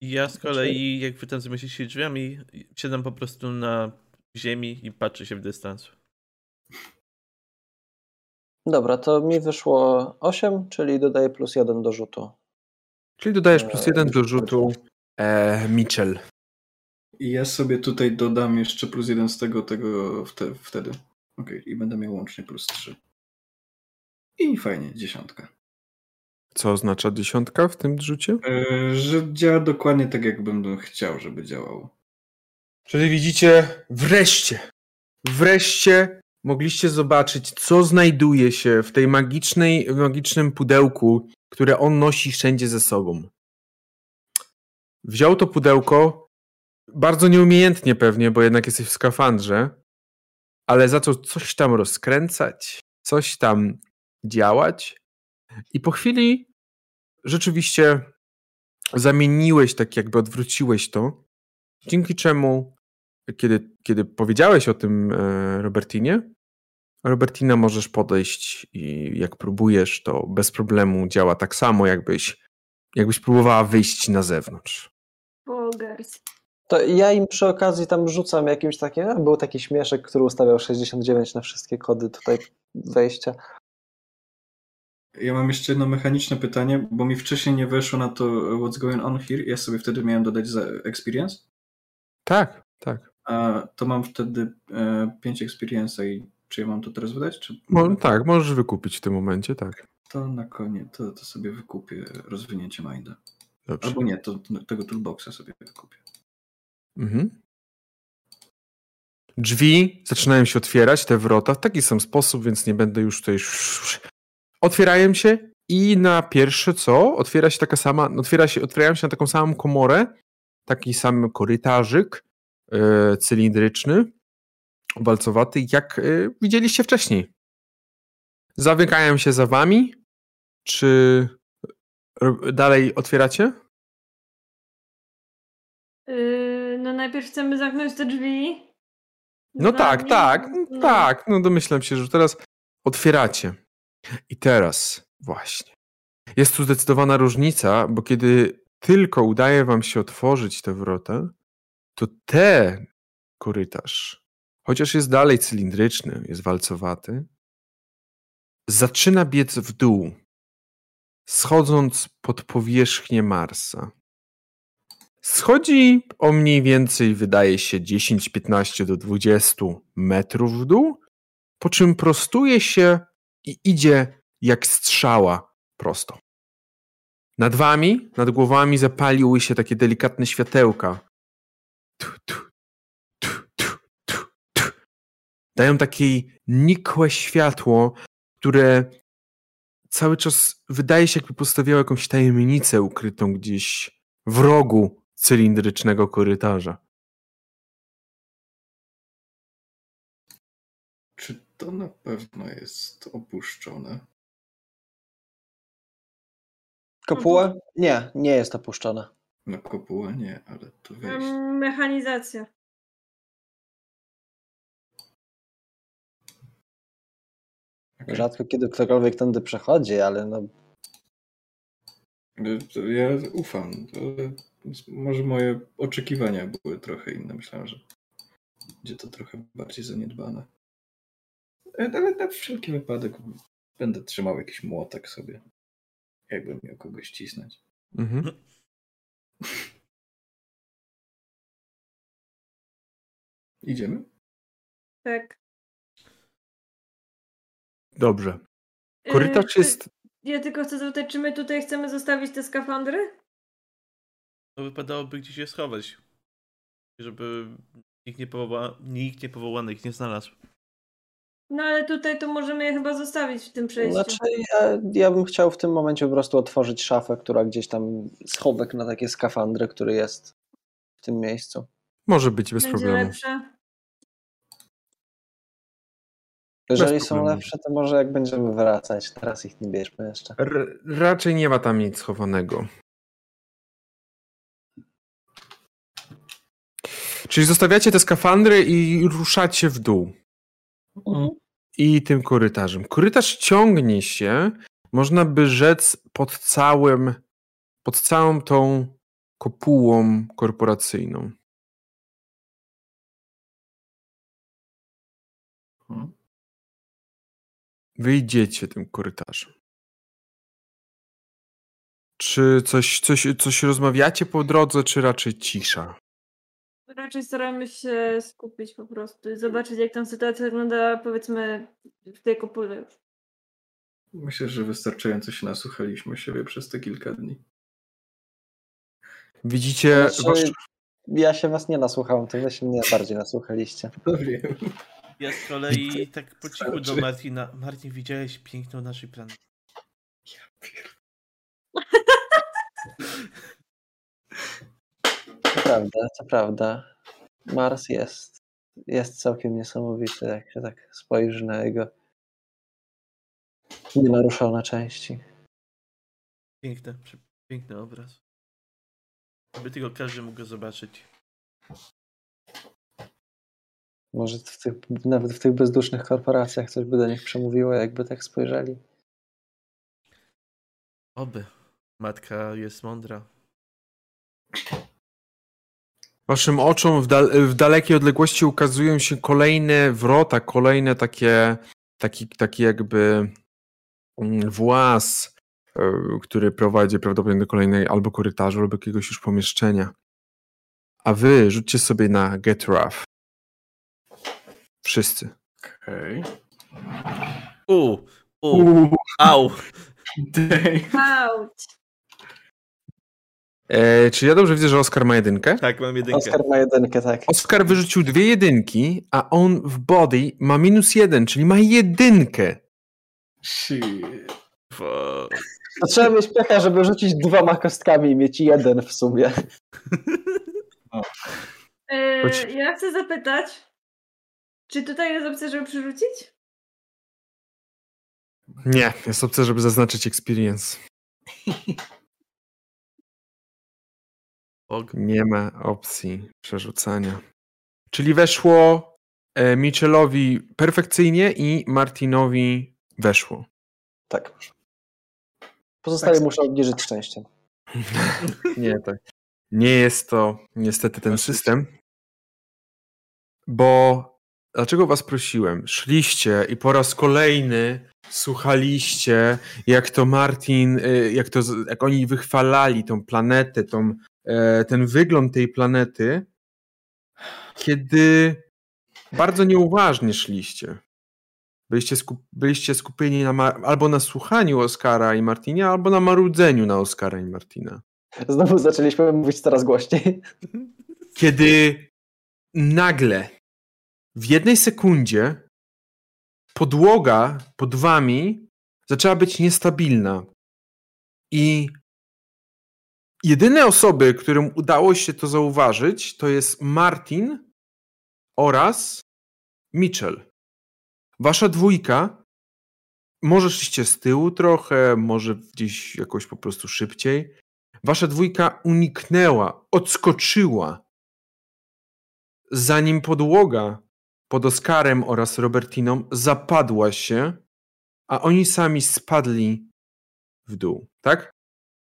Ja z kolei, jak wy tam się drzwiami, siadam po prostu na ziemi i patrzę się w dystans. Dobra, to mi wyszło 8, czyli dodaję plus 1 do rzutu. Czyli dodajesz plus E, jeden do rzutu e, Mitchell. I ja sobie tutaj dodam jeszcze plus jeden z tego, tego wte, wtedy. Okej, i będę miał łącznie plus trzy. I fajnie, dziesiątka. Co oznacza dziesiątka w tym rzucie? E, że działa dokładnie tak, jakbym chciał, żeby działało. Czyli widzicie, wreszcie, wreszcie mogliście zobaczyć, co znajduje się w tej magicznej, magicznym pudełku, które on nosi wszędzie ze sobą. Wziął to pudełko, bardzo nieumiejętnie pewnie, bo jednak jesteś w skafandrze, ale zaczął coś tam rozkręcać, coś tam działać i po chwili rzeczywiście zamieniłeś, tak jakby odwróciłeś to, dzięki czemu, kiedy, kiedy powiedziałeś o tym e, Robertinie, Robertina możesz podejść i jak próbujesz, to bez problemu działa tak samo, jakbyś, jakbyś próbowała wyjść na zewnątrz. Bogers. To ja im przy okazji tam rzucam jakimś takim, a, był taki śmieszek, który ustawiał 69 na wszystkie kody tutaj wejścia. Ja mam jeszcze jedno mechaniczne pytanie, bo mi wcześniej nie weszło na to what's going on here. Ja sobie wtedy miałem dodać za experience, Tak, tak. a to mam wtedy e, 5 experience'a i czy ja mam to teraz wydać? Czy... Mo, tak, możesz wykupić w tym momencie, tak. To na koniec, to, to sobie wykupię rozwinięcie minda. Dobrze. Albo nie, to, to tego toolboxa sobie wykupię. Mhm. Drzwi zaczynają się otwierać, te wrota, w taki sam sposób, więc nie będę już tutaj. Otwierają się i na pierwsze co? Otwiera się taka sama, otwiera się, otwierają się na taką samą komorę, taki sam korytarzyk e, cylindryczny, walcowaty, jak e, widzieliście wcześniej. Zamykają się za wami, czy ro- dalej otwieracie? Yy, no najpierw chcemy zamknąć te drzwi. No tak, tak, No. tak. No domyślam się, że teraz otwieracie. I teraz właśnie. Jest tu zdecydowana różnica, bo kiedy tylko udaje wam się otworzyć te wrota, to ten korytarz, chociaż jest dalej cylindryczny, jest walcowaty, zaczyna biec w dół, schodząc pod powierzchnię Marsa. Schodzi o mniej więcej, wydaje się, 10-15 do 20 metrów w dół, po czym prostuje się i idzie jak strzała prosto. Nad wami, nad głowami zapaliły się takie delikatne światełka. Tu, tu, tu. Dają takie nikłe światło, które cały czas wydaje się, jakby postawiało jakąś tajemnicę ukrytą gdzieś w rogu cylindrycznego korytarza. Czy to na pewno jest opuszczone? Kopułę? Nie, nie jest opuszczona. Na kopułę nie, ale to wejść. Em, Mechanizacja. Okej. Rzadko kiedy ktokolwiek tędy przechodzi, ale no, Y, to Ja ufam. ale może moje oczekiwania były trochę inne. Myślałem, że będzie to trochę bardziej zaniedbane. E, Ale na wszelki wypadek będę trzymał jakiś młotek sobie. Jakbym miał kogoś cisnąć. Mhm. Idziemy? Tak. Dobrze. Korytarz Yy, jest. Ja tylko chcę zapytać, czy my tutaj chcemy zostawić te skafandry? To wypadałoby gdzieś je schować. Żeby nikt, niepowoła... nikt ich nie znalazł. No ale tutaj to możemy je chyba zostawić w tym przejściu. Znaczy, ja, ja bym chciał w tym momencie po prostu otworzyć szafę, która gdzieś tam, schowek na takie skafandry, który jest w tym miejscu. Może być bez Będzie problemu. lepsze. Jeżeli Bez są problemu. lepsze, to może jak będziemy wracać. Teraz ich nie bierzmy jeszcze. R- raczej nie ma tam nic schowanego. Czyli zostawiacie te skafandry i ruszacie w dół. Mhm. I tym korytarzem. Korytarz ciągnie się, można by rzec, pod całym, pod całą tą kopułą korporacyjną. Mhm. Wyjdziecie tym korytarzem. Czy coś, coś, coś rozmawiacie po drodze, czy raczej cisza? Raczej staramy się skupić po prostu i zobaczyć, jak tam sytuacja wygląda, powiedzmy, w tej kopule już. Myślę, że wystarczająco się nasłuchaliśmy siebie przez te kilka dni. Widzicie, Znaczy, wasz, Ja się was nie nasłuchałem, to wy się mnie bardziej nasłuchaliście. No wiem. Ja z kolei tak po cichu do Martina. Martin, widziałeś piękną naszej planety. To prawda, to prawda. Mars jest, jest całkiem niesamowity, jak się tak spojrzy na jego nienaruszone części. Piękny, piękny obraz. Aby tylko każdy mógł go zobaczyć. Może w tych, nawet w tych bezdusznych korporacjach coś by do nich przemówiło, jakby tak spojrzeli. Oby. Matka jest mądra. Waszym oczom w, dal, w dalekiej odległości ukazują się kolejne wrota, kolejne takie, taki, taki jakby mm, włas, e, który prowadzi prawdopodobnie do kolejnej albo korytarzu, albo jakiegoś już pomieszczenia. A wy rzućcie sobie na Get Rough. Wszyscy. Okej. U, u, au. Dej. E, czy ja dobrze widzę, że Oskar ma jedynkę? Tak, mam jedynkę. Oskar ma jedynkę, tak. Oskar wyrzucił dwie jedynki, a on w body ma minus jeden, czyli ma jedynkę. Shit. To trzeba mieć pecha, żeby rzucić dwoma kostkami i mieć jeden w sumie. Chodź. ja chcę zapytać, czy tutaj jest opcja, żeby przerzucić? Nie, jest opcja, żeby zaznaczyć experience. Bog. Nie ma opcji przerzucania. Czyli weszło e, Michelowi perfekcyjnie i Martinowi weszło. Tak. Pozostali Tak. muszą obniżyć szczęściem. Nie, tak. Nie jest to niestety ten system. Bo dlaczego was prosiłem? Szliście i po raz kolejny słuchaliście, jak to Martin, y, jak, to, jak oni wychwalali tą planetę, tą, ten wygląd tej planety, kiedy bardzo nieuważnie szliście. Byliście, skup, byliście skupieni na, albo na słuchaniu Oskara i Martinia, albo na marudzeniu na Oskara i Martina. Znowu zaczęliśmy mówić coraz głośniej. kiedy nagle w jednej sekundzie podłoga pod wami zaczęła być niestabilna. I jedyne osoby, którym udało się to zauważyć, to jest Martin oraz Mitchell. Wasza dwójka, może szliście z tyłu trochę, może gdzieś jakoś po prostu szybciej. Wasza dwójka uniknęła, odskoczyła zanim podłoga pod Oskarem oraz Robertiną zapadła się, a oni sami spadli w dół, tak?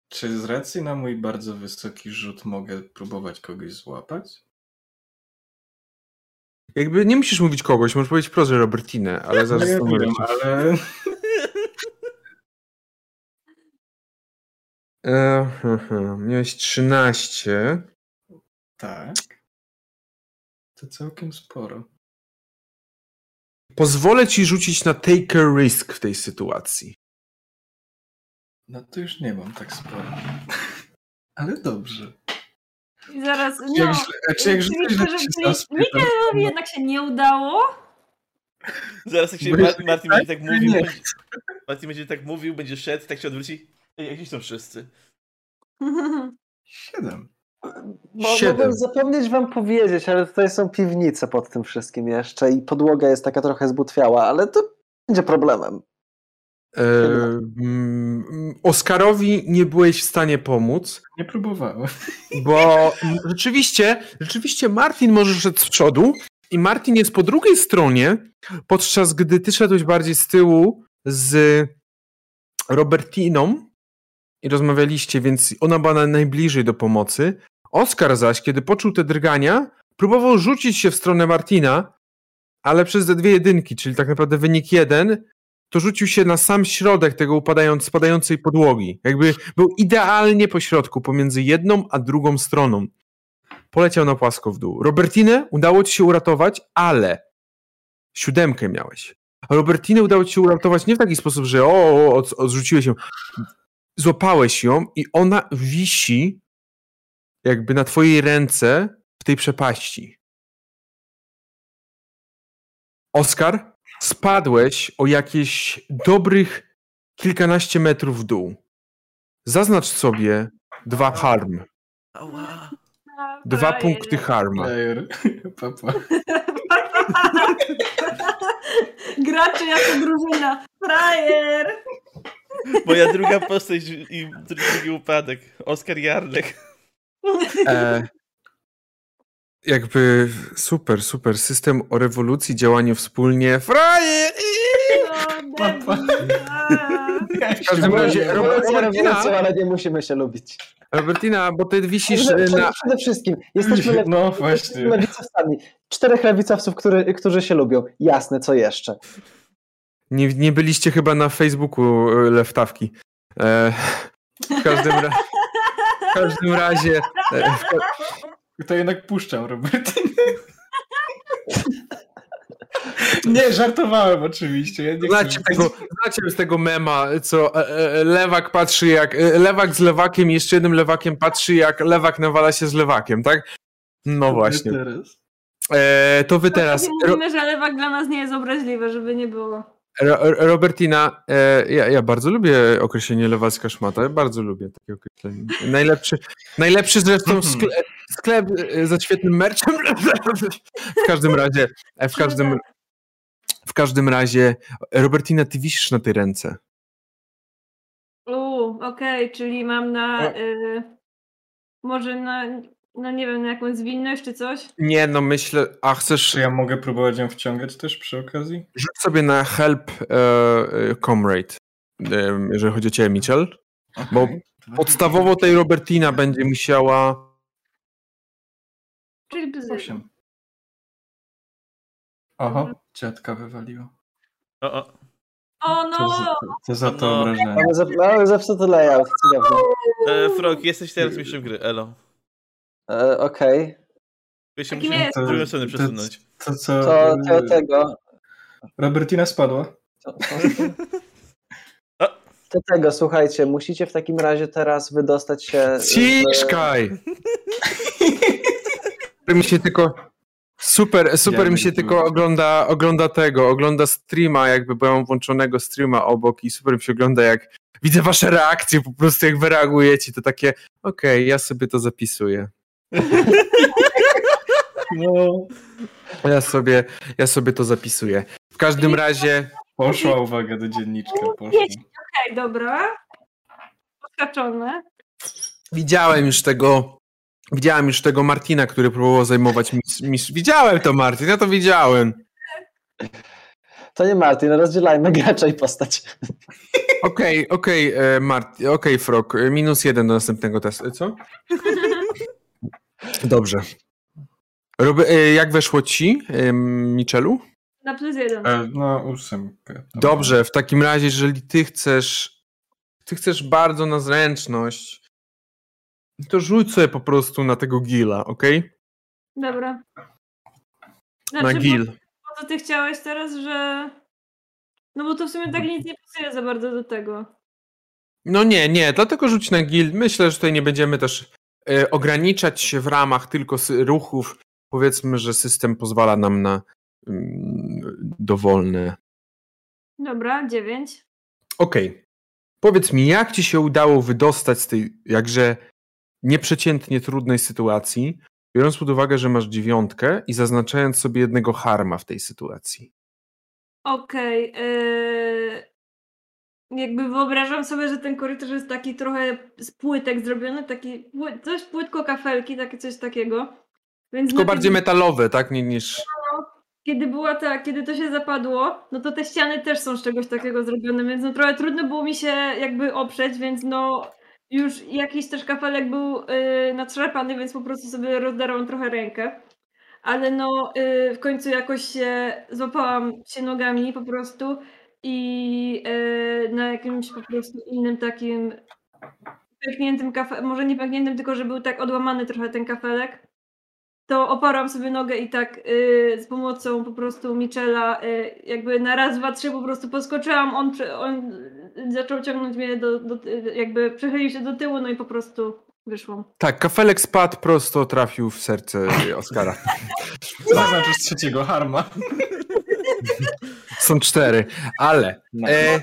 Czy z racji na mój bardzo wysoki rzut mogę próbować kogoś złapać? Jakby nie musisz mówić kogoś, możesz powiedzieć wprost, że Robertinę, ale zaraz ja to wiem, ale e, he, he, Miałeś 13. tak. To całkiem sporo. Pozwolę ci rzucić na take a risk w tej sytuacji. No to już nie mam tak sporo. Ale dobrze. I zaraz, Jak no, a czy jak czyli źle, to, źle że się czyli zaspie, to- Mikelowi jednak się nie udało, Zaraz jak się Bo Mar- jest- Martin będzie tak mówił, nie. będzie, Martin będzie tak mówił, będzie szedł, tak się odwróci. Ej, gdzie są wszyscy? Siedem. Mogłem zapomnieć wam powiedzieć, ale tutaj są piwnice pod tym wszystkim jeszcze i podłoga jest taka trochę zbutwiała, ale to będzie problemem. E, mm, Oskarowi nie byłeś w stanie pomóc, Nie próbowałem. bo rzeczywiście, rzeczywiście Martin może szedł z przodu i Martin jest po drugiej stronie, podczas gdy ty szedłeś bardziej z tyłu z Robertiną i rozmawialiście, więc ona była na- najbliżej do pomocy. Oskar zaś, kiedy poczuł te drgania, próbował rzucić się w stronę Martina, ale przez te dwie jedynki, czyli tak naprawdę wynik jeden, to rzucił się na sam środek tego upadając, spadającej podłogi. Jakby był idealnie po środku, pomiędzy jedną a drugą stroną. Poleciał na płasko w dół. Robertinę udało ci się uratować, ale siódemkę miałeś. Robertinę udało ci się uratować nie w taki sposób, że o, o, o odrzuciłeś ją. Złapałeś ją i ona wisi jakby na twojej ręce w tej przepaści. Oskar, spadłeś o jakieś dobrych kilkanaście metrów w dół. Zaznacz sobie dwa harm. Dwa punkty harma. Player. Papa. Gracze jako drużyna. Frajer! Moja druga postać i drugi upadek. Oskar Jarlek. E, jakby super, super. System o rewolucji, działanie wspólnie. Debil. W każdym razie, Robertina, ale nie musimy się lubić. Robertina, bo ty wisisz Ale przede, na... przede wszystkim, jesteśmy No właśnie. lewicowcami. Czterech lewicowców, który, którzy się lubią. Jasne, co jeszcze? Nie, nie byliście chyba na Facebooku e, Lewtawki. E, w, każdym ra... w każdym razie... E, w ka... To jednak puszczam, Robert. Nie, żartowałem oczywiście. Ja nie Znacie tego, znacie z tego mema, co e, e, lewak patrzy jak... E, lewak z lewakiem i jeszcze jednym lewakiem patrzy jak lewak nawala się z lewakiem, tak? No właśnie. Teraz. E, to wy teraz... Mówimy, że lewak dla nas nie jest obraźliwy, żeby nie było. Ro, Robertina, e, ja, ja bardzo lubię określenie lewacka szmata, ja bardzo lubię takie określenie. Najlepszy, najlepszy zresztą sklep, sklep e, ze świetnym merchem. W każdym razie, e, w każdym, w każdym razie, Robertina, ty wisisz na tej ręce. Uuu, okej, czyli mam na. Y, może na. No nie wiem, na jakąś zwinność czy coś? Nie, no myślę, a chcesz, Czy ja mogę próbować ją wciągać też przy okazji? rzuć sobie na help e, e, comrade, e, jeżeli chodzi o ciebie, Mitchell. Bo Okej. Dwa- Podstawowo tej Robertina będzie musiała Czyli bez Osiem. Oho, ciatka wywaliła. O, o. O To za, no! to, za to No. obrażenie. Mamy zepsuty layout. E, Frog, jesteś teraz mistrzem gry, elo. E, Okej, Ja się Takim musimy jest. w drugą stronę przesunąć. To co? to, to tego. Robertina spadła. To, to, to tego, słuchajcie, musicie w takim razie teraz wydostać się. z- Ciszkaj! Super mi się tylko. Super, super Ja mi się tylko ogląda, ogląda tego, ogląda streama, jakby bo ja mam włączonego streama obok i super mi się ogląda, jak widzę wasze reakcje, po prostu jak wy reagujecie, to takie, okej, ja sobie to zapisuję. No. Ja sobie, ja sobie to zapisuję. W każdym razie, Poszła uwaga do dzienniczka, poszła. Okej, dobra. Odhaczone. widziałem już tego, widziałem już tego Martina, który próbował zajmować mis, mis. Widziałem to, Martin, ja to widziałem. To nie Martin, rozdzielajmy gracza i postać. Okej, okej, e, Mart, okej, Frog, e, minus jeden do następnego testu, co? Dobrze. Roby, e, jak weszło ci, Michelu? Na plus jeden. E, no, ósemkę. Dobrze, w takim razie, jeżeli ty chcesz, ty chcesz bardzo na zręczność, to rzuć sobie po prostu na tego gila, okej? Dobra. Na Znaczy, gil. Bo, bo to ty chciałeś teraz, że... No bo to w sumie tak nic nie pasuje za bardzo do tego. No nie, nie, dlatego rzuć na gil. Myślę, że tutaj nie będziemy też ograniczać się w ramach tylko ruchów. Powiedzmy, że system pozwala nam na mm, dowolne. Dobra, dziewięć. Okej. Powiedz mi, jak ci się udało wydostać z tej jakże nieprzeciętnie trudnej sytuacji, biorąc pod uwagę, że masz dziewiątkę i zaznaczając sobie jednego harma w tej sytuacji? Okej. yy, Jakby wyobrażam sobie, że ten korytarz jest taki trochę z płytek zrobiony, taki pły- coś płytko kafelki, takie coś takiego. Więc Tylko bardziej tym- metalowe, tak? Niż... kiedy była ta, kiedy to się zapadło, no to te ściany też są z czegoś takiego zrobione, więc no trochę trudno było mi się jakby oprzeć, więc no już jakiś też kafelek był yy, natrzepany, więc po prostu sobie rozdarłam trochę rękę. Ale no yy, w końcu jakoś się złapałam się nogami po prostu i yy, na jakimś po prostu innym takim pękniętym kafe, może nie pękniętym, tylko że był tak odłamany trochę ten kafelek to oparłam sobie nogę i tak y, z pomocą po prostu Michela y, jakby na raz, dwa, trzy po prostu poskoczyłam, on, on zaczął ciągnąć mnie do, do, jakby przechylił się do tyłu, no i po prostu wyszłam. Tak, kafelek spadł prosto, trafił w serce Oskara. Zaznaczysz trzeciego harma. Są cztery, ale... E,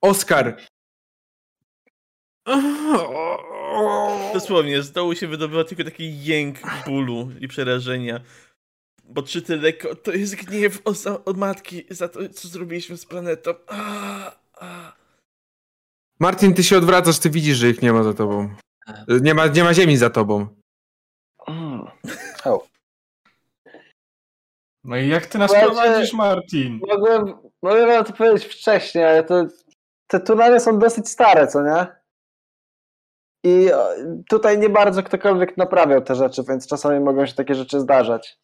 Oskar... Dosłownie, z dołu się wydobywa tylko taki jęk bólu i przerażenia. Bo czy ty lekko, to jest gniew od matki za to, co zrobiliśmy z planetą. A, a. Martin, ty się odwracasz, ty widzisz, że ich nie ma za tobą. Nie ma, nie ma ziemi za tobą. Mm. O. No i jak ty nas Słuchajcie- prowadzisz, Martin? Mogłem, mogłem to powiedzieć wcześniej, ale to, te tunele są dosyć stare, co nie? I tutaj nie bardzo ktokolwiek naprawiał te rzeczy, więc czasami mogą się takie rzeczy zdarzać.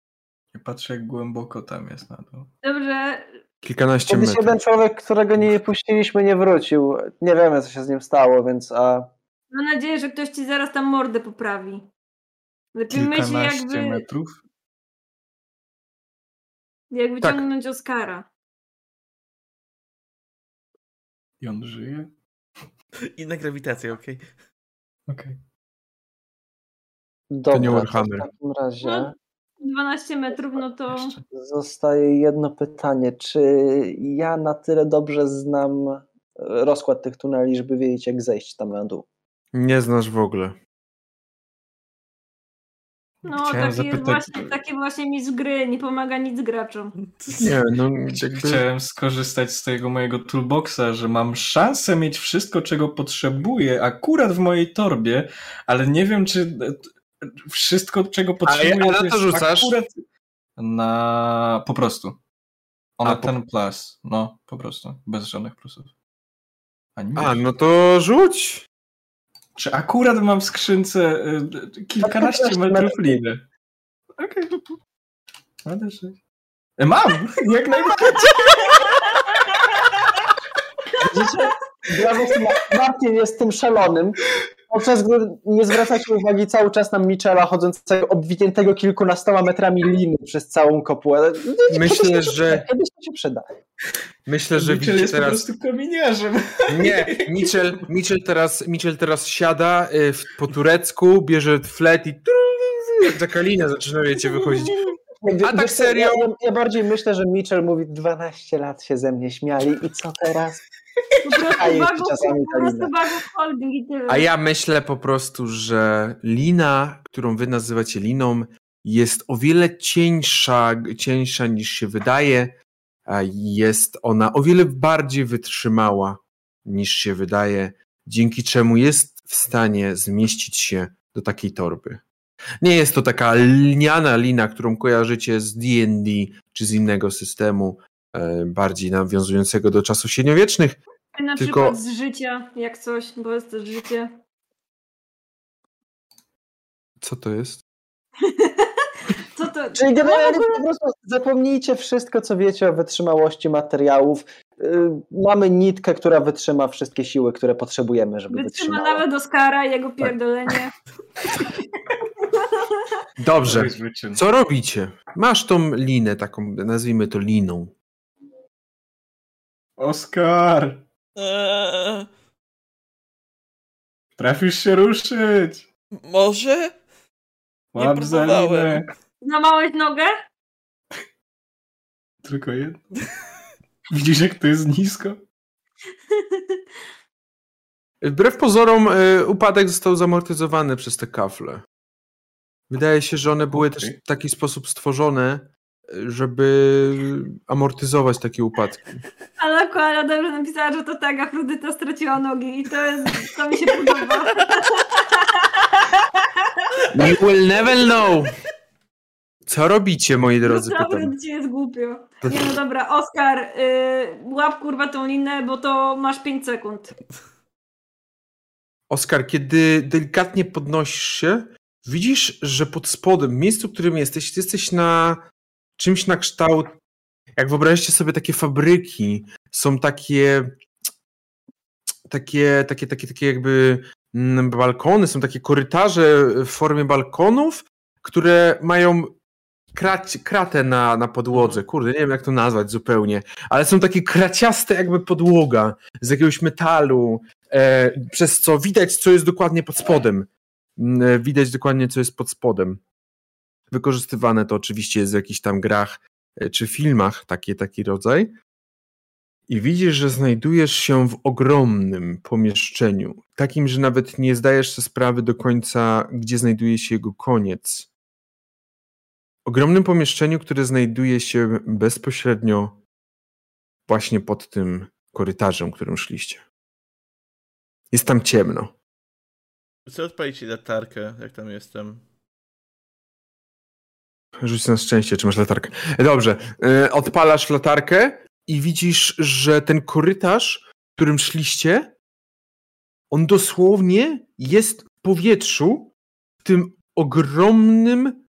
Ja patrzę, jak głęboko tam jest na dół. Dobrze, Kilkanaście Kiedyś metrów. jeden człowiek, którego nie puściliśmy, nie wrócił. Nie wiemy, co się z nim stało, więc a, mam nadzieję, że ktoś ci zaraz tam mordę poprawi. Lepiej myśli Kilkanaście jakby, metrów? Jak Tak. wyciągnąć Oscara. I on żyje? Inna grawitacja, okej. Okej. dobra, nie to Warhammer. w takim razie No. 12 metrów, no to zostaje jedno pytanie. Czy ja na tyle dobrze znam e, rozkład tych tuneli, żeby wiedzieć, jak zejść tam na dół? Nie znasz w ogóle. No Chciałem taki, jest zapytać- właśnie, taki właśnie mistrz gry, nie pomaga nic graczom. Nie, no jakby... Chciałem skorzystać z tego mojego toolboxa, że mam szansę mieć wszystko, czego potrzebuję, akurat w mojej torbie, ale nie wiem, czy wszystko, czego potrzebuję, a na to jest rzucasz? akurat na... po prostu. Ona A, po- ten plus. No, po prostu. Bez żadnych plusów. A, no to rzuć. Czy akurat mam w skrzynce y, kilkanaście Kilkanaście metrów metrów. liny? Okej. Ale sześć. E, Mam! Jak najbardziej! Widzicie? Ma- Martin jest tym szalonym, podczas gdy nie zwracacie uwagi cały czas na Michela chodzącego obwiniętego kilkunastoma metrami liny przez całą kopułę. Myślę, że Kiedyś to się przyda. myślę, że Mitchell jest po teraz. prostu kominiarzem. Nie, Mitchell, Mitchell, teraz, Mitchell teraz siada y, w, po turecku, bierze flet i jak Jackalina zaczyna wiecie wychodzić. A tak serio? Ja, ja bardziej myślę, że Mitchell mówi 12 lat się ze mnie śmiali i co teraz? A czasami holding ja myślę po prostu, że lina, którą wy nazywacie liną, jest o wiele cieńsza, cieńsza niż się wydaje. a Jest ona o wiele bardziej wytrzymała niż się wydaje, dzięki czemu jest w stanie zmieścić się do takiej torby. Nie jest to taka lniana lina, którą kojarzycie z D&D czy z innego systemu, bardziej nawiązującego do czasów średniowiecznych. Na tylko- przykład z życia, jak coś, bo jest też życie. Co to jest? Co to? Czyli No, w generalnie ogóle po prostu zapomnijcie wszystko, co wiecie o wytrzymałości materiałów. Y, Mamy nitkę, która wytrzyma wszystkie siły, które potrzebujemy, żeby Wytrzyma wytrzymała. nawet Oscara i Tak. jego pierdolenie. Dobrze. Co robicie? Masz tą linę, taką, nazwijmy to liną. Oskar! Eee, Trafisz się ruszyć! może? Nie Łap za próbowałem. linę. Złamałeś nogę? Tylko jedno. Widzisz, jak to jest nisko? Wbrew pozorom y, upadek został zamortyzowany przez te kafle. Wydaje się, że one były Okej. też w taki sposób stworzone, żeby amortyzować takie upadki. Ale Koala dobrze napisała, że to tak, Afrodyta straciła nogi i to jest, to mi się podoba. You will never know! Co robicie, moi drodzy, pytam. Naprawdę ci jest głupio. Nie no dobra, Oskar, y, łap kurwa tą linę, bo to masz 5 sekund. Oskar, kiedy delikatnie podnosisz się, widzisz, że pod spodem, w miejscu, w którym jesteś, ty jesteś na czymś na kształt, jak wyobraźcie sobie takie fabryki, są takie takie, takie, takie, takie jakby mm, balkony, są takie korytarze w formie balkonów, które mają krac, kratę na, na podłodze. Kurde, nie wiem jak to nazwać zupełnie, ale są takie kraciaste jakby podłoga z jakiegoś metalu, e, przez co widać, co jest dokładnie pod spodem. Mm, e, Widać dokładnie, co jest pod spodem. Wykorzystywane to oczywiście jest w jakichś tam grach e, czy filmach, taki, taki rodzaj. I widzisz, że znajdujesz się w ogromnym pomieszczeniu, takim, że nawet nie zdajesz sobie sprawy do końca, gdzie znajduje się jego koniec. Ogromnym pomieszczeniu, które znajduje się bezpośrednio właśnie pod tym korytarzem, którym szliście. Jest tam ciemno. Chcę odpalić latarkę, jak tam jestem. Rzuć na szczęście, czy masz latarkę. Dobrze. e, Odpalasz latarkę i widzisz, że ten korytarz, którym szliście, on dosłownie jest w powietrzu, w tym ogromnym,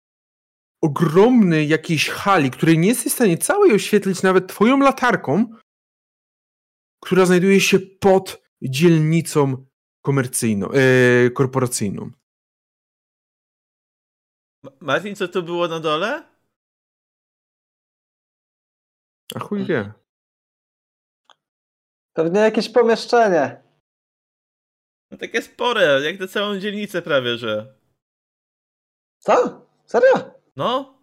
ogromnej jakiejś hali, której nie jesteś w stanie całej oświetlić nawet twoją latarką, która znajduje się pod dzielnicą komercyjną, e, korporacyjną. Ma- Martin, co tu było na dole? A chuj wie. Pewnie jakieś pomieszczenie. No takie spore, jak na całą dzielnicę prawie, że. Co? Serio? No,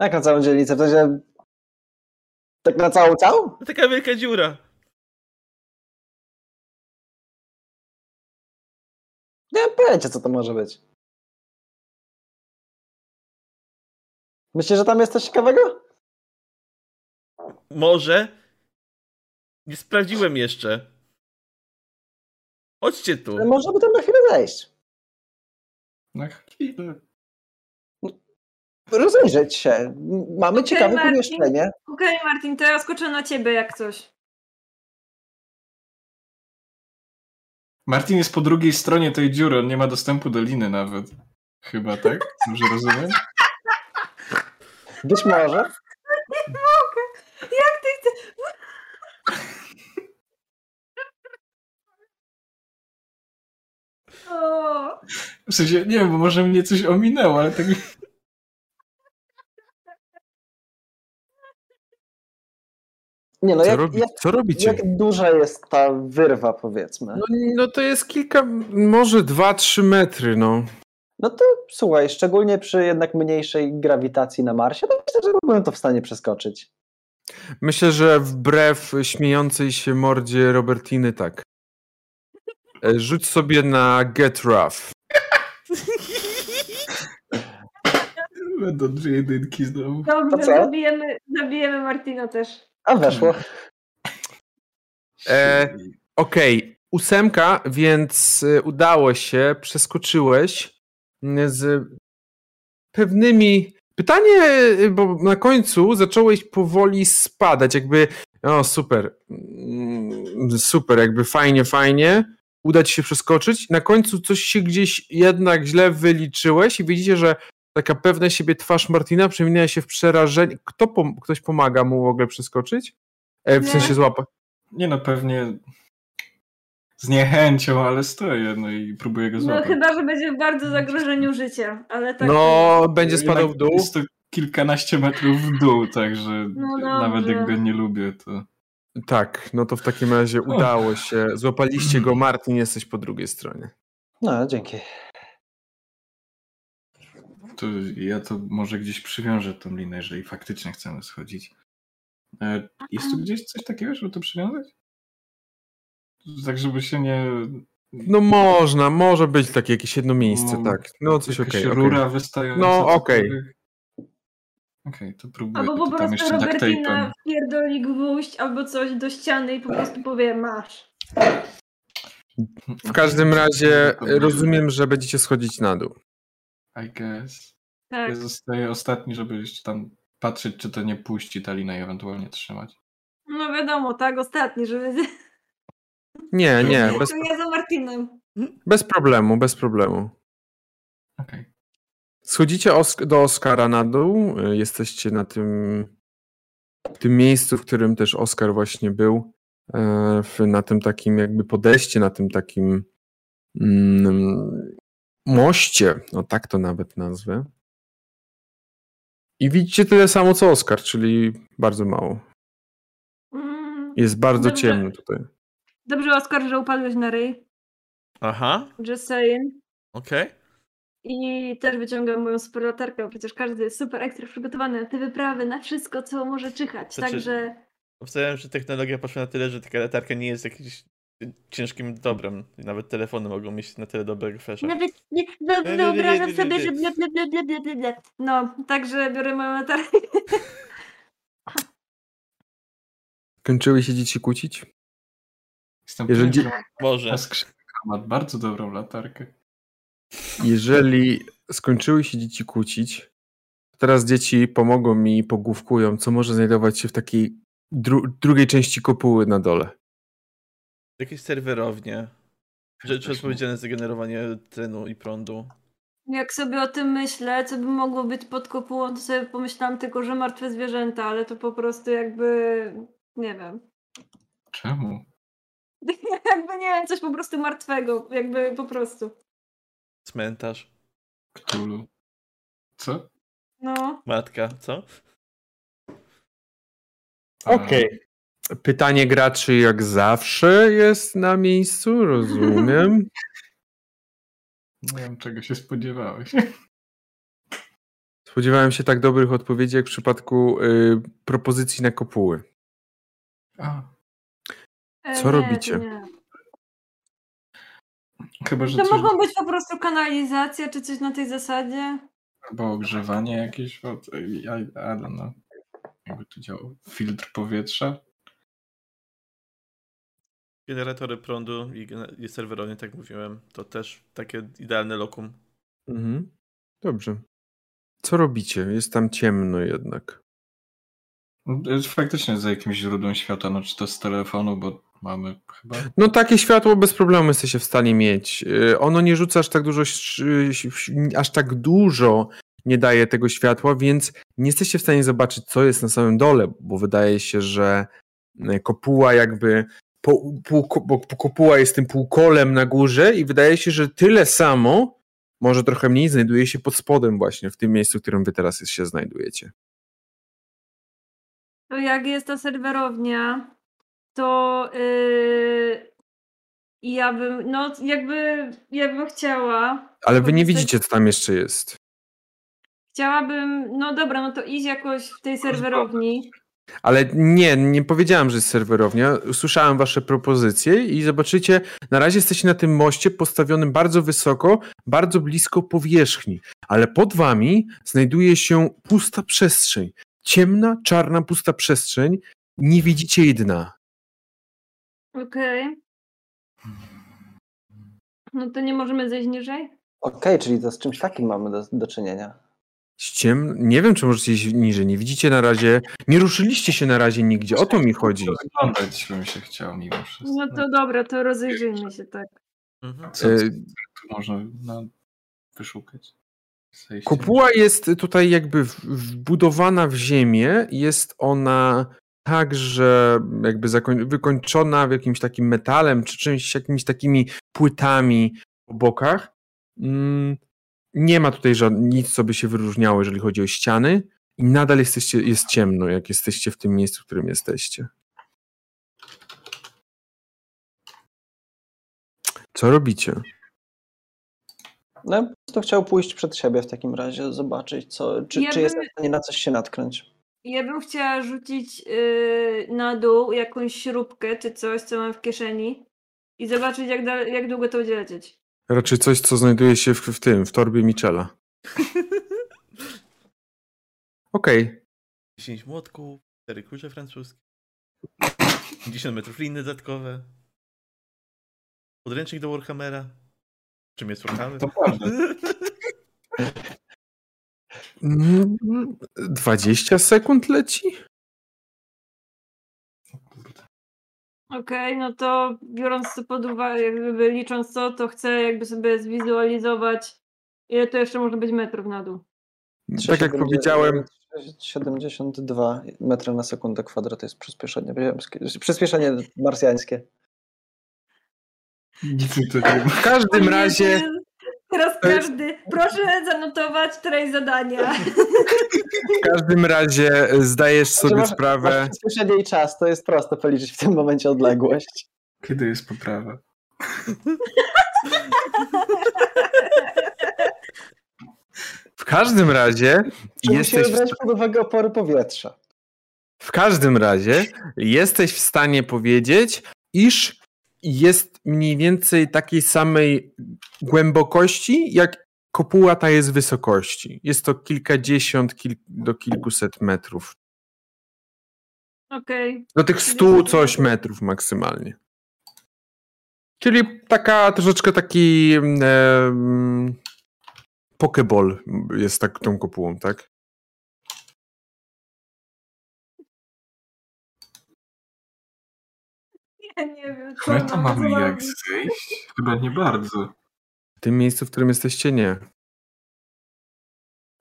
Jak na całą dzielnicę? W sensie... Tak na całą całą? no taka wielka dziura. Nie mam pojęcia, co to może być. Myślisz, że tam jest coś ciekawego? Może? Nie sprawdziłem jeszcze. Chodźcie tu. Ale Można by tam na chwilę zejść. Na chwilę. Rozejrzeć się. Mamy Okej, ciekawe Marcin. pomieszczenie. Okej, Martin, to ja skoczę na ciebie jak coś. Martin jest po drugiej stronie tej dziury, on nie ma dostępu do liny nawet. Chyba, tak? Dobrze rozumiem? Być może. Nie mogę! Jak ty chcesz? O, W sensie, nie wiem, bo może mnie coś ominęło, ale tak... Nie no, Co, jak, robi, jak, co robicie? jak duża jest ta wyrwa, powiedzmy? No, no to jest kilka, może 2-3 metry, no. No to słuchaj, szczególnie przy jednak mniejszej grawitacji na Marsie, to myślę, że byłem to w stanie przeskoczyć. Myślę, że wbrew śmiejącej się mordzie Robertiny tak. E, Rzuć sobie na Get Rough. Będą dwie jedynki znowu. Dobrze, zabijemy, zabijemy Martina też. A weszło. E, Okej, ósemka, więc e, udało się, przeskoczyłeś z pewnymi... Pytanie, e, bo na końcu zacząłeś powoli spadać, jakby o super, mm, super, jakby fajnie, fajnie, uda ci się przeskoczyć. Na końcu coś się gdzieś jednak źle wyliczyłeś i widzicie, że taka pewna siebie twarz Martina przemienia się w przerażenie. Kto pom- ktoś pomaga mu w ogóle przeskoczyć? E, w Nie. sensie złapać. Nie no, pewnie z niechęcią, ale stoję, no i próbuję go No złapać. chyba, że będzie w bardzo zagrożeniu życia, ale tak. No, będzie spadał w dół. Jest to kilkanaście metrów w dół, także No nawet jak go nie lubię, to... Tak, no to w takim razie udało się. Złapaliście go, Martin, jesteś po drugiej stronie. No, dzięki. To to ja to może gdzieś przywiążę tą linę, jeżeli faktycznie chcemy schodzić. E, Jest tu gdzieś coś takiego, żeby to przywiązać? Tak, żeby się nie... No można, może być takie jakieś jedno miejsce, No, tak. No coś okej. okej. rura wystająca. No, okej. cokolwiek? Okej, to próbuję. Albo po prostu Robertina tape'em. wpierdoli gwóźdź albo coś do ściany i po prostu powie masz. W każdym razie rozumiem, że będziecie schodzić na dół. I guess. Tak. Ja zostaję ostatni, żeby jeszcze tam patrzeć, czy to nie puści ta lina i ewentualnie trzymać. No wiadomo, tak, ostatni, żeby... Nie, nie, bez, To ja za Martinem. bez problemu, bez problemu. Okej. Schodzicie Osk- do Oskara na dół. y, Jesteście na tym, tym miejscu, w którym też Oskar właśnie był. W, na tym takim jakby podejście, na tym takim mm, moście, no tak to nawet nazwę. I widzicie tyle samo co Oskar, czyli bardzo mało. Mm, Jest bardzo ciemno tutaj. Dobrze, Oskar, że upadłeś na ryj. Aha, Just saying. okej. I też wyciągam moją super latarkę, bo przecież każdy jest super ekstra przygotowany na te wyprawy, na wszystko, co może czyhać. Znaczy- Także Obstawiam, że technologia poszła na tyle, że taka latarka nie jest jakimś ciężkim dobrem. Nawet telefony mogą mieć na tyle dobrego flasha. nawet nie, nie, wy- nie, wyobrażam sobie, że ble, ble, ble, ble, ble, ble. No, także biorę moją latarkę. Kończyły się dzieci kłócić? Jestem Jeżeli- pewien, że Może. ta skrzynka ma bardzo dobrą latarkę. Jeżeli skończyły się dzieci kłócić, to teraz dzieci pomogą mi i pogłówkują, co może znajdować się w takiej dru- drugiej części kopuły na dole. Jakieś serwerownie. Rzeczy odpowiedzialne za generowanie tlenu i prądu. Jak sobie o tym myślę, co by mogło być pod kopułą, to sobie pomyślałam tylko, że martwe zwierzęta, ale to po prostu jakby, nie wiem. Czemu? jakby nie wiem, coś po prostu martwego, jakby po prostu. Cmentarz. Cthulhu. Co? No. Matka, co? Okej. Pytanie graczy jak zawsze jest na miejscu, rozumiem. Nie wiem, czego się spodziewałeś. Spodziewałem się tak dobrych odpowiedzi jak w przypadku y, propozycji na kopuły. A, Co nie, robicie? nie. chyba, że To coś... mogą być po prostu kanalizacja czy coś na tej zasadzie. Albo ogrzewanie jakieś, ja, I don't know. Jakby to działało. Filtr powietrza? Generatory prądu i, i serwerownie, tak mówiłem. To też takie idealne lokum. Mhm. Dobrze. Co robicie? Jest tam ciemno jednak. No, jest Faktycznie za jakimś źródłem światła, no czy to z telefonu, bo mamy chyba... No takie światło bez problemu jesteście w stanie mieć. Y, Ono nie rzuca aż tak dużo, aż tak dużo nie daje tego światła, więc nie jesteście w stanie zobaczyć, co jest na samym dole, bo wydaje się, że y, kopuła jakby, po, pół, bo kopuła jest tym półkolem na górze i wydaje się, że tyle samo, może trochę mniej, znajduje się pod spodem właśnie, w tym miejscu, w którym wy teraz się znajdujecie. To jak jest ta serwerownia, to yy, ja bym, no jakby, ja bym chciała. Ale wy nie widzicie, co tam jeszcze jest. Chciałabym, no dobra, no to iść jakoś w tej serwerowni. Ale nie, nie powiedziałem, że jest serwerownia. Usłyszałem wasze propozycje i zobaczycie, na razie jesteście na tym moście postawionym bardzo wysoko, bardzo blisko powierzchni, ale pod wami znajduje się pusta przestrzeń. Ciemna, czarna, pusta przestrzeń. Nie widzicie jej dna. Okej. No to nie możemy zejść niżej? Okej, czyli to z czymś takim mamy do, do czynienia. Ciem... Nie wiem, czy możecie iść niżej. Nie widzicie na razie. Nie ruszyliście się na razie nigdzie. O to mi chodzi. Wyglądać bym się chciał mimo wszystko. No to dobra, to rozejrzyjmy się tak. Mhm. Co, E, co tu można no, wyszukać? Zejście. Kopuła jest tutaj jakby w- wbudowana w ziemię. Jest ona tak, że jakby zakoń- wykończona w jakimś takim metalem, czy czymś, jakimiś takimi płytami po bokach. Mm, Nie ma tutaj żad- nic, co by się wyróżniało, jeżeli chodzi o ściany. I nadal jesteście, jest ciemno, jak jesteście w tym miejscu, w którym jesteście. Co robicie? No, ja po prostu chciał pójść przed siebie w takim razie, zobaczyć, co, czy, Ja czy jest bym- w stanie na coś się natknąć. Ja bym chciała rzucić yy, na dół jakąś śrubkę czy coś, co mam w kieszeni i zobaczyć, jak, dal- jak długo to będzie lecieć. Raczej coś, co znajduje się w, w tym, w torbie Michela. Okej. 10 młotków, 4 kurze francuskie, 50 metrów liny dodatkowe, podręcznik do Warhammera. Czym jest Warhammer? To prawda. Mm, 20 sekund leci? Okej, no to biorąc to pod uwagę, jakby licząc to, to chcę jakby sobie zwizualizować, ile to jeszcze może być metrów na dół. Tak jak 3,70 powiedziałem, 72 metry na sekundę kwadrat to jest przyspieszenie. Przyspieszenie marsjańskie. Nic nie w każdym razie, Teraz To jest- każdy, proszę zanotować treść zadania. w każdym razie zdajesz Że sobie masz- sprawę. Przyspieszenie i czas, to jest prosto policzyć w tym momencie odległość. Kiedy jest poprawa? W każdym razie Czy jesteś musimy brać pod uwagę opory powietrza? w każdym razie jesteś w stanie powiedzieć, iż jest mniej więcej takiej samej głębokości, jak kopuła ta jest wysokości. Jest to kilkadziesiąt kil, do kilkuset metrów. Okej, Do tych stu coś metrów maksymalnie. Czyli taka troszeczkę taki um, pokeball jest tak tą kopułą, tak? Ja nie wiem, co My to mam mamy jak zrobić. zejść? Chyba nie bardzo. W tym miejscu, w którym jesteście, nie.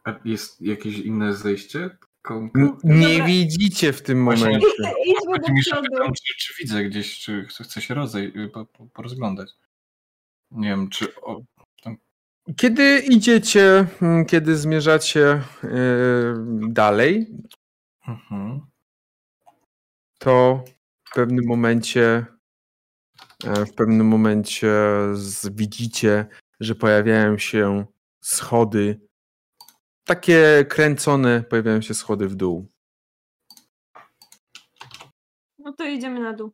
A jest jakieś inne zejście? N- nie Dobra. widzicie w tym Właśnie- momencie. Idźmy Chodzi do mi, że przodu. pytam, czy, czy widzę gdzieś, czy chcę, chcę się rozej, po, po, porozglądać. Nie wiem, czy... O, Kiedy idziecie, mm, kiedy zmierzacie yy, dalej, mhm. to pewnym momencie e, w pewnym momencie z, widzicie, że pojawiają się schody takie kręcone, pojawiają się schody w dół. No to idziemy na dół.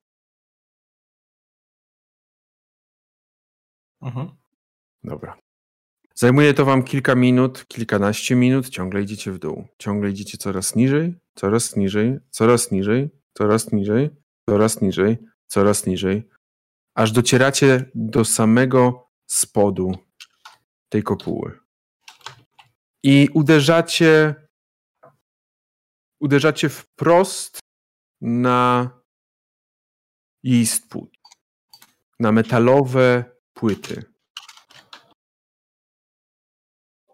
Mhm. Dobra. Zajmuje to wam kilka minut, kilkanaście minut, ciągle idziecie w dół. Ciągle idziecie coraz niżej, coraz niżej, coraz niżej, coraz niżej, coraz niżej, coraz niżej, aż docieracie do samego spodu tej kopuły. I uderzacie uderzacie wprost na jej spód. Na metalowe płyty.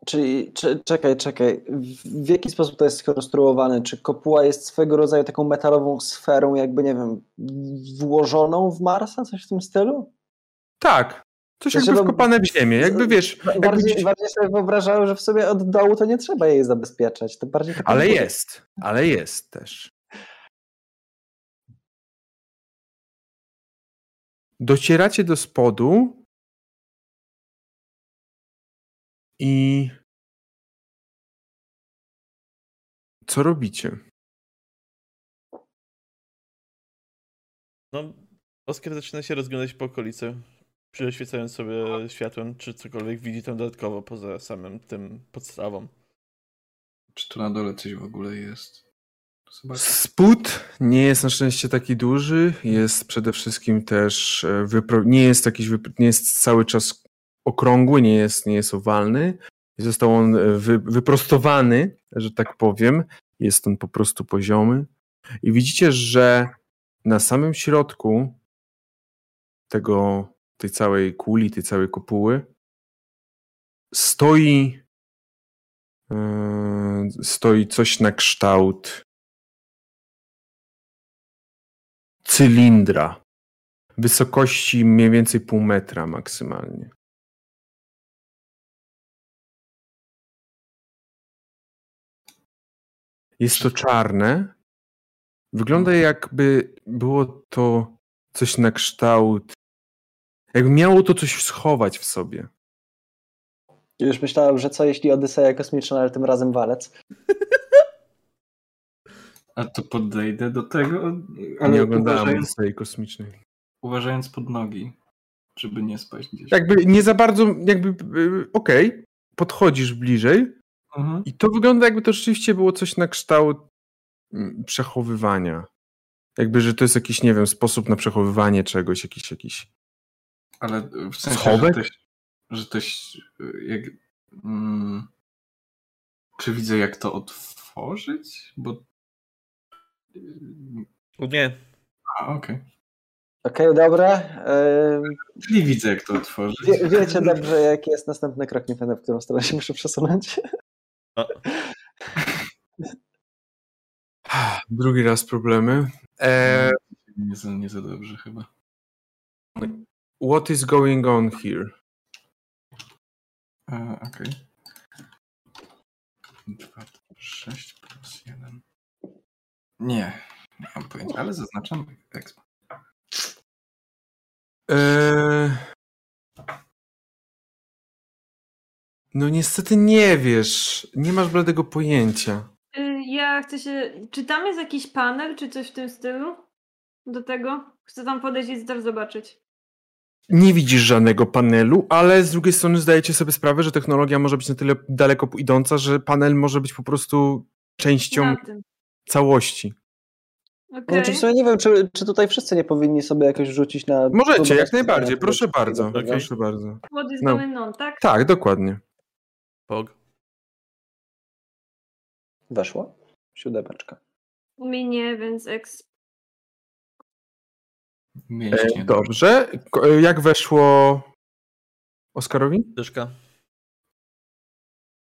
Czyli, czy, czekaj, czekaj, w, jaki sposób to jest skonstruowane? Czy kopuła jest swego rodzaju taką metalową sferą, jakby, nie wiem, włożoną w Marsa, coś w tym stylu? Tak. Coś Znaczy, jakby wkopane w ziemię. Jakby wiesz. Jakby Bardziej, gdzieś... bardziej sobie wyobrażałem, że w sobie od dołu to nie trzeba jej zabezpieczać. To bardziej Ale jest. Ale jest też. Docieracie do spodu i co robicie? No, Oskar zaczyna się rozglądać po okolicy, przyświecając sobie światłem, czy cokolwiek widzi tam dodatkowo poza samym tym podstawą. Czy tu na dole coś w ogóle jest? Zobacz. Spód nie jest na szczęście taki duży, jest przede wszystkim też e, wypro... nie jest jakiś wypro... nie jest cały czas okrągły, nie jest, nie jest owalny. Został on e, wy... wyprostowany, że tak powiem. Jest on po prostu poziomy. I widzicie, że na samym środku tego, tej całej kuli, tej całej kopuły stoi e, stoi coś na kształt cylindra wysokości mniej więcej pół metra maksymalnie. Jest to czarne. Wygląda jakby było to coś na kształt. Jakby miało to coś schować w sobie. Już myślałem, że co jeśli Odyseja kosmiczna, ale tym razem walec. A to podejdę do tego, Nie ale oglądałem uważając, Odyssey kosmicznej. uważając pod nogi, żeby nie spaść gdzieś. Jakby nie za bardzo, jakby, y, okej, podchodzisz bliżej Mhm. i to wygląda jakby to rzeczywiście było coś na kształt mm, przechowywania. Jakby, że to jest jakiś, nie wiem, sposób na przechowywanie czegoś, jakiś, jakiś... Ale w sensie, że Schowek? też, że też jak, mm, czy widzę jak to otworzyć? Bo Nie. a, okej. Okej, dobra. Ym, Czyli widzę jak to otworzyć. Wie, wiecie dobrze, jaki jest następny krok, nie pamiętam, w którą stronę się muszę przesunąć. O, Drugi raz problemy. E, Nie za, nie za dobrze chyba. what is going on here? A, okej. 2, 6 plus 1. Nie, nie mam pojęcia, ale zaznaczam exp. E, no niestety nie wiesz. Nie masz bladego pojęcia. Y, Ja chcę się. Czy tam jest jakiś panel, czy coś w tym stylu? Do tego? Chcę tam podejść i też zobaczyć. Nie widzisz żadnego panelu, ale z drugiej strony zdajecie sobie sprawę, że technologia może być na tyle daleko idąca, że panel może być po prostu częścią Na tym. całości. Okej. Znaczy, w sumie nie wiem, czy, czy tutaj wszyscy nie powinni sobie jakoś rzucić na... Możecie, próbować jak najbardziej. na- Proszę bardzo. Okej. Proszę bardzo. What is No. going on, tak? Tak, dokładnie. Pog. Weszło? Siódemeczka. U mnie nie, więc. Mięśnie. E, dobrze. E, Jak weszło Oskarowi? Dyszka.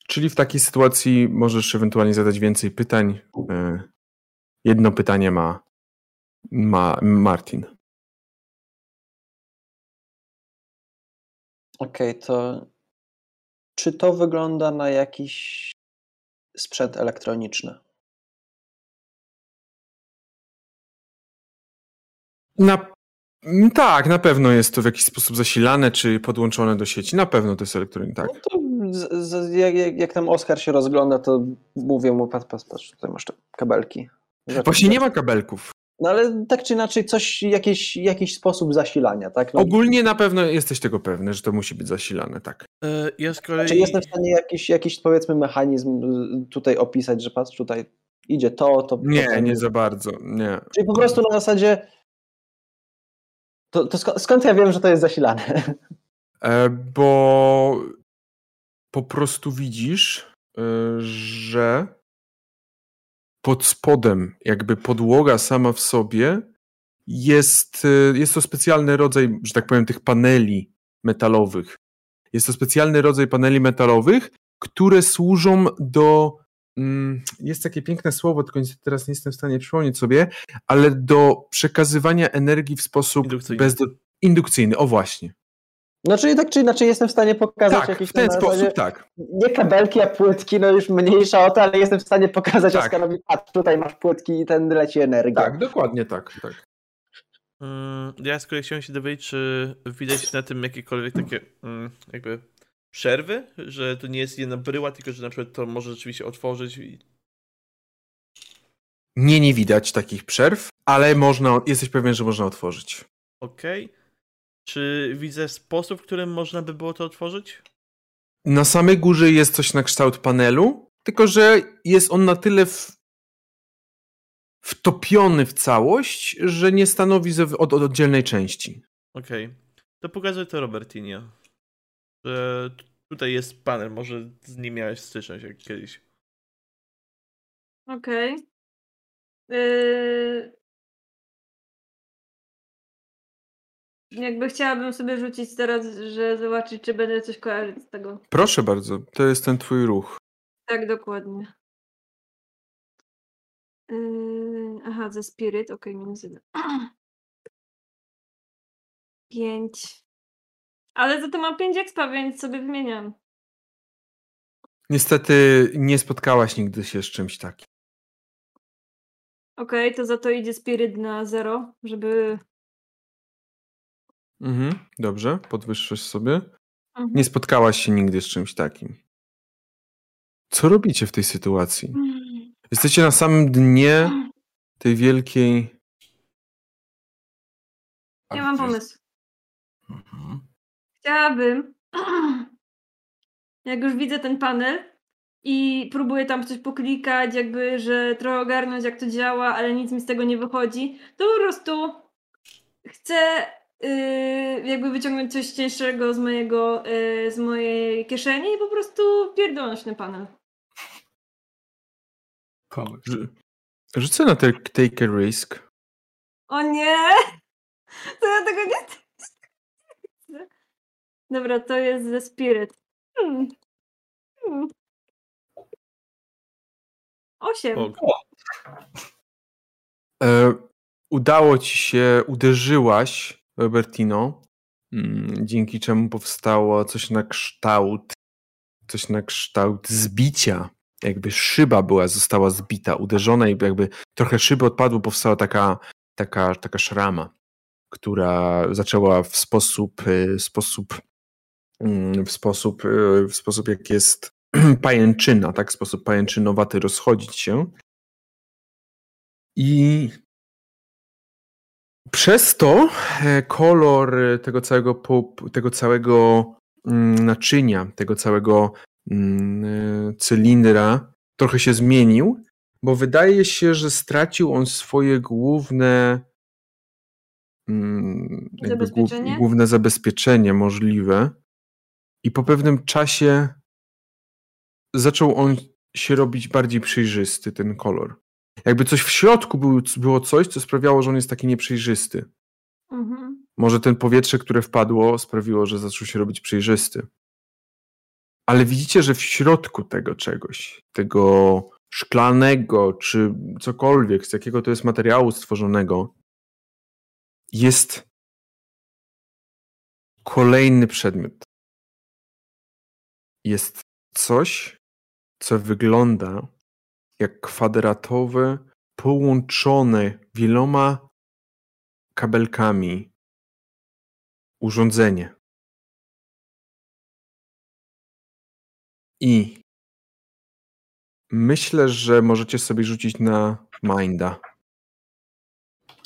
Czyli w takiej sytuacji możesz ewentualnie zadać więcej pytań. E, Jedno pytanie ma, ma Martin. Okej, to czy to wygląda na jakiś sprzęt elektroniczny? Na, m, tak, na pewno jest to w jakiś sposób zasilane czy podłączone do sieci. Na pewno to jest elektronika. Tak. No to z, z, jak, jak, tam Oskar się rozgląda, to mówię mu, patrz, patrz, patrz tutaj masz te kabelki. Właśnie nie ma kabelków. No ale tak czy inaczej coś, jakiś, jakiś sposób zasilania, tak? No, Ogólnie na pewno jesteś tego pewny, że to musi być zasilane, tak. E, ja z kolei... Czy jestem w stanie jakiś, jakiś powiedzmy mechanizm y, tutaj opisać, że patrz tutaj idzie to, to... to Nie, ten- nie za bardzo. Nie. Czyli po prostu na zasadzie to, to skąd, skąd ja wiem, że to jest zasilane? E, bo po prostu widzisz, e, że pod spodem, jakby podłoga sama w sobie, jest, e, jest to specjalny rodzaj, że tak powiem, tych paneli metalowych. Jest to specjalny rodzaj paneli metalowych, które służą do. mm, Jest takie piękne słowo, tylko niestety teraz nie jestem w stanie przypomnieć sobie, ale do przekazywania energii w sposób Indukcyjny. bezdo... indukcyjny. O właśnie. No czyli tak czy inaczej jestem w stanie pokazać Tak, jakieś w ten sposób zasadzie- tak. Nie kabelki, a płytki, no już mniejsza o to, ale jestem w stanie pokazać Tak. Oskarowi, patrz, tutaj masz płytki i ten leci energia. Tak, dokładnie tak. tak. Mm, ja z kolei chciałem się dowiedzieć, czy widać na tym jakiekolwiek takie mm, jakby przerwy, że to nie jest jedna bryła, tylko że na przykład to może rzeczywiście otworzyć i... Nie, nie widać takich przerw, ale można, jesteś pewien, że można otworzyć. Okej. Czy widzę sposób, w którym można by było to otworzyć? Na samej górze jest coś na kształt panelu, tylko że jest on na tyle w... wtopiony w całość, że nie stanowi od, od oddzielnej części. Okej. To pokazuję to Robertinie. Że tutaj jest panel, może z nim miałeś styczność jak kiedyś. Okej. Yy... Jakby chciałabym sobie rzucić teraz, że zobaczyć, czy będę coś kojarzyć z tego. Proszę bardzo, to jest ten twój ruch. Tak, dokładnie. Yy... Aha, ze Spirit, okej, minus jeden. Pięć. Ale za to mam pięć expa, więc sobie wymieniam. Niestety nie spotkałaś nigdy się z czymś takim. Okej, to za to idzie Spirit na zero, żeby... Mhm, dobrze, podwyższysz sobie. Mhm. Nie spotkałaś się nigdy z czymś takim. Co robicie w tej sytuacji? Jesteście na samym dnie tej wielkiej. Ja mam pomysł. Mhm. Chciałabym, jak już widzę ten panel i próbuję tam coś poklikać, jakby, że trochę ogarnąć jak to działa, ale nic mi z tego nie wychodzi, to po prostu chcę jakby wyciągnąć coś cięższego z mojego, yy, z mojej kieszeni i po prostu pierdolnąć ten panel. Rzucę na te take a risk. O nie! To ja tego nie. Dobra, to jest ze Spirit. Hmm. Hmm. Osiem. O, E, udało ci się, uderzyłaś, Robertino, mm, dzięki czemu powstało coś na kształt, coś na kształt zbicia. Jakby szyba była, została zbita, uderzona i jakby trochę szyby odpadło, powstała taka, taka, taka szrama, która zaczęła w sposób, sposób, mm, w sposób, e, w sposób jak jest pajęczyna, tak, w sposób pajęczynowaty rozchodzić się. I przez to e, kolor e, tego całego, tego całego mm, naczynia, tego całego mm, e, cylindra trochę się zmienił, bo wydaje się, że stracił on swoje główne mm, głów- Zabezpieczenie? główne zabezpieczenie możliwe i po pewnym czasie zaczął on się robić bardziej przejrzysty, ten kolor. Jakby coś w środku był, było coś, co sprawiało, że on jest taki nieprzejrzysty. Mhm. Może ten powietrze, które wpadło, sprawiło, że zaczął się robić przejrzysty. Ale widzicie, że w środku tego czegoś, tego szklanego, czy cokolwiek, z jakiego to jest materiału stworzonego, jest kolejny przedmiot. Jest coś, co wygląda jak kwadratowe, połączone wieloma kabelkami urządzenie. I myślę, że możecie sobie rzucić na Minda.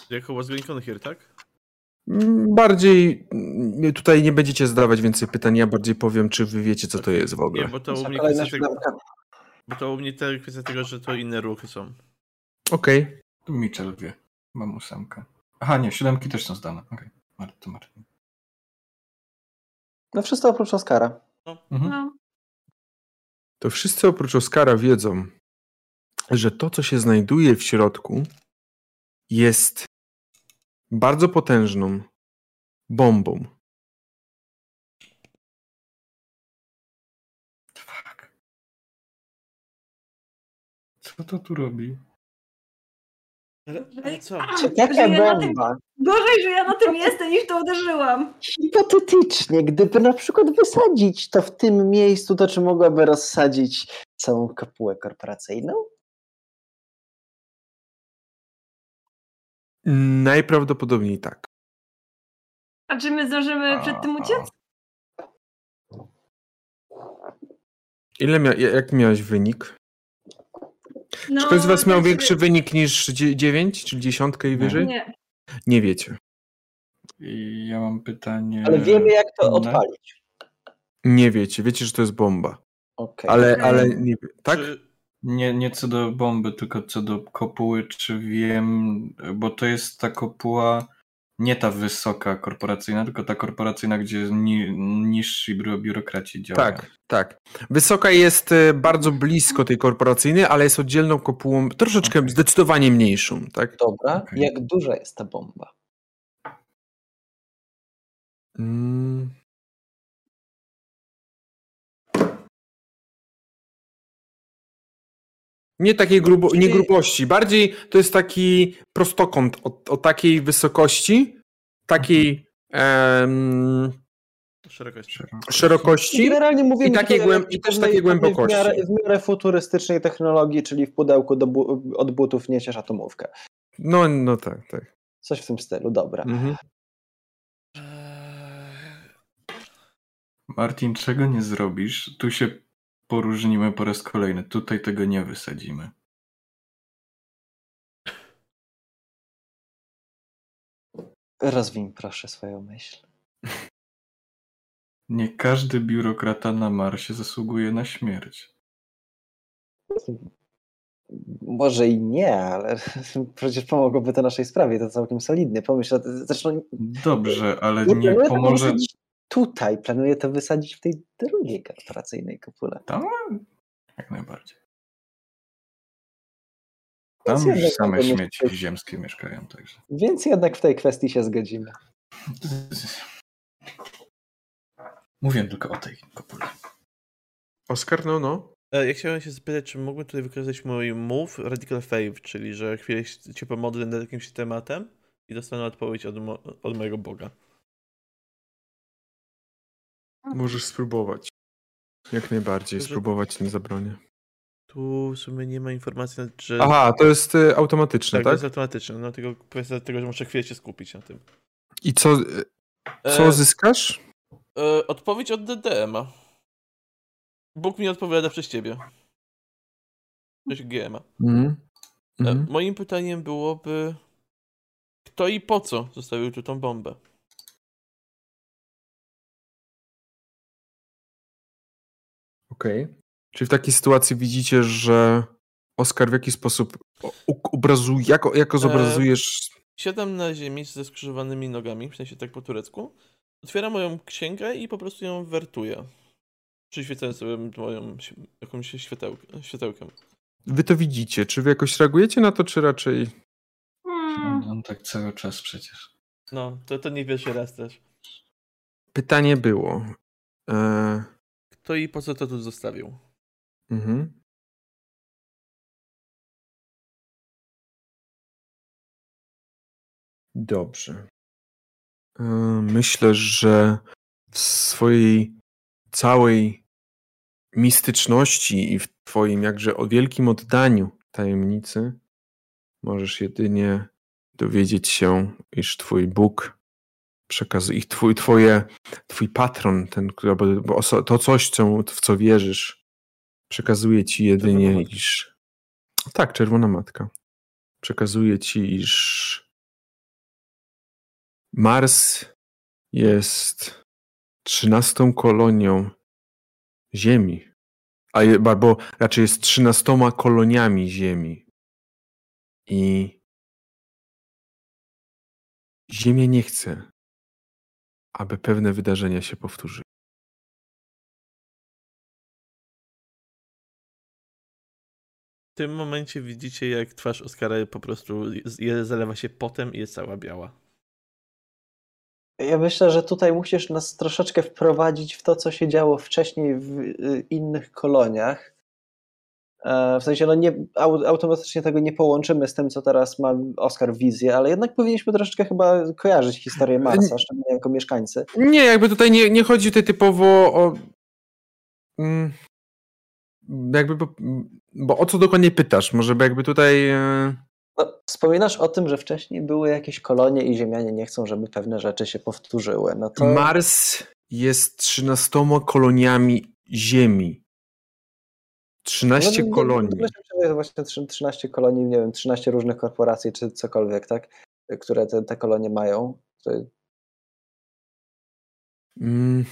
jako was going on here, tak? Mm, Bardziej mm, tutaj nie będziecie zadawać więcej pytań, ja bardziej powiem, czy wy wiecie, co to jest w Nie, ogóle. bo to u mnie kolejna kwestia tego. Bo to u mnie te kwestia tego, że to inne ruchy są. Okej. Tu Mitchell wie. Mam ósemkę. Aha, nie, siódemki też są zdane. Okej. Okay. To Martin. No wszystko oprócz Oscara. Mhm. No. To wszyscy oprócz Oskara wiedzą, że to, co się znajduje w środku, jest bardzo potężną bombą. Co to tu robi? Ale, ale co? Taka Że ja na tym- bomba, Gorzej, że ja na tym jestem niż to uderzyłam. hipotetycznie, gdyby na przykład wysadzić to w tym miejscu, to czy mogłaby rozsadzić całą kopułę korporacyjną? Najprawdopodobniej tak. A czy my zdążymy przed tym uciec? Ile mia- jak miałeś wynik? No, Czy ktoś z was miał tak większy wynik niż 9, czy dziesiątkę i wyżej? Nie. Nie wiecie. I ja mam pytanie. Ale wiemy, jak to inne. odpalić. Nie wiecie. Wiecie, że to jest bomba. Okej. Ale, ale nie, tak? Czy, Nie, nie co do bomby, tylko co do kopuły, czy wiem, bo to jest ta kopuła, nie ta wysoka korporacyjna, tylko ta korporacyjna, gdzie ni, niżsi biuro- biurokraci działają. Tak, tak. Wysoka jest e, bardzo blisko tej korporacyjnej, ale jest oddzielną kopułą, troszeczkę Okej. zdecydowanie mniejszą, tak? Dobra, Okej. jak duża jest ta bomba? Mm. Nie takiej grubo, nie grubości, bardziej to jest taki prostokąt o, o takiej wysokości, takiej em, szerokość. szerokości. Generalnie mówimy I takiej głęb- i też takiej głębokości. W miarę, w miarę futurystycznej technologii, czyli w pudełku do bu- od butów niesiesz atomówkę. No, no tak, tak. Coś w tym stylu, dobra. Mhm. Eee, Martin, czego nie zrobisz? Tu się poróżnimy po raz kolejny. Tutaj tego nie wysadzimy. Rozwiń proszę swoją myśl. Nie każdy biurokrata na Marsie zasługuje na śmierć. Może i nie, ale przecież pomogłoby to naszej sprawie, to całkiem solidnie. Pomyśl, zresztą Dobrze, ale nie nie to pomoże. Tutaj, planuję to wysadzić w tej drugiej korporacyjnej kopule. Tam? Jak najbardziej. Więc Tam już same śmieci myśleć- ziemskie mieszkają, także. Więc jednak w tej kwestii się zgodzimy. Mówię tylko o tej kopule. Oskar, no, no. E, Ja chciałem się zapytać, czy mógłbym tutaj wykorzystać mój move Radical Faith, czyli że chwilę się pomodlę nad jakimś tematem i dostanę odpowiedź od, mo- od mojego Boga. Możesz spróbować. Jak najbardziej, Że- spróbować nie zabronię. Tu w sumie nie ma informacji, że... Aha, to jest y, automatyczne, tak, to tak? jest automatyczne, no tylko kwestia tego, że muszę chwilę się skupić na tym. I co, y, co E, zyskasz? e, odpowiedź od DDM-a. Bóg mi odpowiada przez ciebie. Przez GM-a. Mhm. E, Mhm. Moim pytaniem byłoby, kto i po co zostawił tu tą bombę? Okej. Czyli w takiej sytuacji widzicie, że Oskar w jaki sposób obrazuje, jako, jako zobrazujesz... Siadam na ziemi ze skrzyżowanymi nogami, w sensie tak po turecku. Otwieram moją księgę i po prostu ją wertuję. Przyświecając sobie moją jakąś światełk- światełkiem. Wy to widzicie. Czy wy jakoś reagujecie na to, czy raczej... Hmm. On tak cały czas przecież. No, to, to nie pierwszy raz też. Pytanie było... E... Kto i po co to tu zostawił? Mhm. Dobrze. E, Myślę, że w swojej całej mistyczności i w Twoim jakże o wielkim oddaniu tajemnicy możesz jedynie dowiedzieć się, iż Twój Bóg przekazuje, ich twój, twoje, Twój patron, ten, bo- to coś, co, w co wierzysz, przekazuje Ci jedynie, iż. Tak, czerwona matka. Przekazuje Ci, iż Mars jest trzynastą kolonią Ziemi. A je, bo raczej jest trzynastoma koloniami Ziemi. I Ziemia nie chce, aby pewne wydarzenia się powtórzyły. W tym momencie widzicie, jak twarz Oskara po prostu je- zalewa się potem i jest cała biała. Ja myślę, że tutaj musisz nas troszeczkę wprowadzić w to, co się działo wcześniej w y, innych koloniach. E, W sensie, no nie, au- automatycznie tego nie połączymy z tym, co teraz ma Oskar wizję, ale jednak powinniśmy troszeczkę chyba kojarzyć historię Marsa, szczególnie jako mieszkańcy. Nie, jakby tutaj nie, nie chodzi tutaj typowo o. Mm, jakby, bo, bo o co dokładnie pytasz? Może by jakby tutaj. e, No, wspominasz o tym, że wcześniej były jakieś kolonie i Ziemianie nie chcą, żeby pewne rzeczy się powtórzyły. No to Mars jest 13 koloniami Ziemi. 13 no, kolonii. Jest właśnie trzy- 13 kolonii, nie wiem, 13 różnych korporacji czy cokolwiek, tak? Które te, te kolonie mają. To, Mm.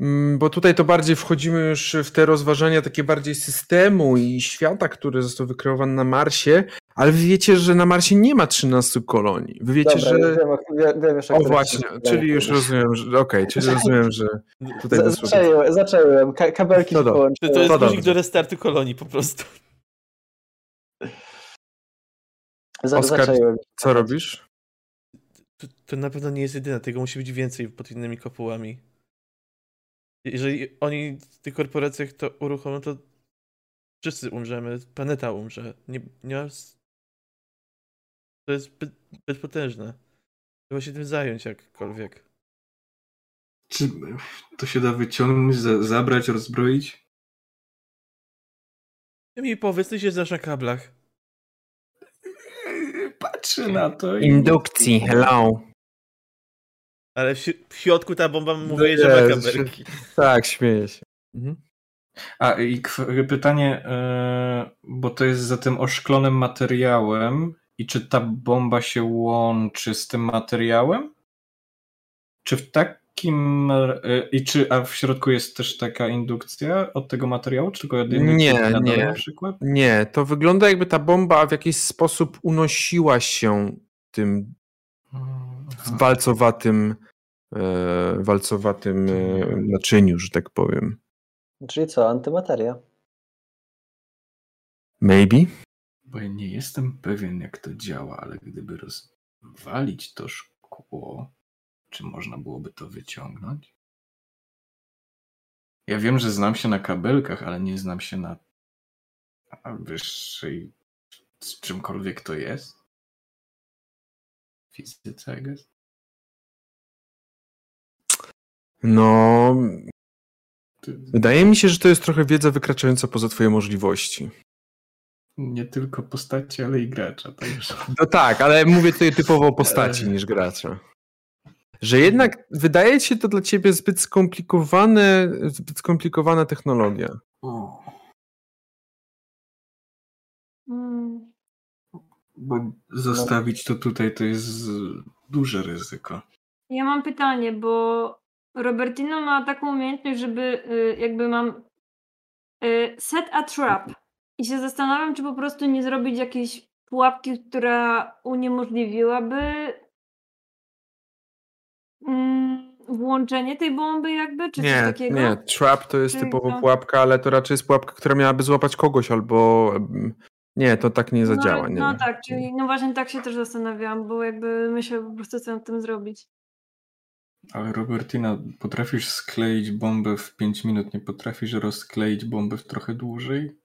Mm, Bo tutaj to bardziej wchodzimy już w te rozważania takie bardziej systemu i świata, który został wykreowany na Marsie, ale wy wiecie, że na Marsie nie ma 13 kolonii. Wy wiecie, Dobra, że. wiem, o- wiem, wiem właśnie, czyli już rozumiem, że. Okej, czyli rozumiem, że tutaj Z- Zaczęłem, zacząłem. Ka kabelki No. To, jest To guzik do restartu kolonii po prostu. Oskar, zacząłem. Co robisz? To, to na pewno nie jest jedyna, tego musi być więcej pod innymi kopułami. Jeżeli oni w tych korporacjach to uruchomią, to wszyscy umrzemy, planeta umrze. Nie, nie ma... To jest zbyt, zbyt potężne. Trzeba się tym zająć jakkolwiek. Czy to się da wyciągnąć, za, zabrać, rozbroić? Ty mi powiedz, ty się znasz na kablach. Patrzę na to i... Indukcji, hello. Ale w, w środku ta bomba No mówi, że ma Jezu, kabelki. Tak, śmieję się. Mhm. A i pytanie, e, bo to jest za tym oszklonym materiałem i czy ta bomba się łączy z tym materiałem? Czy w takim e, i czy a w środku jest też taka indukcja od tego materiału, czy tylko od jednej Nie, nie. na przykład? Nie, to wygląda jakby ta bomba w jakiś sposób unosiła się tym Aha. walcowatym, e, walcowatym e, naczyniu, że tak powiem. Czyli co, antymateria? Maybe? Bo ja nie jestem pewien, jak to działa, ale gdyby rozwalić to szkło, czy można byłoby to wyciągnąć? Ja wiem, że znam się na kabelkach, ale nie znam się na wyższej z czymkolwiek to jest. Fizyce, I guess. No, wydaje mi się, że to jest trochę wiedza wykraczająca poza twoje możliwości. Nie tylko postaci, ale i gracza. Także. No tak, ale mówię tutaj typowo o postaci niż gracza. Że jednak wydaje się to dla ciebie zbyt skomplikowane, zbyt skomplikowana technologia. O, bo zostawić to tutaj to jest duże ryzyko. Ja mam pytanie, bo Robertino ma taką umiejętność, żeby y, jakby mam y, set a trap i się zastanawiam, czy po prostu nie zrobić jakiejś pułapki, która uniemożliwiłaby mm, włączenie tej bomby jakby, czy coś Nie, takiego? nie, trap to jest typowo pułapka, ale to raczej jest pułapka, która miałaby złapać kogoś albo... Nie, to tak nie zadziała. No, nie. no tak, czyli no właśnie tak się też zastanawiałam, bo jakby myślę po prostu co nad tym zrobić. Ale Robertina, potrafisz skleić bombę w 5 minut, nie potrafisz rozkleić bombę w trochę dłużej?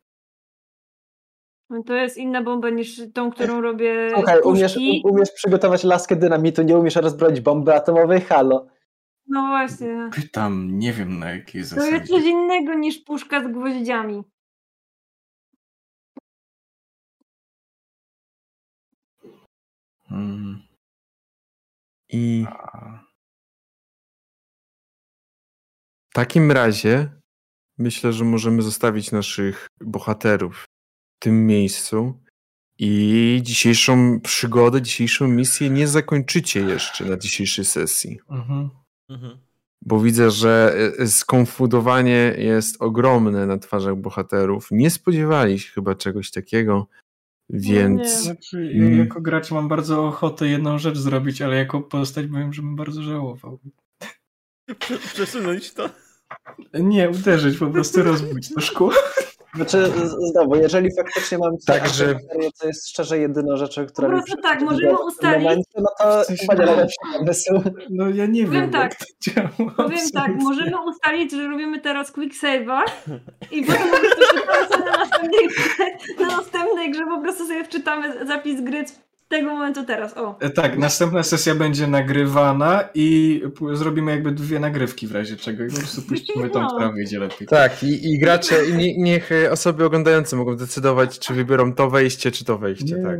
No To jest inna bomba niż tą, którą robię Słuchaj, umiesz, umiesz przygotować laskę dynamitu, nie umiesz rozbroić bomby atomowej, halo. No właśnie. Pytam, nie wiem na jakiej To zasadzie. jest coś innego niż puszka z gwoździami. Hmm. I w takim razie myślę, że możemy zostawić naszych bohaterów w tym miejscu i dzisiejszą przygodę, dzisiejszą misję nie zakończycie jeszcze na dzisiejszej sesji. Mhm. Mhm. Bo widzę, że e, skonfudowanie jest ogromne na twarzach bohaterów. Nie spodziewali się chyba czegoś takiego, więc nie. Znaczy, Mm. ja jako gracz mam bardzo ochotę jedną rzecz zrobić, ale jako postać powiem, że bym bardzo żałował. Prze- Przesunąć to. Nie, uderzyć, po prostu rozbić to szkło. Znaczy, znowu, jeżeli faktycznie mam Także- antymaterię, to jest szczerze jedyna rzecz, która Po prostu tak, możemy ustalić- momencie, no to chyba nie najlepszy pomysł. No ja nie Powiem wiem, tak. Powiem tak, możemy ustalić, że robimy teraz quick save'a i potem po prostu na następnej, na następnej grze, po prostu sobie wczytamy zapis gry z tego momentu teraz. O. E, Tak, następna sesja będzie nagrywana i zrobimy jakby dwie nagrywki w razie czego i po prostu puścimy tą, No. która wyjdzie lepiej. tak, i, i gracze, i nie, niech e, osoby oglądające mogą decydować, czy wybiorą to wejście, czy to wejście. Nie. Tak.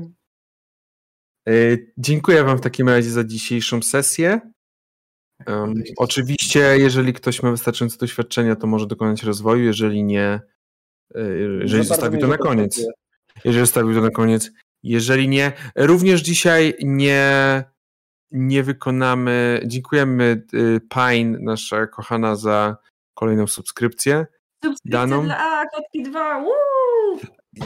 E, Dziękuję Wam w takim razie za dzisiejszą sesję. Um, oczywiście, jeżeli ktoś ma wystarczające doświadczenia, to może dokonać rozwoju, jeżeli nie, jeżeli bardzo zostawi to na koniec. Jeżeli zostawił to na koniec. Jeżeli nie, również dzisiaj nie, nie wykonamy. Dziękujemy y, Pine, nasza kochana, za kolejną subskrypcję. Subskrypcja Daną? dla A, kotki 2. Woo!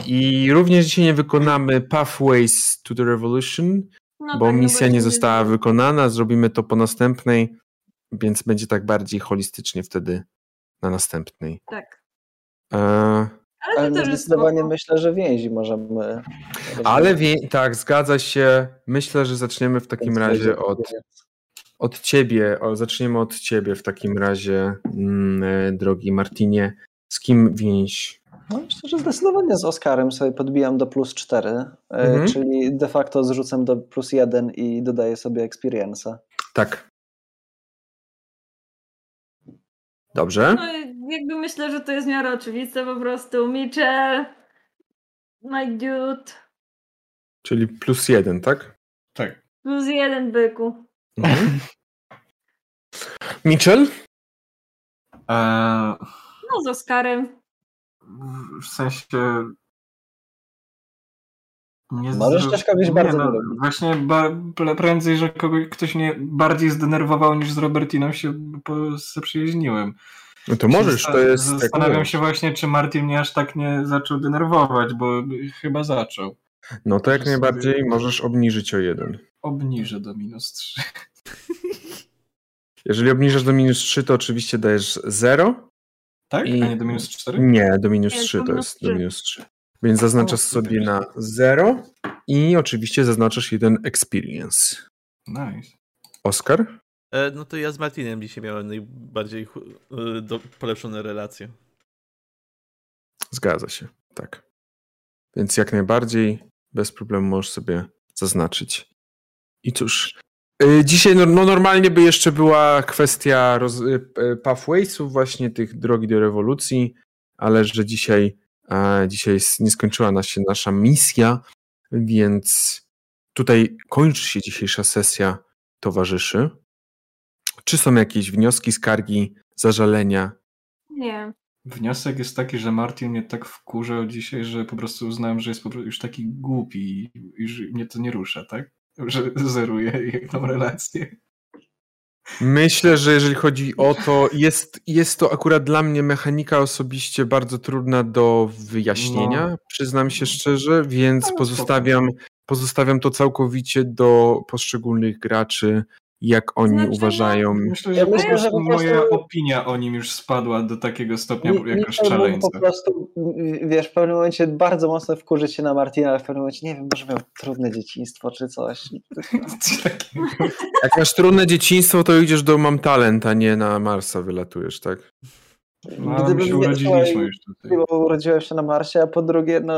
I również dzisiaj nie wykonamy Pathways to the Revolution, No bo tak, no misja nie została wykonana. Zrobimy to po następnej, więc będzie tak bardziej holistycznie wtedy na następnej. Tak. E, Ale, Ale to jest zdecydowanie myślę, że więzi możemy. ale wie, tak, zgadza się. Myślę, że zaczniemy w takim razie od, od ciebie, o, zaczniemy od ciebie w takim razie, mm, e, drogi Martinie. Z kim więź? No, myślę, że zdecydowanie z Oscarem sobie podbijam do plus 4, e, Mhm. czyli de facto zrzucam do plus 1 i dodaję sobie experience'a. Tak. Dobrze. No, jakby myślę, że to jest w miarę oczywiste po prostu. Mitchell, my dude, Czyli plus jeden, tak? Tak. plus jeden byku. Mhm. Mitchell? Eee, No z Oskarem. w sensie. Nie Możesz też kogoś nie, bardzo no, lubić. Właśnie ba- prędzej, że kogoś, ktoś mnie bardziej zdenerwował niż z Robertiną się po- zaprzyjaźniłem. No to możesz, to jest... tak Zastanawiam się właśnie, czy Martin mnie aż tak nie zaczął denerwować, bo chyba zaczął. No to jak Możesz najbardziej sobie- możesz obniżyć o jeden. Obniżę do minus 3. Jeżeli obniżasz do minus 3, to oczywiście dajesz 0. Tak? I- A nie do minus 4? Nie, do minus Nie, 3 do to minus jest do 3. minus 3. Więc zaznaczasz sobie na 0 i oczywiście zaznaczasz jeden experience. Nice. Oskar? E, no to ja z Martinem dzisiaj miałem najbardziej e, do, polepszone relacje. Zgadza się, tak. Więc jak najbardziej bez problemu możesz sobie zaznaczyć. I cóż, y, dzisiaj no, no normalnie by jeszcze była kwestia roz, y, pathwaysów, właśnie tych drogi do rewolucji, ale że dzisiaj, e, dzisiaj nie skończyła nas się nasza misja, więc tutaj kończy się dzisiejsza sesja towarzyszy. Czy są jakieś wnioski, skargi, zażalenia? Nie. Wniosek jest taki, że Martin mnie tak wkurzał dzisiaj, że po prostu uznałem, że jest po prostu już taki głupi i że mnie to nie rusza, tak? Że zeruje jak tą relację. Myślę, że jeżeli chodzi o to, jest, jest to akurat dla mnie mechanika osobiście bardzo trudna do wyjaśnienia, No. przyznam się szczerze, więc pozostawiam, pozostawiam to całkowicie do poszczególnych graczy, jak oni Znaczy, no, uważają. Myślę, Ja że myślę, po że prostu moja opinia o nim już spadła do takiego stopnia Nie, jako szczeleńca. po prostu, wiesz, w pewnym momencie bardzo mocno wkurzyć się na Martina, ale w pewnym momencie, nie wiem, może miał trudne dzieciństwo czy coś. Jak masz trudne dzieciństwo, to idziesz do Mam Talent, a nie na Marsa wylatujesz, tak? No, my się urodziliśmy już tutaj. bo urodziłem się na Marsie, a po drugie, no,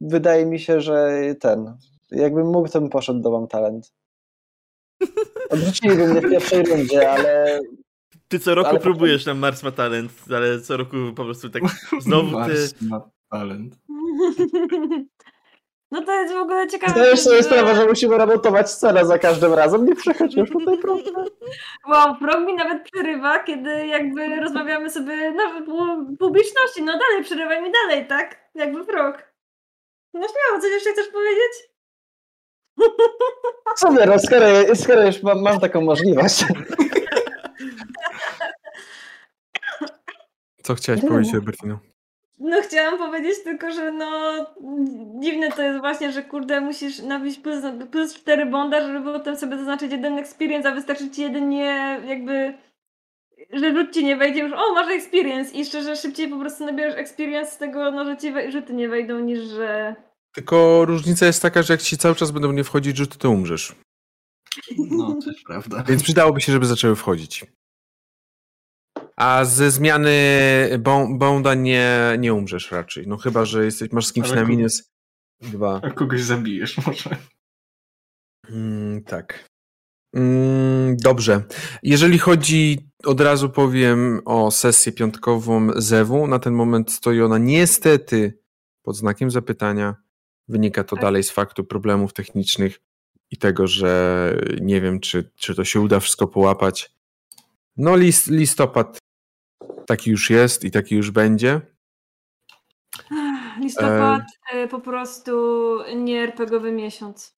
wydaje mi się, że ten, jakbym mógł, to bym poszedł do Mam Talent. Odrzuciliby mnie w pierwszej rundzie, ale Ty co roku Ale- próbujesz na Mars ma talent, ale co roku po prostu tak znowu ty... Mars ma talent. No to jest w ogóle ciekawe. zdajesz sobie że- sprawę, że musimy remontować scenę za każdym razem. Nie przechodzisz tutaj, prawda? Wow, Frog mi nawet przerywa, kiedy jakby rozmawiamy sobie na pu- publiczności. No dalej, przerywaj mi dalej, tak? Jakby Frog. No śmiało, coś jeszcze chcesz powiedzieć? Co nie, no, skoro, skoro już mam, mam taką możliwość. Co chciałeś Nie, powiedzieć, no. Robertino? No chciałam powiedzieć tylko, że no dziwne to jest właśnie, że kurde musisz nabić plus, plus 4 bonda, żeby potem sobie zaznaczyć jeden experience, a wystarczy ci jeden nie jakby że rzut ci nie wejdzie już, o masz experience i szczerze szybciej po prostu nabierasz experience z tego, no że ci wej- rzuty nie wejdą niż że Tylko różnica jest taka, że jak ci cały czas będą nie wchodzić rzuty, to umrzesz. No, też prawda. Więc przydałoby się, żeby zaczęły wchodzić. A ze zmiany bonda nie, nie umrzesz raczej. No chyba, że jesteś, masz z kimś Ale na minus dwa. A kogoś zabijesz może. Mm, tak. Mm, dobrze. Jeżeli chodzi, od razu powiem o sesję piątkową Zewu. Na ten moment stoi ona niestety pod znakiem zapytania. Wynika to Tak. dalej z faktu problemów technicznych i tego, że nie wiem, czy, czy to się uda wszystko połapać. No, list, listopad taki już jest i taki już będzie. listopad y, po prostu nie RPGowy miesiąc.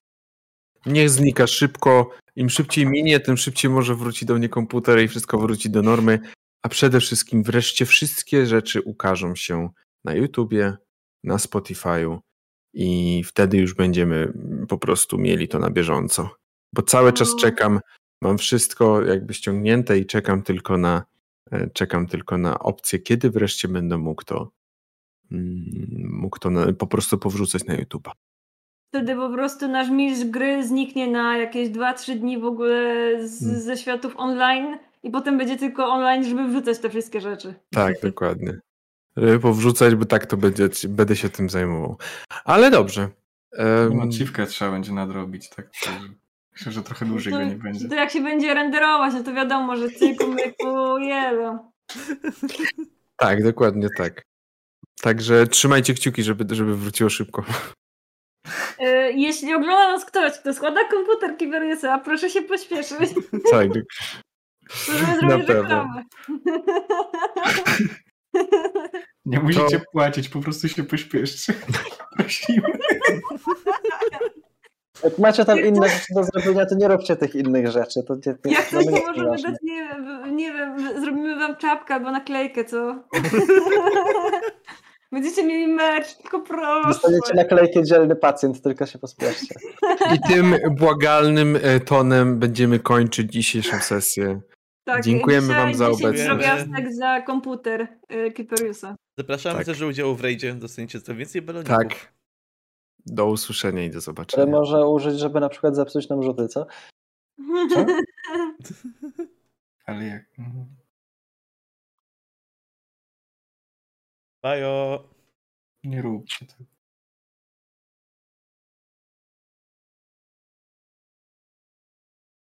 Niech znika szybko. Im szybciej minie, tym szybciej może wróci do mnie komputer i wszystko wróci do normy. A przede wszystkim wreszcie wszystkie rzeczy ukażą się na YouTubie, na Spotify'u i wtedy już będziemy po prostu mieli to na bieżąco. Bo cały czas No. czekam, mam wszystko jakby ściągnięte i czekam tylko na e, czekam tylko na opcję, kiedy wreszcie będę mógł to mm, mógł to na, po prostu powrzucać na YouTube'a. Wtedy po prostu nasz mistrz gry zniknie na jakieś 2-3 dni w ogóle z, Hmm. ze światów online i potem będzie tylko online, żeby wrzucać te wszystkie rzeczy. Tak, dokładnie. Żeby powrzucać, bo tak to będzie, będę się tym zajmował. Ale dobrze. No, Ciwkę trzeba będzie nadrobić, tak? Także Myślę, że trochę dłużej to, go nie będzie. to jak się będzie renderować, no to wiadomo, że cyku, myku, jelo. tak, dokładnie tak. Także trzymajcie kciuki, żeby, żeby wróciło szybko. E, Jeśli ogląda nas ktoś, kto składa komputer Kiberysa, proszę się pośpieszyć. tak, Możemy zrobić reklamę. Nie musicie To- płacić, po prostu się pośpieszcie. Prosimy. Jak macie tam inne rzeczy do zrobienia, to nie róbcie tych innych rzeczy. To nie, nie, Jak to coś, to możemy ważne. dać, nie wiem, nie wiem, zrobimy wam czapkę albo naklejkę, co? Będziecie mieli merch, tylko proszę. Dostaniecie naklejkę dzielny pacjent, tylko się pospieszcie. I tym błagalnym e, tonem będziemy kończyć dzisiejszą sesję. Tak, Dziękujemy dzisiaj wam za 10 obecność. drobiazgek za komputer y, Kiperiusa. Zapraszamy Tak. też do udziału w rejdzie, dostaniecie to więcej baloników. Tak. Do usłyszenia i do Ale zobaczenia. może użyć, żeby na przykład zepsuć nam rzuty, co? Co? Ale jak... mhm. Bajo! Nie róbcie tego.